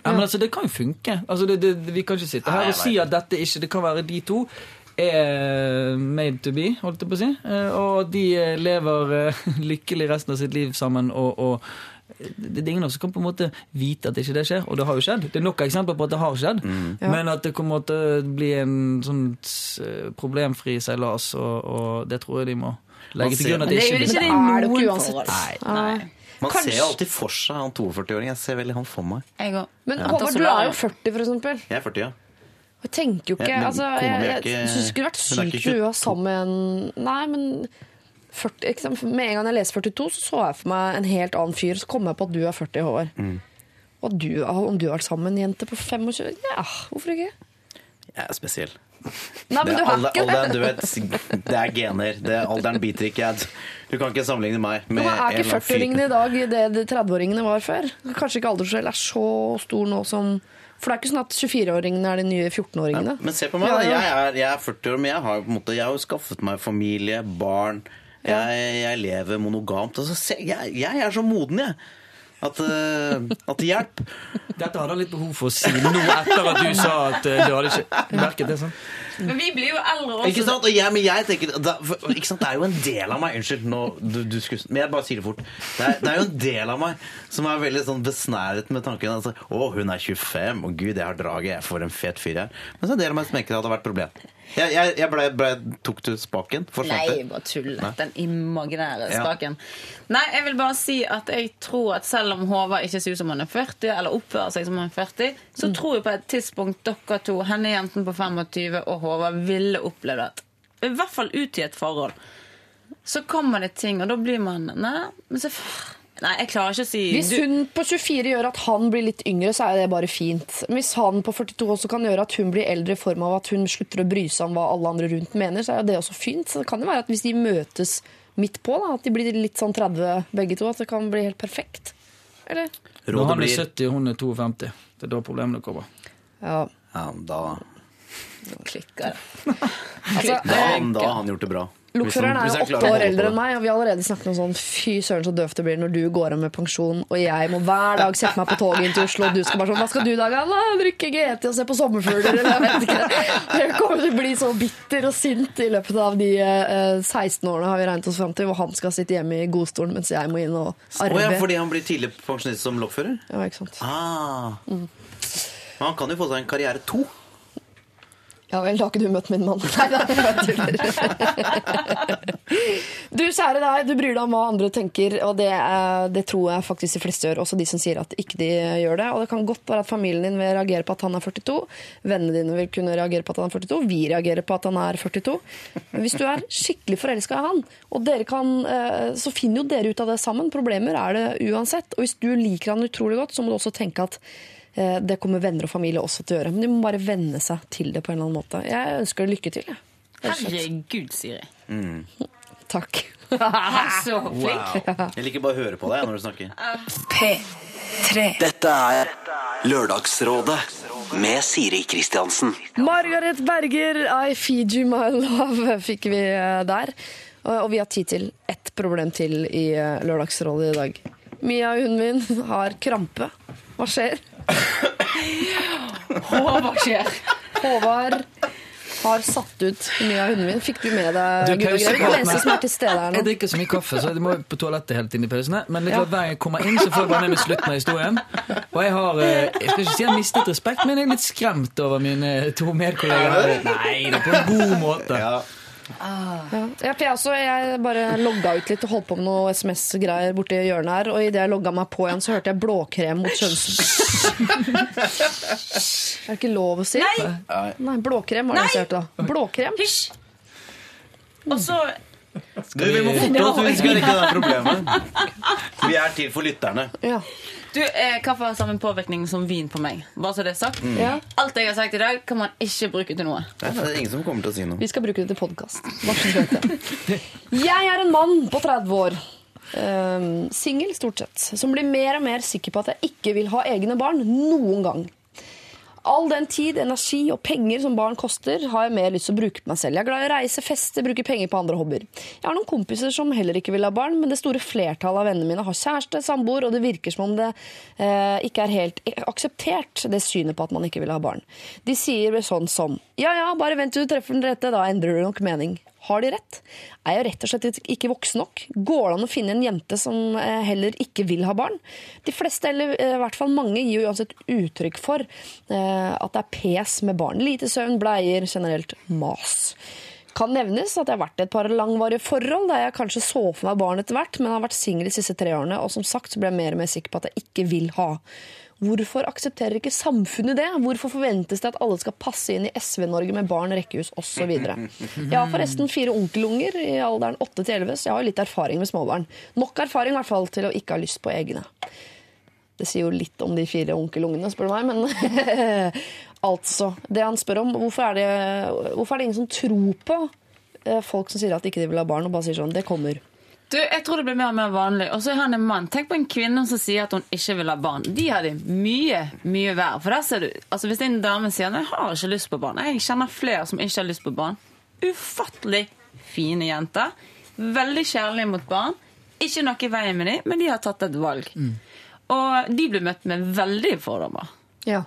Ja, men altså, Det kan jo funke. Altså, det, det, vi kan ikke sitte her og si at dette ikke Det kan være de to er made to be, holdt jeg på å si. Eh, Og de eh, lever eh, lykkelig resten av sitt liv sammen. og, og det det er ingen av oss som kan på en måte vite at ikke det skjer, og det har jo skjedd. Det er nok eksempler på at det har skjedd, men at det kommer til å bli en sånn eh, problemfri seilas, og, og det tror jeg de må legge til grunn at det det er jo ikke ikke blir. det i Men er det noen ikke uansett. forhold. Nei. Nei. Man Kanskje- ser jo alltid for seg han 42-åringen. Jeg ser veldig han for meg. Jeg. Men Ja. Håvard, du er jo 40, for eksempel. Jeg er 40, ja. Jeg tenker jo ikke Ja, altså, Jeg, Jeg, jeg, ikke- synes det skulle vært sykt å du var sammen med en Nei, men 40, ikke sant? Med en gang jeg leser 42, så så jeg for meg en helt annen fyr. Så kom jeg på at du er 40 år. Mm. Og du, om du har vært sammen med en jente på 25 Ja, hvorfor ikke? Jeg er spesiell. Nei, men du har ikke det. alderen, du vet, det er gener. Det, alderen biter ikke. Du kan ikke sammenligne meg med Men er ikke eller annen fyr. 40-åringene i dag det det 30-åringene var før? Kanskje ikke aldersforskjell er så stor nå som For det er ikke sånn at 24-åringene er de nye 14-åringene. Men se på meg, da. Jeg er, jeg er 40 år, men jeg har, måte, jeg har jo skaffet meg familie, barn. Jeg, jeg lever monogamt. Altså, se, jeg er så moden, jeg. At, eh, at det hjelper. Dette hadde han litt behov for å si nå etter at du sa at eh, du hadde ikke merket det. sånn. Men vi blir jo eldre også. Ikke sant? Og jeg, men jeg tenker da, for, ikke sant? Det er jo en del av meg Unnskyld, nå, du, du skulle, men jeg bare sier det fort. Det er, det er jo en del av meg som er veldig sånn besnæret med tanken altså, Å, hun er 25, og gud, jeg har draget, jeg får en fet fyr her. Men så er det en del av meg som tenker at det hadde vært problem. Jeg, jeg, jeg ble, ble, tok du spaken? Forsvant Nei, bare tull. Den imaginære Ja. spaken. Nei, jeg vil bare si at jeg tror at selv om Håvard ikke ser ut som han er 40, eller oppfører seg som han er 40, så tror jeg på et tidspunkt dere to, henne jenten på 25 og Håvard, ville opplevd at I hvert fall ut i et forhold. Så kommer det ting, og da blir man Nei, men så Nei, jeg klarer ikke å si Hvis du- hun på 24 gjør at han blir litt yngre, så er det bare fint. Hvis han på 42 også kan gjøre at hun blir eldre i form av at hun slutter å bry seg om hva alle andre rundt mener, så er det også fint. Så det kan jo være at hvis de møtes midt på, da, at de blir litt sånn 30 begge to, at det kan bli helt perfekt. Eller? Når Rådet han er blir 70 hun er 52. Det er da problemene kommer. Ja. Ja, da, klikker det. Altså, da, da har han gjort det bra. Lokføreren er jo åtte år eldre enn meg, og vi har allerede snakket om sånn fy søren så døvt det blir når du går av med pensjon, og jeg må hver dag sette meg på toget inn til Oslo, og du skal bare sånn Hva skal du i dag? La, Drikke GT og se på sommerfugler, eller jeg vet ikke. Jeg kommer til å bli så bitter og sint i løpet av de eh, 16 årene har vi regnet oss fram til, hvor han skal sitte hjemme i godstolen mens jeg må inn og arbeide. Oh, ja, fordi han blir tidlig pensjonist som lokfører? Ja, ikke sant. Ah. Mm. Men han kan jo få seg en karriere to. Ja vel, da har ikke du møtt min mann. Du, kjære deg, du bryr deg om hva andre tenker, og det, det tror jeg faktisk de fleste gjør, også de som sier at ikke de gjør det. Og det kan godt være at familien din vil reagere på at han er 42, vennene dine vil kunne reagere på at han er 42, vi reagerer på at han er 42. Men hvis du er skikkelig forelska i han, og dere kan, eh, så finner jo dere ut av det sammen. Problemer er det uansett. Og hvis du liker han utrolig godt, så må du også tenke at Det kommer venner og familie også til å gjøre. Men de må bare venne seg til det på en eller annen måte. Jeg ønsker deg lykke til. Jeg. Herregud, Siri. Takk. Så flink. Jeg liker bare å høre på deg når du snakker. P3. Dette er Lørdagsrådet med Siri Kristiansen. Margaret Berger, I feed you my love, fikk vi eh, der. Og og vi har tid til ett problem til i eh, Lørdagsrådet i dag. Mia, hunden min, har krampe. Hva skjer? Hva skjer? Håvard har satt ut Mia, hunden min. Fikk du med Du, deg Gud og Greve? Du den eneste som er til stede her Jeg drikker så mye kaffe, så jeg må på toalettet hele tiden i pausene. Men det klart, hver gang jeg kommer inn, så får jeg bare med meg slutten av historien. Og jeg har eh, Jeg skal ikke si jeg har mistet respekt, men jeg er litt skremt over mine to medkollegaer. Nei, det er på en god måte. Ja, for jeg, også, jeg bare logga ut litt og holdt på med noe SMS-greier borti hjørnet her. Og idet jeg logga meg på igjen, så hørte jeg blåkrem mot kjønns... er det ikke lov å si? Nei. Nei blåkrem var det jeg hørte da. Blåkrem? Hysj! Og så vi må forte oss, vi skal ikke ha det problemet. Vi er til for lytterne. Ja. Du, eh, Kaffe har samme påvirkning som vin på meg. Bare så det er sagt. Ja. Alt jeg har sagt i dag, kan man ikke bruke til noe. Nei, Det er ingen som kommer til å si noe. Vi skal bruke det til podkast. Jeg er en mann på 30 år. Um, Singel, stort sett. Som blir mer og mer sikker på at jeg ikke vil ha egne barn noen gang. All den tid, energi og penger som barn koster, har jeg mer lyst til å bruke på meg selv. Jeg er glad i å reise, feste, bruke penger på andre hobbyer. Jeg har noen kompiser som heller ikke vil ha barn, men det store flertallet av vennene mine har kjæreste, samboer, og det virker som om det eh, ikke er helt akseptert, det synet på at man ikke vil ha barn. De sier sånn som ja ja, bare vent til du treffer den rette, da endrer du nok mening. Har de rett? Er jeg rett og slett ikke voksen nok? Går det an å finne en jente som eh, heller ikke vil ha barn? De fleste, eller eh, i hvert fall mange, gir jo uansett uttrykk for eh, at det er pes med barn. Lite søvn, bleier, generelt mas. Kan nevnes at jeg har vært i et par langvarige forhold der jeg kanskje så for meg barn etter hvert, men har vært singel de siste tre årene, og som sagt så ble jeg mer og mer sikker på at jeg ikke vil ha. Hvorfor aksepterer ikke samfunnet det? Hvorfor forventes det at alle skal passe inn i SV-Norge med barn, rekkehus osv.? Jeg har forresten fire onkelunger i alderen 8 til 11, så jeg har litt erfaring med småbarn. Nok erfaring i hvert fall til å ikke ha lyst på egne. Det sier jo litt om de fire onkelungene, spør du meg, men altså. Det han spør om, hvorfor er det, hvorfor er det ingen som tror på eh, folk som sier at ikke de vil ha barn, og bare sier sånn Det kommer. Du, Jeg tror det blir mer og mer vanlig. Og så er han en mann. Tenk på en kvinne som sier at hun ikke vil ha barn. De har det mye, mye verre. For der ser du, altså Hvis en dame sier at 'jeg har ikke lyst på barn', jeg kjenner flere som ikke har lyst på barn. Ufattelig fine jenter. veldig kjærlige mot barn. Ikke noe i veien med dem, men de har tatt et valg. Og de blir møtt med veldig fordommer. Ja.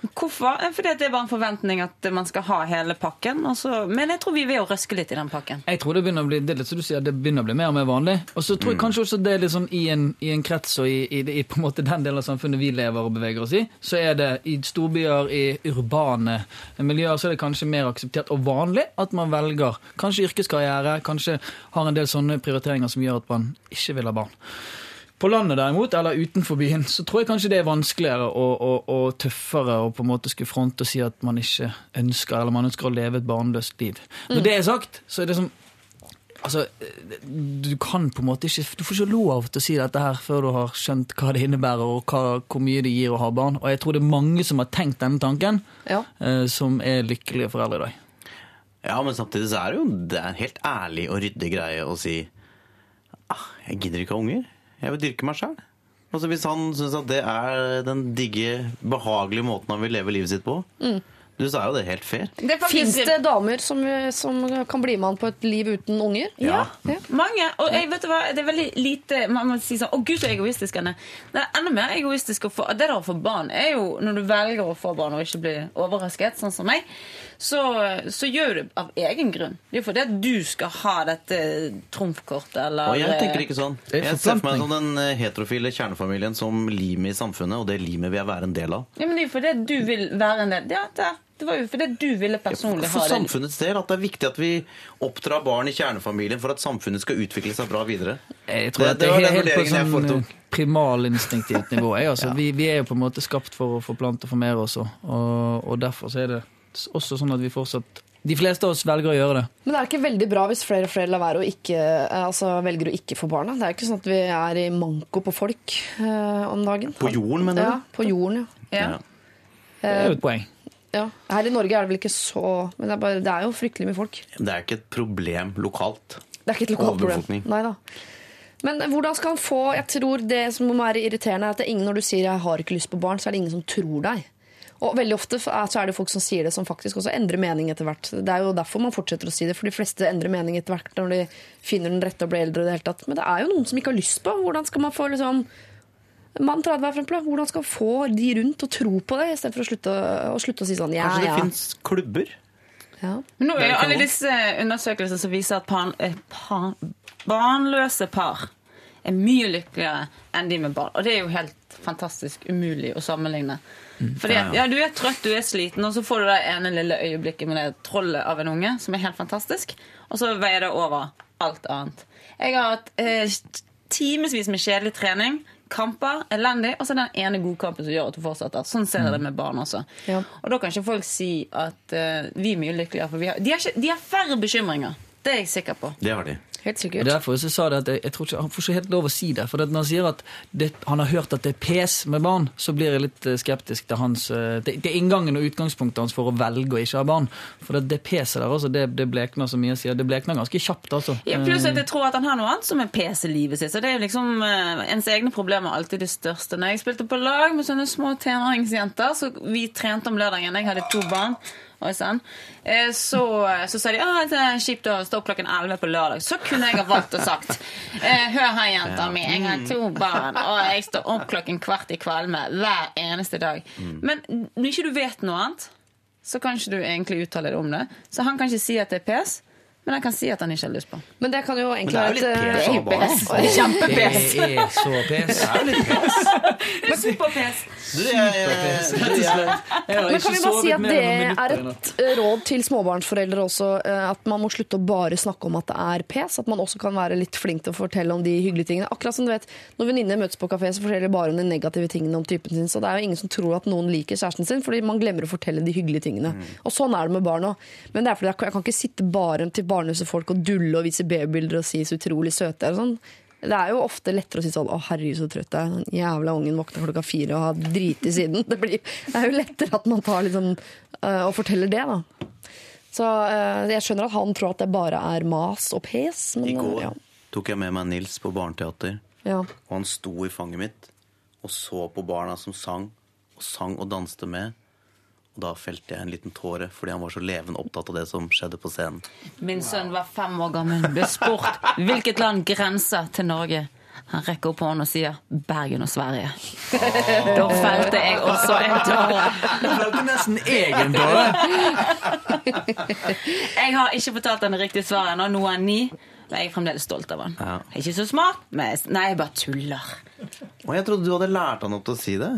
Hvorfor? Fordi at det er bare en forventning at man skal ha hele pakken. og men jeg tror vi vil jo røske litt i den pakken. Jeg tror det begynner å bli det er litt som du sier, det begynner å bli mer og mer vanlig. Og så tror jeg kanskje også det er litt sånn i en, i en krets og i, i, i på en måte den delen av samfunnet vi lever og beveger oss i, så er det i storbyer, i urbane miljøer, så er det kanskje mer akseptert og vanlig at man velger kanskje yrkeskarriere, kanskje har en del sånne prioriteringer som gjør at man ikke vil ha barn. På landet derimot, eller utenfor byen, så tror jeg kanskje det er vanskeligere og, og, og tøffere å på en måte skulle fronte og si at man ikke ønsker eller man ønsker å leve et barnløst liv. Når det er sagt, så er det som Altså, du kan på en måte ikke Du får ikke lov til å si dette her før du har skjønt hva det innebærer, og hva, hvor mye det gir å ha barn. Og jeg tror det er mange som har tenkt denne tanken, Ja. eh, som er lykkelige foreldre i dag. Ja, men samtidig så er det jo det er en helt ærlig og ryddig greie å si ah, jeg gidder ikke ha unger. Jeg vil dyrke meg sjøl. Altså, hvis han syns at det er den digge, behagelige måten han vil leve livet sitt på, du, så er jo det helt fair. Det Fins det damer som, som kan bli med han på et liv uten unger? Ja, Ja. mange. Og jeg vet du hva, det er veldig lite Man må si sånn Å, gud, så egoistisk han er. Det er enda mer egoistisk å få Det der å få barn er jo Når du velger å få barn og ikke bli overrasket, sånn som meg, så, så gjør du det av egen grunn. Det er jo fordi at du skal ha dette trumfkortet, eller Og jeg tenker ikke sånn. Jeg ser for meg som sånn den eh, heterofile kjernefamilien som limet i samfunnet, og det limet vil jeg være en del av. Ja, men det er jo fordi at du vil være en del Ja, det, det var jo fordi du ville personlig ha det. samfunnets del at det er viktig at vi oppdrar barn i kjernefamilien for at samfunnet skal utvikle seg bra videre. Jeg tror Det- at det det, var er den helt på vurderingen jeg sånn foretok. eh, primalinstinktivt nivå. Jeg, altså, vi, vi er jo på en måte skapt for å forplante og formere oss, og, og derfor så er det også sånn at vi fortsatt De fleste av oss velger å gjøre det. Men det er ikke veldig bra hvis flere og flere lar være å ikke, eh, altså, velger å ikke få barna. Det er ikke sånn at vi er i manko på folk eh, om dagen. På jorden, mener Ja, på jorden, ja. Ja. Det er jo et poeng. ja. Her i Norge er det vel ikke så Men det er, bare, det er jo fryktelig mye folk. Det er ikke et problem lokalt. Det er ikke et lokalt problem. Nei da. Men hvordan skal han få Jeg tror det som må være irriterende, er at det er ingen når du sier 'jeg har ikke lyst på barn', så er det ingen som tror deg. Og veldig ofte er- så er det folk som sier det, som faktisk også endrer mening etter hvert. Det er jo derfor man fortsetter å si det, for de fleste endrer mening etter hvert når de finner den rette og blir eldre. i det hele tatt. Men det er jo noen som ikke har lyst på. Hvordan skal man få liksom Mann 30, for eksempel, da. hvordan skal man få de rundt og tro på det, istedenfor å slutte, å slutte å si sånn ja, Kanskje det ja. fins klubber? ja. Men nå er jo alle disse undersøkelser som viser at pan, eh, pan, barnløse par er mye lykkeligere enn de med barn. Og det er jo helt fantastisk umulig å sammenligne. Fordi ja, Du er trøtt, du er sliten, og så får du det ene lille øyeblikket med det trollet av en unge, som er helt fantastisk, og så veier det over alt annet. Jeg har hatt eh, timevis med kjedelig trening, kamper, elendig, og så den ene godkampen som gjør at du fortsetter. Sånn ser jeg det med barn også. Ja. Og da kan ikke folk si at eh, vi er mye lykkeligere, for vi har, de, har ikke, de har færre bekymringer. Det er jeg sikker på. Det har de. Helt sikkert. derfor så sa det at jeg, jeg tror ikke, Han får ikke helt lov å si det. For når han sier at det, han har hørt at det er pes med barn, så blir jeg litt eh, skeptisk til hans eh, Det, det er inngangen og utgangspunktet hans for å velge å ikke ha barn. For det, det peset der, altså, det, det blekner så mye, sier Det blekner ganske kjapt, altså. Ja, pluss at jeg tror at han har noe annet som er pes i livet sitt. Så det er jo liksom eh, Ens egne problemer er alltid det største. Når jeg spilte på lag med sånne små tenåringsjenter, så vi trente om lørdagen, jeg hadde to barn. Og sånn. Eh, Så, så sa de at det er kjipt å stå opp klokken 11 på lørdag. Så kunne jeg ha valgt og sagt eh, Hør her, jenta mi, jeg har to barn, og jeg står opp klokken kvart i kvalme hver eneste dag. Men når ikke du vet noe annet, så kan ikke du egentlig uttale deg om det. Så han kan ikke si at det er pes, men jeg kan si at han ikke har lyst på. Men det kan jo egentlig Men det er jo være litt et, pes eh. Kjempepes! Det er så pes. Det er jo litt pes. Superpes! superpes Men kan vi bare si at det er et eh, råd til småbarnsforeldre også, eh, at man må slutte å bare snakke om at det er pes, at man også kan være litt flink til å fortelle om de hyggelige tingene. Akkurat som du vet, Når venninner møtes på kafé, så forteller de bare om de negative tingene om typen sin, så det er jo ingen som tror at noen liker kjæresten sin, fordi man glemmer å fortelle de hyggelige tingene. Og sånn er det med barn òg. Men det er fordi jeg kan- jeg kan ikke sitte bare til barnløse folk og dulle og vise babybilder og si så utrolig søte er og sånn. Det er jo ofte lettere å si sånn 'Å, herregud, så trøtt jeg er'. Den Jævla ungen våkna klokka fire og har driti siden. Det, blir, det er jo lettere at man tar liksom uh, og forteller det, da. Så uh, jeg skjønner at han tror at det bare er mas og pes. Men, I øh, går ja. tok jeg med meg Nils på barneteater, Ja. og han sto i fanget mitt og så på barna som sang, og sang og danste med. Da felte jeg en liten tåre fordi han var så levende opptatt av det som skjedde på scenen. Min sønn var fem år gammel, ble spurt hvilket land grenser til Norge. Han rekker opp hånden og sier Bergen og Sverige. Da felte jeg også en tåre. Du felte nesten egen tåre. Jeg har ikke fortalt han det riktige svaret ennå. Nå er han ni. Men jeg er fremdeles stolt av han. Ja. Ikke så smart, men nei, jeg bare tuller. Og jeg trodde du hadde lært han opp til å si det.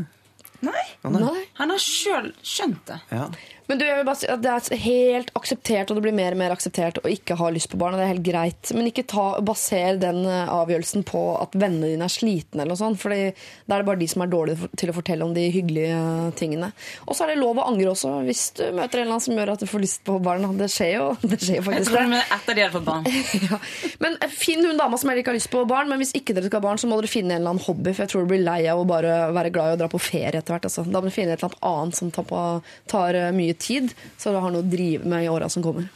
Nei. Nei. Han har sjøl skjønt det. Ja. Men du, jeg vil bare si at det er helt akseptert, og det blir mer og mer akseptert å ikke ha lyst på barn. og Det er helt greit. Men ikke ta, baser den eh, avgjørelsen på at vennene dine er slitne, eller noe sånt. For da er det bare de som er dårlige til å fortelle om de hyggelige eh, tingene. Og så er det lov å angre også, hvis du møter en eller annen som gjør at du får lyst på barn. Det skjer jo, det skjer jo faktisk. det. er etter de har fått barn. Ja. Men eh, Finn hun dama som heller ikke har lyst på barn, men hvis ikke dere skal ha barn, så må dere finne en eller annen hobby. For jeg tror du blir lei av å bare være glad i å dra på ferie etter hvert. Altså. Da må du finne et eller annet som tar, på, tar eh, mye tid, så du har noe å drive med i åra som kommer.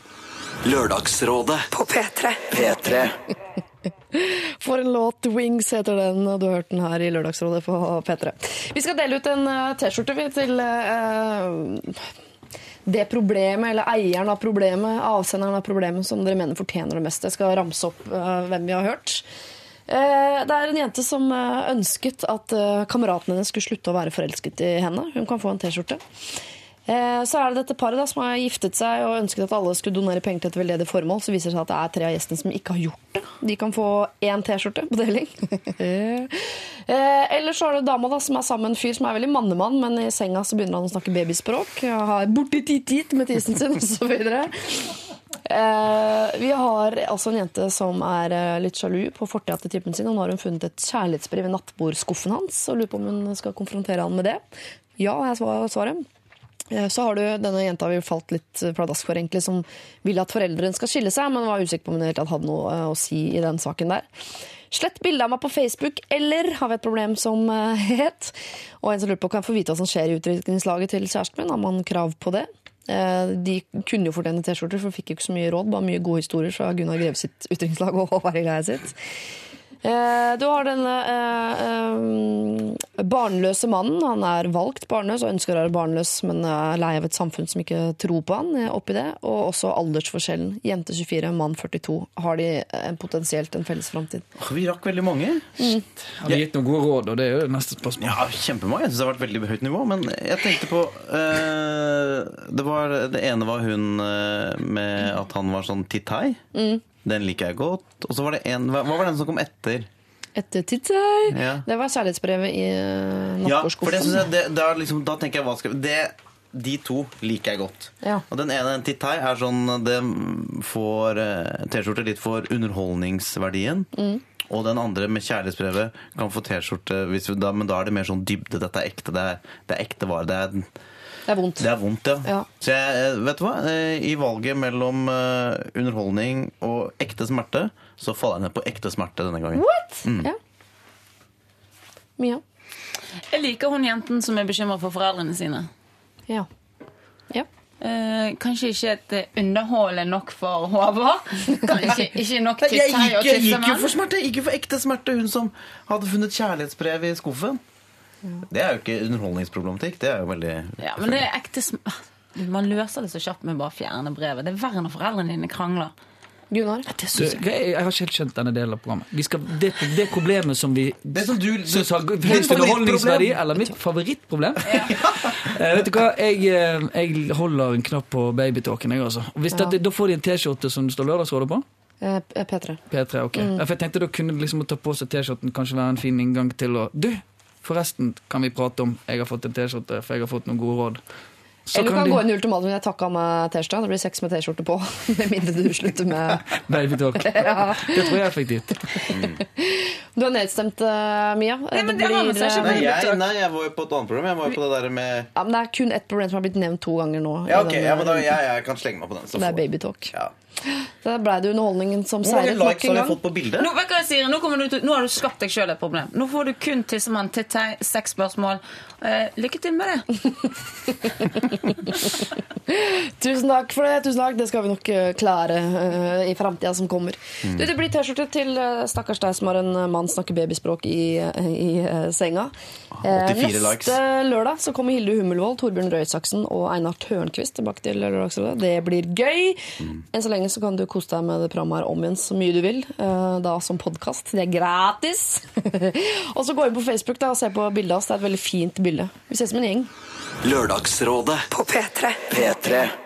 Lørdagsrådet På P3. P3. For en låt, Wings heter den, og du har hørt den her i Lørdagsrådet på P3. Vi skal dele ut en eh, T-skjorte til uh, det problemet, eller eieren av problemet, avsenderen av problemet, som dere mener fortjener det mest. Jeg skal ramse opp uh, hvem vi har hørt. Eh, Det er en jente som ønsket at kameraten hennes skulle slutte å være forelsket i henne. Hun kan få en T-skjorte. Eh, Så er det dette paret da, som har giftet seg og ønsket at alle skulle donere penger til et veldedig formål. Så viser det seg at det er tre av gjestene som ikke har gjort det. De kan få én T-skjorte på deling. Eh, Eller så er det dama da, som er sammen med en fyr som er veldig mannemann, men i senga så begynner han å snakke babyspråk. Har borti tit-tit med tisen sin osv. Eh, vi har altså en jente som er eh, litt sjalu på fortida til typen sin. Og nå har hun funnet et kjærlighetsbrev i nattbordskuffen hans og lurer på om hun skal konfrontere han med det. Ja, jeg svarer. Eh, Så har du denne jenta vi falt litt pladask for, egentlig, som vil at foreldrene skal skille seg, men var usikker på om hun det hadde noe eh, å si i den saken der. Slett bilde av meg på Facebook, eller har vi et problem som eh, het. Og en som lurer på kan få vite hva som skjer i utdrikningslaget til kjæresten min. Har man krav på det? Eh, De kunne jo fortjene T-skjorter, for fikk jo ikke så mye råd. Bare mye gode historier fra Gunnar Greve sitt utdrikningslag og Håvard Greie sitt. Eh, Du har denne eh, eh, barnløse mannen. Han er valgt barnløs og ønsker å være barnløs, men er lei av et samfunn som ikke tror på han. eh, oppi det. Og også aldersforskjellen. Jente 24, mann 42. Har de eh, potensielt en felles framtid? Vi rakk veldig mange. Har de gitt noen gode råd, og det er jo neste spørsmål. Ja, kjempemange. Jeg syns det har vært veldig høyt nivå. Men jeg tenkte på eh, det, var, det ene var hun med at han var sånn tittai. Den liker jeg godt. Og så var det en Hva var den som kom etter? Etter Tidsøy. Ja. Det var kjærlighetsbrevet i nattbordskuffen. Ja, det liksom, Da tenker jeg hva skal det, De to liker jeg godt. Ja. Og den ene, Titai, er sånn Det får eh, T-skjorte litt for underholdningsverdien. Mm. Og den andre med kjærlighetsbrevet kan få T-skjorte, men da er det mer sånn dybde. Dette er ekte. Det er, det er ekte vare. Det er, Det er vondt. det er vondt, ja. Ja. Så jeg, eh, vet du hva? Eh, I valget mellom eh, underholdning og ekte smerte, så faller jeg ned på ekte smerte denne gangen. What? Mm. Ja. Mia? Jeg liker hun jenten som er bekymra for foreldrene sine. Ja. ja. Eh, kanskje ikke et underhold er nok for Håvard. Ikke, ikke nok til Jeg gikk, jeg gikk jo for smerte. ikke for ekte smerte. Hun som hadde funnet kjærlighetsbrev i skuffen. Det er jo ikke underholdningsproblematikk. Det er jo veldig Ja, men det er ekte sm Man løser det så kjapt med bare å fjerne brevet. Det er verre når foreldrene dine krangler. Gunnar? Du, jeg, jeg har ikke helt skjønt denne delen av programmet. Vi skal, det, det problemet som vi Det som du syns har høyest underholdningsverdi, eller mitt favorittproblem Eh, Vet du hva, jeg, eh, jeg holder en knapp på babytalken, jeg altså. Hvis Ja. dette, da får de en T-skjorte som det står Lørdagsrådet på. Eh, P3. P3, ok. Mm. Ja, For jeg tenkte da kunne liksom å ta på seg T-skjorten kanskje være en fin inngang til å Du, forresten kan vi prate om jeg har fått en T-skjorte, for jeg har fått noen gode råd. Så Eller du kan kan de gå inn i ultimatumet. Jeg takka meg T-skjorte. Det blir sex med T-skjorte på. Med mindre du slutter med babytalk. Ja. Det tror jeg er effektivt. Du er nedstemt, eh, Mia. Nei, men det har man seg ikke eh, Nei, jeg, nei, jeg var jo på et annet program. Jeg var jo på det der med ja, men det er kun ett problem som har blitt nevnt to ganger nå. Ja, ok, ja, men da, jeg, jeg kan slenge meg på den. så Det er baby babytalk. Ja. Da ble det underholdningen som seiret nok likes har vi fått på bildet? Nå? Nå, til, nå har du skapt deg sjøl et problem. Nå får du kun tissemann til seks spørsmål. Eh, lykke til med det. Tusen takk for det. tusen takk. Det skal vi nok eh, klare eh, i framtida som kommer. Mm. Du, det blir T-skjorte til eh, stakkars deg som har en eh, mann snakker babyspråk i, eh, i senga. Eh, 84 Neste likes. lørdag så kommer Hilde Hummelvold, Torbjørn Røe Isaksen og Einar Tørnquist tilbake til Lørdagsrådet. Det blir gøy. Mm. Enn så lenge så kan du kose deg med det programmet her om igjen så mye du vil. eh, Da som podkast. Det er gratis. og så gå inn på Facebook da og se på bildet av oss. Det er et veldig fint bilde. Vi ses som en gjeng. Lørdagsrådet På P3. P3